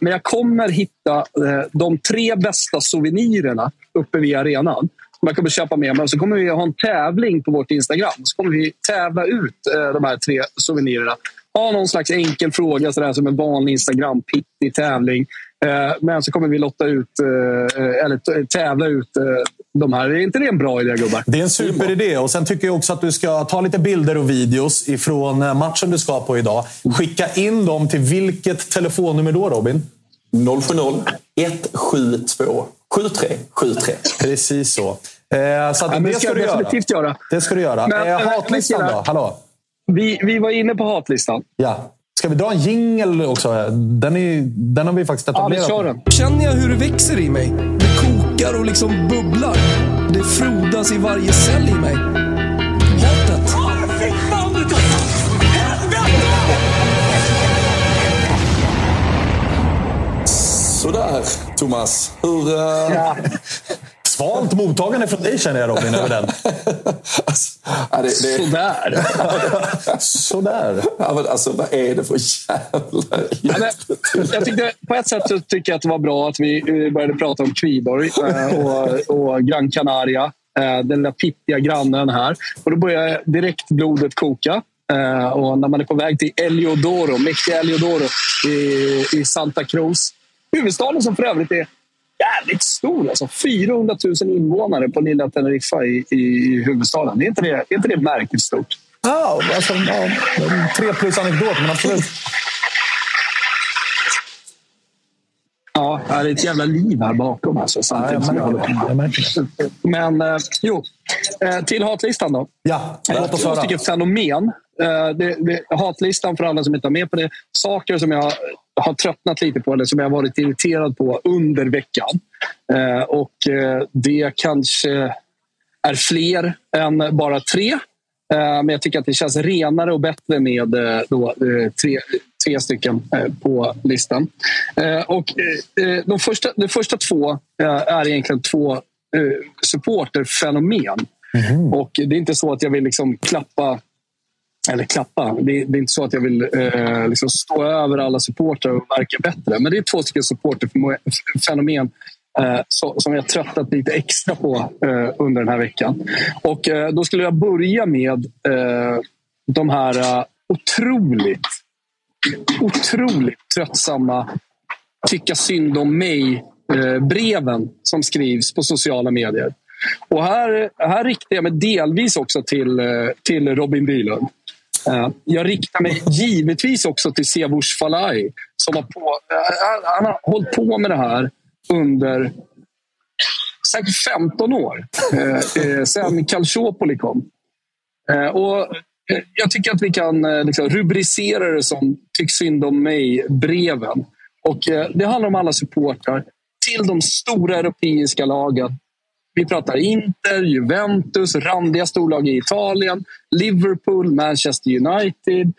Men jag kommer hitta de tre bästa souvenirerna uppe vid arenan. Som jag kommer köpa med mig. Och så kommer vi ha en tävling på vårt Instagram. Så kommer vi tävla ut de här tre souvenirerna. Ha någon slags enkel fråga sådär, som en vanlig Instagram-pittig tävling. Eh, Men så kommer vi lotta ut, eh, eller tävla ut eh, de här. Är inte det en bra idé, gubbar? Det är en superidé. Och sen tycker jag också att du ska ta lite bilder och videos ifrån matchen du ska på idag. Skicka in dem till vilket telefonnummer då, Robin? 070 172 7373. Precis så. Eh, så att men det ska ska du göra. göra. Det ska du göra. Men- eh, men- hatlistan men- då? Hallå? Vi, vi var inne på hatlistan. Ja. Ska vi dra en jingle också? Den, är, den har vi faktiskt Ja, vi etablerat. kör den. Känner jag hur det växer i mig. Det kokar och liksom bubblar. Det frodas i varje cell i mig. Hatet. Sådär, Thomas. Hur... eh, Svalt mottagande från dig känner jag Robin över den. alltså, ja, det, det, Sådär. Sådär. ja, men alltså, vad är det för jävla... Ja, men, jag tyckte, på ett sätt så tycker jag att det var bra att vi eh, började prata om Kviborg eh, och, och Gran Canaria. eh, Den lilla pittiga grannen här. Och då börjar direkt blodet koka. Och när man är på väg till Eliodoro, mäktiga Eliodoro i, i Santa Cruz. Huvudstaden som för övrigt är jävligt stor. Alltså 400 000 invånare på lilla Teneriffa i, i huvudstaden. Är inte det, är inte det märkligt stort? Ja, alltså, ja, tre plus anekdot, men absolut. Ja, det är ett jävla liv här bakom. Alltså, samtidigt som jag. Jag märker det. Men eh, jo, eh, till hatlistan då. Ja, låt oss Två stycken fenomen. Eh, det, det, hatlistan för alla som inte är med på det. Saker som jag har tröttnat lite på eller som jag har varit irriterad på under veckan. Eh, och eh, det kanske är fler än bara tre. Men jag tycker att det känns renare och bättre med då, tre, tre stycken på listan. Och, de, första, de första två är egentligen två supporterfenomen. Och det är inte så att jag vill liksom klappa eller klappa. Det är, det är inte så att jag vill eh, liksom stå över alla supportrar och verka bättre. Men det är två stycken supporterfenomen eh, så, som jag tröttat lite extra på eh, under den här veckan. Och eh, Då skulle jag börja med eh, de här eh, otroligt, otroligt tröttsamma tycka synd om mig-breven eh, som skrivs på sociala medier. Och här, här riktar jag mig delvis också till, eh, till Robin Bylund. Eh, jag riktar mig givetvis också till Sevush Falai som har, på, eh, han har hållit på med det här under säkert 15 år. Eh, eh Sen Calciopoli kom. Eh, Och jag tycker att vi kan liksom rubricera det som Tyck synd om mig-breven. Och eh, Det handlar om alla supportrar till de stora europeiska lagen. Vi pratar Inter, Juventus, randiga storlag i Italien, Liverpool, Manchester United.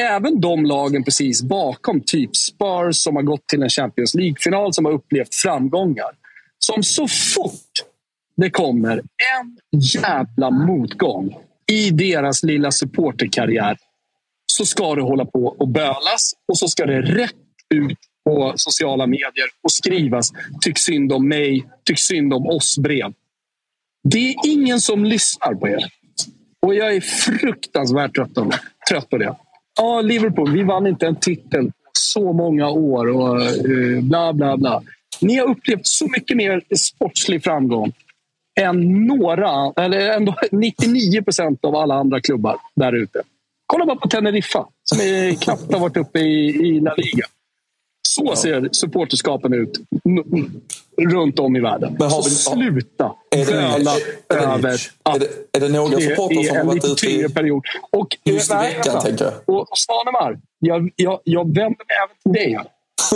Även de lagen precis bakom, typ Spurs som har gått till en Champions League-final, som har upplevt framgångar. Som så fort det kommer en jävla motgång i deras lilla supporterkarriär så ska det hålla på och bölas och så ska det rätt ut på sociala medier och skrivas tyck synd om mig, tyck synd om oss brev. Det är ingen som lyssnar på er. Och jag är fruktansvärt trött, på det. trött på det. Ja, Liverpool, vi vann inte en titel på så många år och uh, bla bla bla. Ni har upplevt så mycket mer sportslig framgång än några, eller ändå 99 procent av alla andra klubbar där ute. Kolla bara på Teneriffa, som är, knappt har varit uppe i, i La Liga. Så ser supporterskapen ut runt om i världen. Men har vi, så sluta böla över att är det, är det några supportrar som har varit ute i... period. Och, just i veckan, tänker jag. Och Svanemar, jag, jag, jag vänder mig även till dig.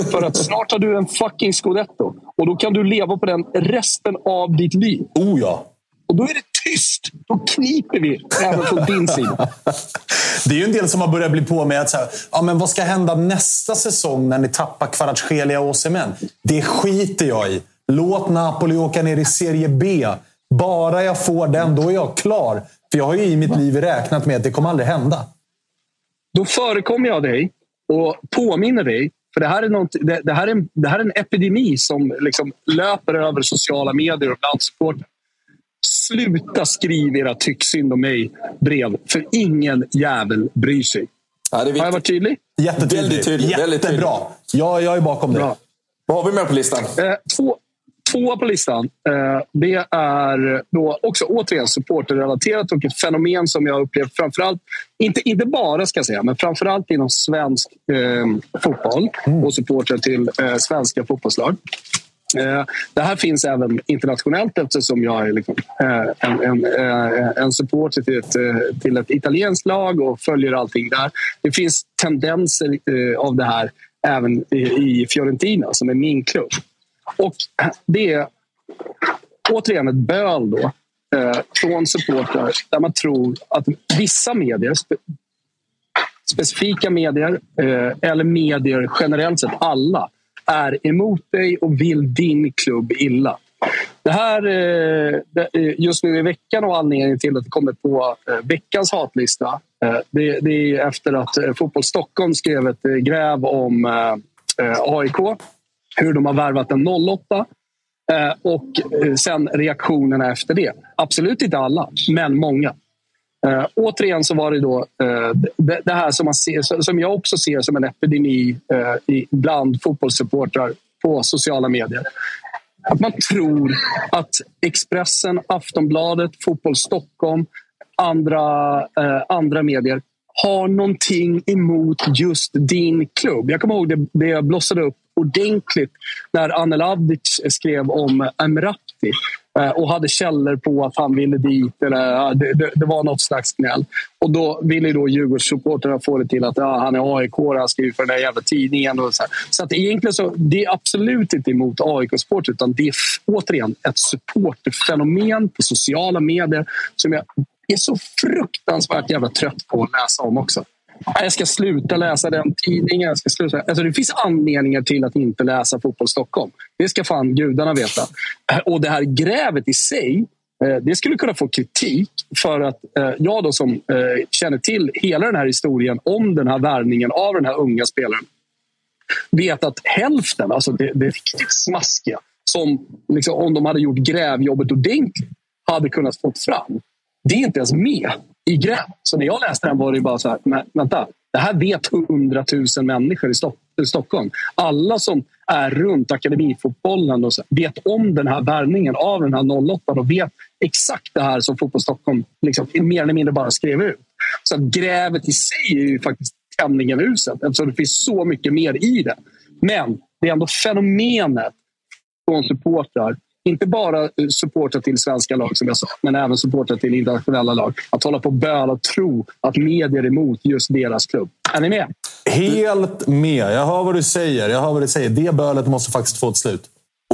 För att snart har du en fucking scudetto. Och då kan du leva på den resten av ditt liv. Oh ja. Och då är det tyst. Då kniper vi även från din sida. Det är ju en del som har börjat bli på med att så här, ja, men vad ska hända nästa säsong när ni tappar Kvaratskhelia och Osimhen? Det skiter jag i. Låt Napoli åka ner i Serie B. Bara jag får den, då är jag klar. För jag har ju i mitt liv räknat med att det kommer aldrig hända. Då förekommer jag dig och påminner dig för det här är, något, det, det, här är en, det här är en epidemi som liksom löper över sociala medier och bland supportrar. Sluta skriva era tyck synd om mig brev, för ingen jävel bryr sig. Ja, Har jag varit tydlig? Jättetydlig. Väldigt tydlig. Jättebra. Väldigt tydlig. Ja, jag är bakom det. Bra. Vad har vi med på listan? Eh, två, tvåa på listan. Eh, det är då också återigen supporterrelaterat och ett fenomen som jag upplevt framförallt, inte, inte bara ska jag säga, men framförallt inom svensk eh, fotboll och supportrar till eh, svenska fotbollslag. Eh, det här finns även internationellt eftersom jag är liksom, eh, en, en, eh, en supporter till ett, till ett italienskt lag och följer allting där. Det finns tendenser av det här även i, Fiorentina som är min klubb. Och det är återigen ett böl då, från supportrar där man tror att vissa medier, specifika medier eller medier generellt sett, alla, är emot dig och vill din klubb illa. Det här eh, eh, just nu i veckan och anledningen till att det kommer på eh, veckans hatlista. Det, det är efter att Fotboll Stockholm skrev ett gräv om AIK. Hur de har värvat en 08. Och sen reaktionerna efter det. Absolut inte alla, men många. Eh, återigen så var det då eh, det, det, här som, man ser, som jag också ser som en epidemi eh, i, bland fotbollssupportrar på sociala medier. Att man tror att Expressen, Aftonbladet, Fotboll Stockholm, andra, eh, andra medier har någonting emot just din klubb. Jag kommer ihåg det, det blossade upp ordentligt när Anel Avdic skrev om Emrap City eh, och hade källor på att han ville dit. Eller, det, det, det var något slags gnäll. Och då ville då Djurgårdssupportrarna få det till att ja, han är AIK han skriver för den där jävla tidningen. Och så här. så att egentligen så, det är absolut inte emot AIK-sport utan det är återigen ett supporterfenomen på sociala medier som jag är så fruktansvärt jävla trött på att läsa om också. Jag ska sluta läsa den tidningen. Jag ska sluta. Alltså, det finns anledningar till att inte läsa Fotboll Stockholm. Det ska fan gudarna veta. Eh, och det här grävet i sig, eh, det skulle kunna få kritik för att eh, jag då som känner till hela den här historien om den här värvningen av den här unga spelaren vet att hälften, alltså det, det riktigt smaskiga som liksom, om de hade gjort grävjobbet ordentligt hade kunnat få fram. Det är inte ens med i gräv. Så när jag läste den var det bara så här, men vänta, det här vet hundratusen människor i, Stock i Stockholm. Alla som är runt akademifotbollen och så, vet om den här värvningen av den här 08 och vet exakt det här som Fotboll Stockholm liksom, mer eller mindre bara skrev ut. Så att grävet i sig är ju faktiskt tämligen uselt eftersom det finns så mycket mer i det. Men det är ändå fenomenet från supportrar inte bara supportrar till svenska lag som jag sa, men även supportrar till internationella lag. Att hålla på och böla och tro att medier är emot just deras klubb. Är ni med? Helt med. Jag hör vad du säger. Jag hör vad du säger. Det bölet måste faktiskt få ett slut.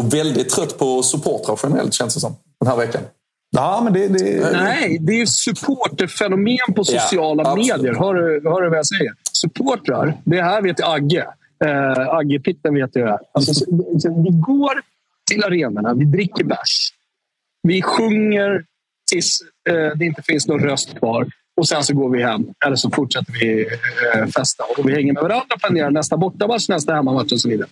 Och väldigt trött på supportrar generellt känns det som. Den här veckan. Ja, men det, det... Nej, det är supporterfenomen på sociala ja, medier. Hör du, hör du vad jag säger? Supportrar, det här vet Agge. Uh, Agge-pitten vet jag. Alltså, vi går till arenorna. Vi dricker bärs. Vi sjunger tills eh, det inte finns någon röst kvar. Och sen så går vi hem. Eller så fortsätter vi eh, festa. Och vi hänger med varandra och planerar nästa bortamatch, nästa hemmamatch och så vidare.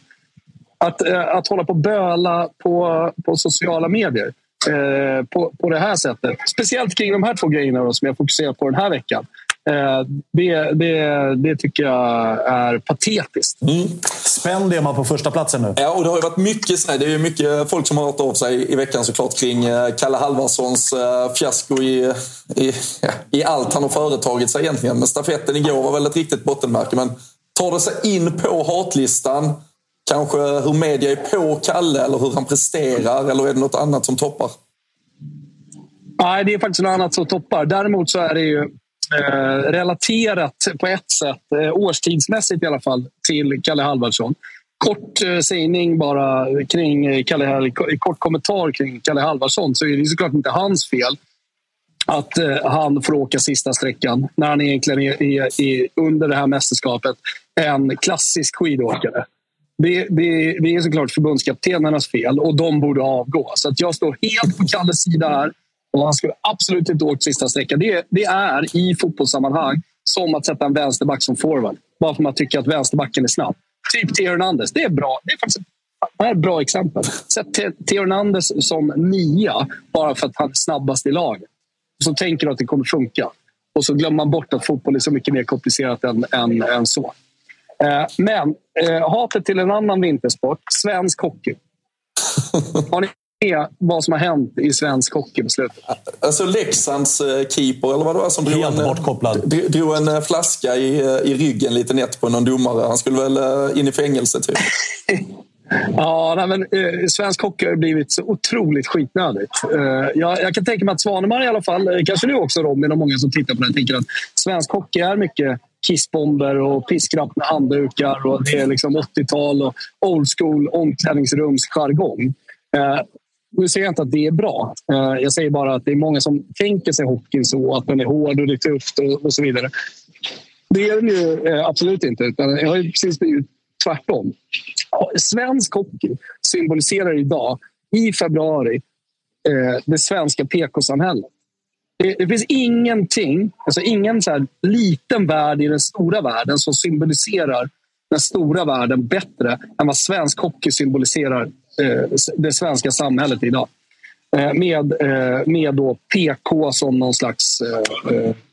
Att, eh, att hålla på och böla på, på sociala medier. Eh, på, på det här sättet. Speciellt kring de här två grejerna då, som jag fokuserar på den här veckan. Eh, det, det, det tycker jag är patetiskt. Mm. Spänd är man på första platsen nu. Ja, och det har ju varit mycket snack. Det är ju mycket folk som har hört av sig i veckan såklart kring eh, Kalle Halvarssons eh, fiasko i, i, i allt han har företagit sig egentligen. Men stafetten igår var väl ett riktigt bottenmärke. Men tar det sig in på hatlistan? Kanske hur media är på Kalle eller hur han presterar? Eller är det något annat som toppar? Nej, det är faktiskt något annat som toppar. Däremot så är det ju eh, relaterat på ett sätt, eh, årstidsmässigt i alla fall, till Kalle Halvardsson. Kort eh, sägning bara kring eh, Kalle, kort kommentar kring Kalle Halvarsson så är det såklart inte hans fel att eh, han får åka sista sträckan när han egentligen är, är, är under det här mästerskapet en klassisk skidåkare. Det, det, det är såklart förbundskaptenernas fel och de borde avgå. Så att jag står helt på Kalles sida här. Och han skulle absolut inte åkt sista sträckan. Det, det är i fotbollssammanhang som att sätta en vänsterback som forward. Bara för att man tycker att vänsterbacken är snabb. Typ Theo Hernandez. Det är bra. Det är faktiskt det är ett bra exempel. Sätt Theo Hernandez som nia bara för att han är snabbast i laget. Så tänker du att det kommer funka. Och så glömmer man bort att fotboll är så mycket mer komplicerat än, än, än så. Eh, men eh, hatet till en annan vintersport, svensk hockey. Har ni med vad som har hänt i svensk hockey på slutet? Alltså Leksands eh, keeper, eller vad det var, som drog Helt en, bortkopplad. drog en flaska i, i ryggen lite nätt på någon domare. Han skulle väl in i fängelse typ. Ja, nej, men, eh, svensk hockey har blivit så otroligt skitnödigt. Eh, jag, jag, kan tänka mig att Svanemar i alla fall, eh, kanske du också Robin och många som tittar på det, tänker att svensk hockey är mycket kissbomber och piskrapp med handdukar och det är liksom 80-tal och old school omklädningsrumsjargong. Eh, nu säger jag inte att det är bra. Eh, jag säger bara att det är många som tänker sig hockeyn så, att den är hård och det är tufft och, och så vidare. Det är den ju eh, absolut inte. Utan jag har ju precis blivit tvärtom. Svensk hockey symboliserar idag, i februari, eh, det svenska PK-samhället. Det, finns ingenting, alltså ingen så här liten värld i den stora världen som symboliserar den stora världen bättre än vad svensk hockey symboliserar Eh, det svenska samhället idag. Eh, med eh, med då PK som någon slags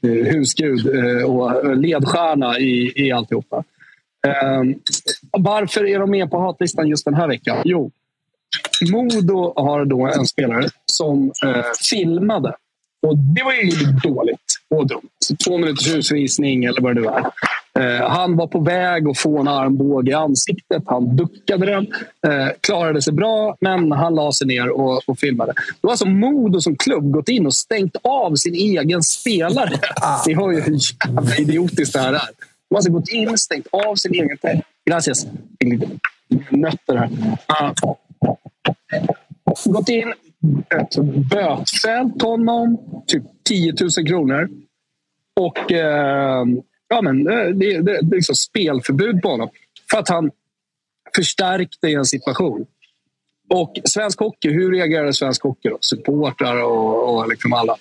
husgud och ledstjärna i, i alltihopa. Varför är de med på hatlistan just den här veckan? Jo, Modo har då en spelare som filmade. Och Det var ju dåligt och dumt. Två minuters husvisning, eller vad det nu är. Uh, han var på väg att få en armbåge i ansiktet. Han duckade den. Uh, klarade sig bra, men han la sig ner och, och filmade. Då har alltså Modo som klubb gått in och stängt av sin egen spelare. Ni hör ju hur jävla idiotiskt det här är. De har alltså gått in, stängt av sin egen. Gracias. Nötter här. Uh, gått in, bötfällt honom. Typ 10 000 kronor. Och eh, ja, men, det, det, det är liksom spelförbud på honom. För att han förstärkte i en situation. Och svensk hockey, hur reagerade svensk hockey? Då? Supportrar och, och liksom alla.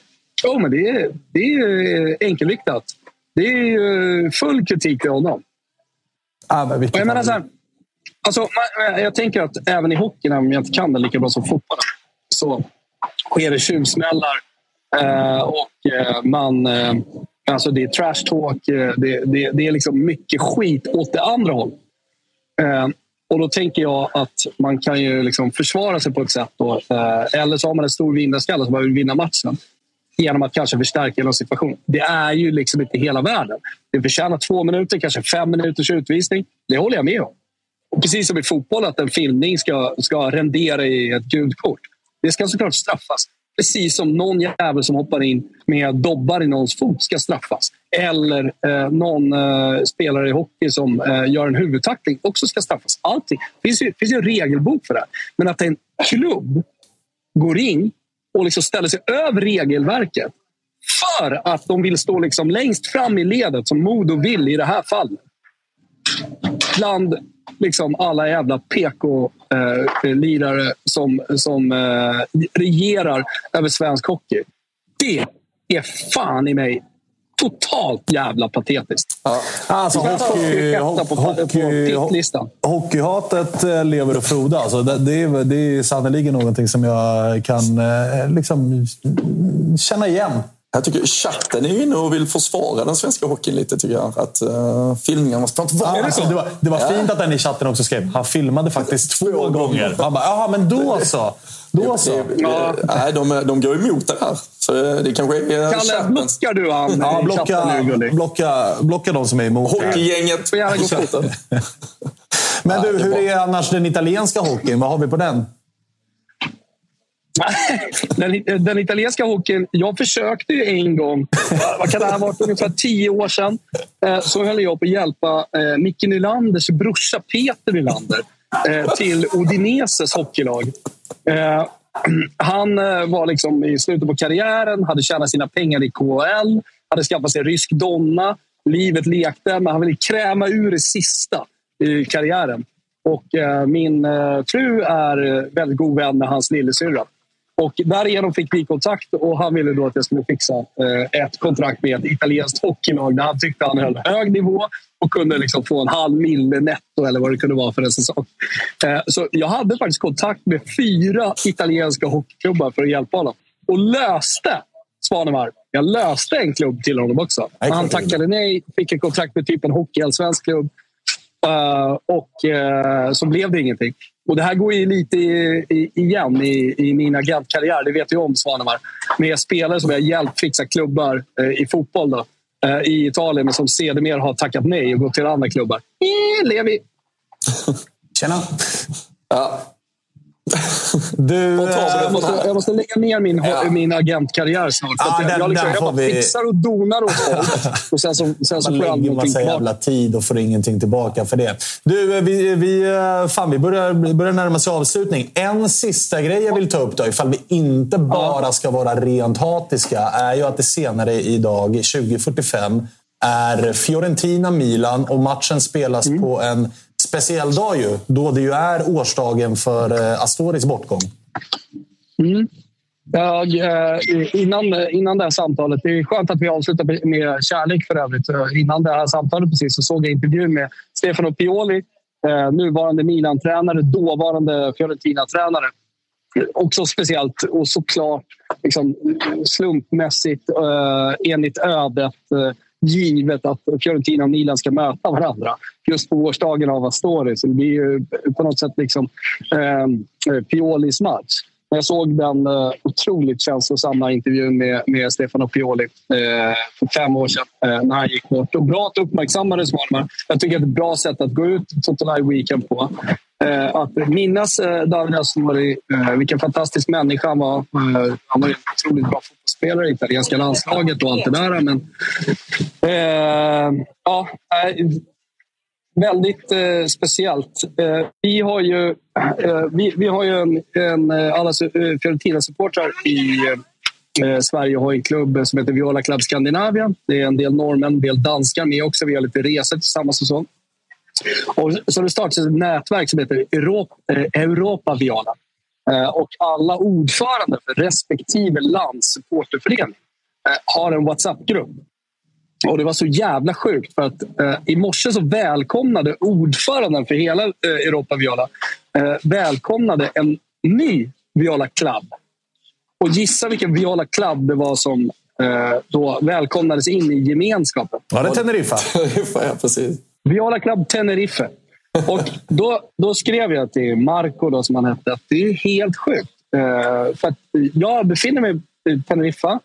Jo, men det är, det är enkelriktat. Det är full kritik till honom. Ah, men jag menar så här, alltså, jag tänker att även i hockeyn, om jag inte kan det lika bra som fotbollen, så sker det tjuvsmällar eh, och eh, man... Eh, alltså det är trash talk. Eh, det, det, det, är liksom mycket skit åt det andra hållet. Eh, och då tänker jag att man kan ju liksom försvara sig på ett sätt. Då, eh, eller så har man en stor vinnarskalle som vill vinna matchen genom att kanske förstärka någon situation. Det är ju liksom inte hela världen. Det förtjänar två minuter, kanske fem minuters utvisning. Det håller jag med om. Och precis som i fotboll, att en filmning ska, ska rendera i ett gult kort. Det ska såklart straffas. Precis som någon jävel som hoppar in med dobbar i någons fot ska straffas. Eller eh, någon eh, spelare i hockey som eh, gör en huvudtackling också ska straffas. Allting. Det finns ju, finns ju en regelbok för det. Men att en klubb går in och liksom ställer sig över regelverket för att de vill stå liksom längst fram i ledet, som Modo vill i det här fallet. Bland liksom alla jävla PK-lirare som, som eh, regerar över svensk hockey. Det är fan i mig totalt jävla patetiskt. Ja. Alltså, hockey, på, hockey, på hockeyhatet eh, lever och frodas. Alltså, det, det, är, det är sannerligen någonting som jag kan eh, liksom, känna igen. Jag tycker chatten är inne och vill försvara den svenska hockeyn lite. tycker jag. Att uh, filmningarna ska inte vara ja, alltså, Det var, det var ja. fint att den i chatten också skrev han filmade faktiskt två gånger. Man bara, jaha, men då så. Då så. Det, ja. Nej, de, de går emot det här. Så det kanske är Kalle, blockar du han ja, blocka, blocka, blocka de som är emot. Hockeygänget. Får gärna gå Men du, hur är annars den italienska hockeyn? Vad har vi på den? den, den, italienska hockeyn, jag försökte ju en gång, vad kan det ha varit, ungefär tio år sedan, eh, så höll jag på att hjälpa eh, Micke Nylanders brorsa Peter Nylander eh, till Odineses hockeylag. Eh, han eh, var liksom i slutet på karriären, hade tjänat sina pengar i KHL, hade skaffat sig rysk donna. Livet lekte, men han ville kräma ur det sista i karriären. Och eh, min fru är väldigt god vän med hans lillasyrra. Och därigenom fick vi kontakt och han ville då att jag skulle fixa eh, ett kontrakt med ett italienskt hockeylag där han tyckte han höll hög nivå och kunde liksom få en halv mille netto eller vad det kunde vara för en säsong. Eh, så jag hade faktiskt kontakt med fyra italienska hockeyklubbar för att hjälpa honom. Och löste Svanemar. Jag löste en klubb till honom också. Han tackade nej, fick en kontrakt med typ en hockeyallsvensk klubb. Uh, och uh, så blev det ingenting. Och det här går ju lite i, i, igen i, i min agentkarriär, det vet du om Svanemar. Med spelare som jag hjälpt fixa klubbar eh, i fotboll då, eh, i Italien men som sedermera har tackat nej och gått till andra klubbar. Eh, Levi! Tjena! Ja. Du, jag, måste, jag måste lägga ner min, ja. min agentkarriär snart. Ja, jag, den, jag, liksom, jag bara vi... fixar och donar åt folk. och sen så, sen så Man får jag massa tillbaka. jävla tid och får ingenting tillbaka för det. Du, vi, vi, fan, vi börjar, börjar närma oss avslutning. En sista grej jag vill ta upp, då, ifall vi inte bara ska vara rent hatiska, är ju att det senare idag, 20.45, är Fiorentina-Milan och matchen spelas Mm. på en speciell dag ju, då det ju är årsdagen för eh, Astoris bortgång. Mm. Jag, eh, innan, innan det här samtalet, det är skönt att vi avslutar med kärlek för övrigt. Eh, innan det här samtalet precis så såg jag intervjun med Stefano Pioli, nuvarande Milan-tränare, dåvarande Fiorentina-tränare. Också speciellt och såklart liksom, slumpmässigt enligt ödet givet att Fiorentina och Milan ska möta varandra just på årsdagen av Astori. Så det blir ju på något sätt liksom, eh, Piolis match. Men Jag såg den eh, otroligt känslosamma intervjun med, med Stefano Pioli eh, för fem år sedan eh, när han gick bort. Och bra att uppmärksamma det, Svanemar. Jag tycker att det är ett bra sätt att gå ut Total Weekend på. Eh, att minnas eh, David Astori, eh, vilken fantastisk människa han var. Eh, han var en otroligt bra fotbollsspelare i italienska landslaget och allt det där. Men, eh, ja, väldigt eh, speciellt. Eh, vi har ju, eh, vi, vi har ju en, en, eh, alla eh, Fiorentina-supportrar i eh, Sverige har en klubb som heter Viola Club Scandinavia. Det är en del norrmän, en del danskar med också. Vi har lite resor tillsammans och så. Och så det startades ett nätverk som heter Europa, eh, Europa Viola. Eh, och alla ordförande för respektive lands supporterförening eh, har en WhatsApp-grupp. Och Det var så jävla sjukt för att eh, i morse så välkomnade ordföranden för hela eh, Europa Viola eh, välkomnade en ny Viola Club. Och gissa vilken Viola Club det var som eh, då välkomnades in i gemenskapen. Var det Teneriffa? ja, precis. Viola Club Tenerife. Och då, då skrev jag till Marco, då, som han hette, att det är helt sjukt. Eh, för att jag befinner mig i Teneriffa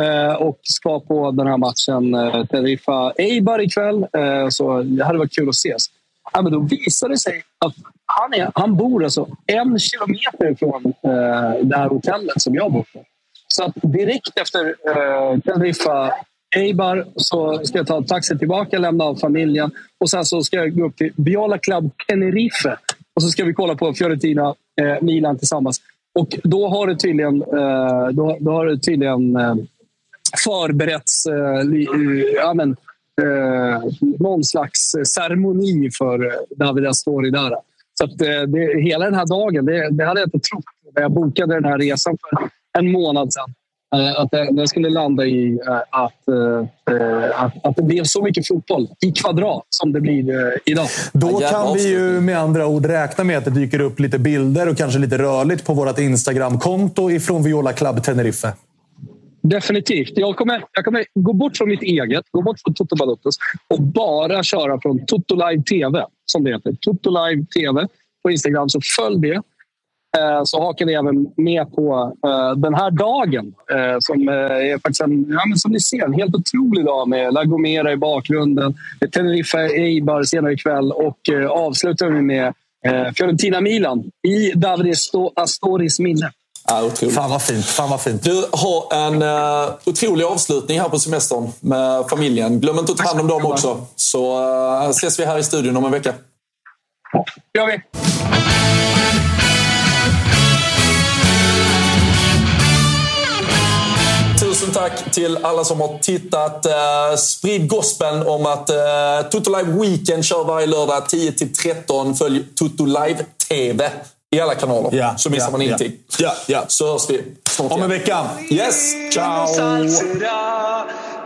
eh, och ska på den här matchen eh, Teneriffa Eibar ikväll. Eh, så det hade varit kul att ses. Ja, men då visade det sig att han, är, han bor alltså en kilometer från eh, det här hotellet som jag bor på. Så att direkt efter eh, Teneriffa Eibar så ska jag ta en taxi tillbaka, lämna av familjen och sen så ska jag gå upp till Biala Club Tenerife och så ska vi kolla på Fiorentina eh, Milan tillsammans. Och då har det tydligen, eh, då, då har det tydligen eh, förberetts eh, li, eh, ja, men, eh, någon slags ceremoni för eh, David Astori där. Så att, eh, det, hela den här dagen, det, det hade jag inte trott när jag bokade den här resan för en månad sedan. Eh, att det, det, skulle landa i eh, att, eh, att, att det blev så mycket fotboll i kvadrat som det blir idag. Då kan vi ju med andra ord räkna med att det dyker upp lite bilder och kanske lite rörligt på vårt Instagramkonto ifrån Viola Club Tenerife. Definitivt. Jag kommer, jag kommer gå bort från mitt eget, gå bort från Toto Balottos och bara köra från Toto Live TV, som det heter. Toto Live TV på Instagram. Så följ det. Eh, så hakar vi även med på uh, den här dagen uh, som är faktiskt en, ja, men som ni ser, en helt otrolig dag med La Gomera i bakgrunden, Tenerife Eibar senare ikväll och avslutar vi med Fiorentina-Milan i Davide Astoris minne. Ja, otroligt. Fan vad fint. Fan vad fint. Du har en uh, otrolig avslutning här på semestern med familjen. Glöm inte att ta hand om dem också. Så uh, ses vi här i studion om en vecka. gör vi. Tusen tack till alla som har tittat. Uh, sprid gospeln om att uh, Toto Live Weekend kör varje lördag 10 13. Följ Toto Live TV i alla kanaler. Ja, så missar ja, man ingenting. Ja, ja. Så hörs vi snart Om en vecka. Yes. Ciao!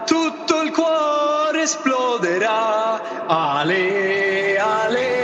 Tutto il cuore esploderà. Ale, ale, ale.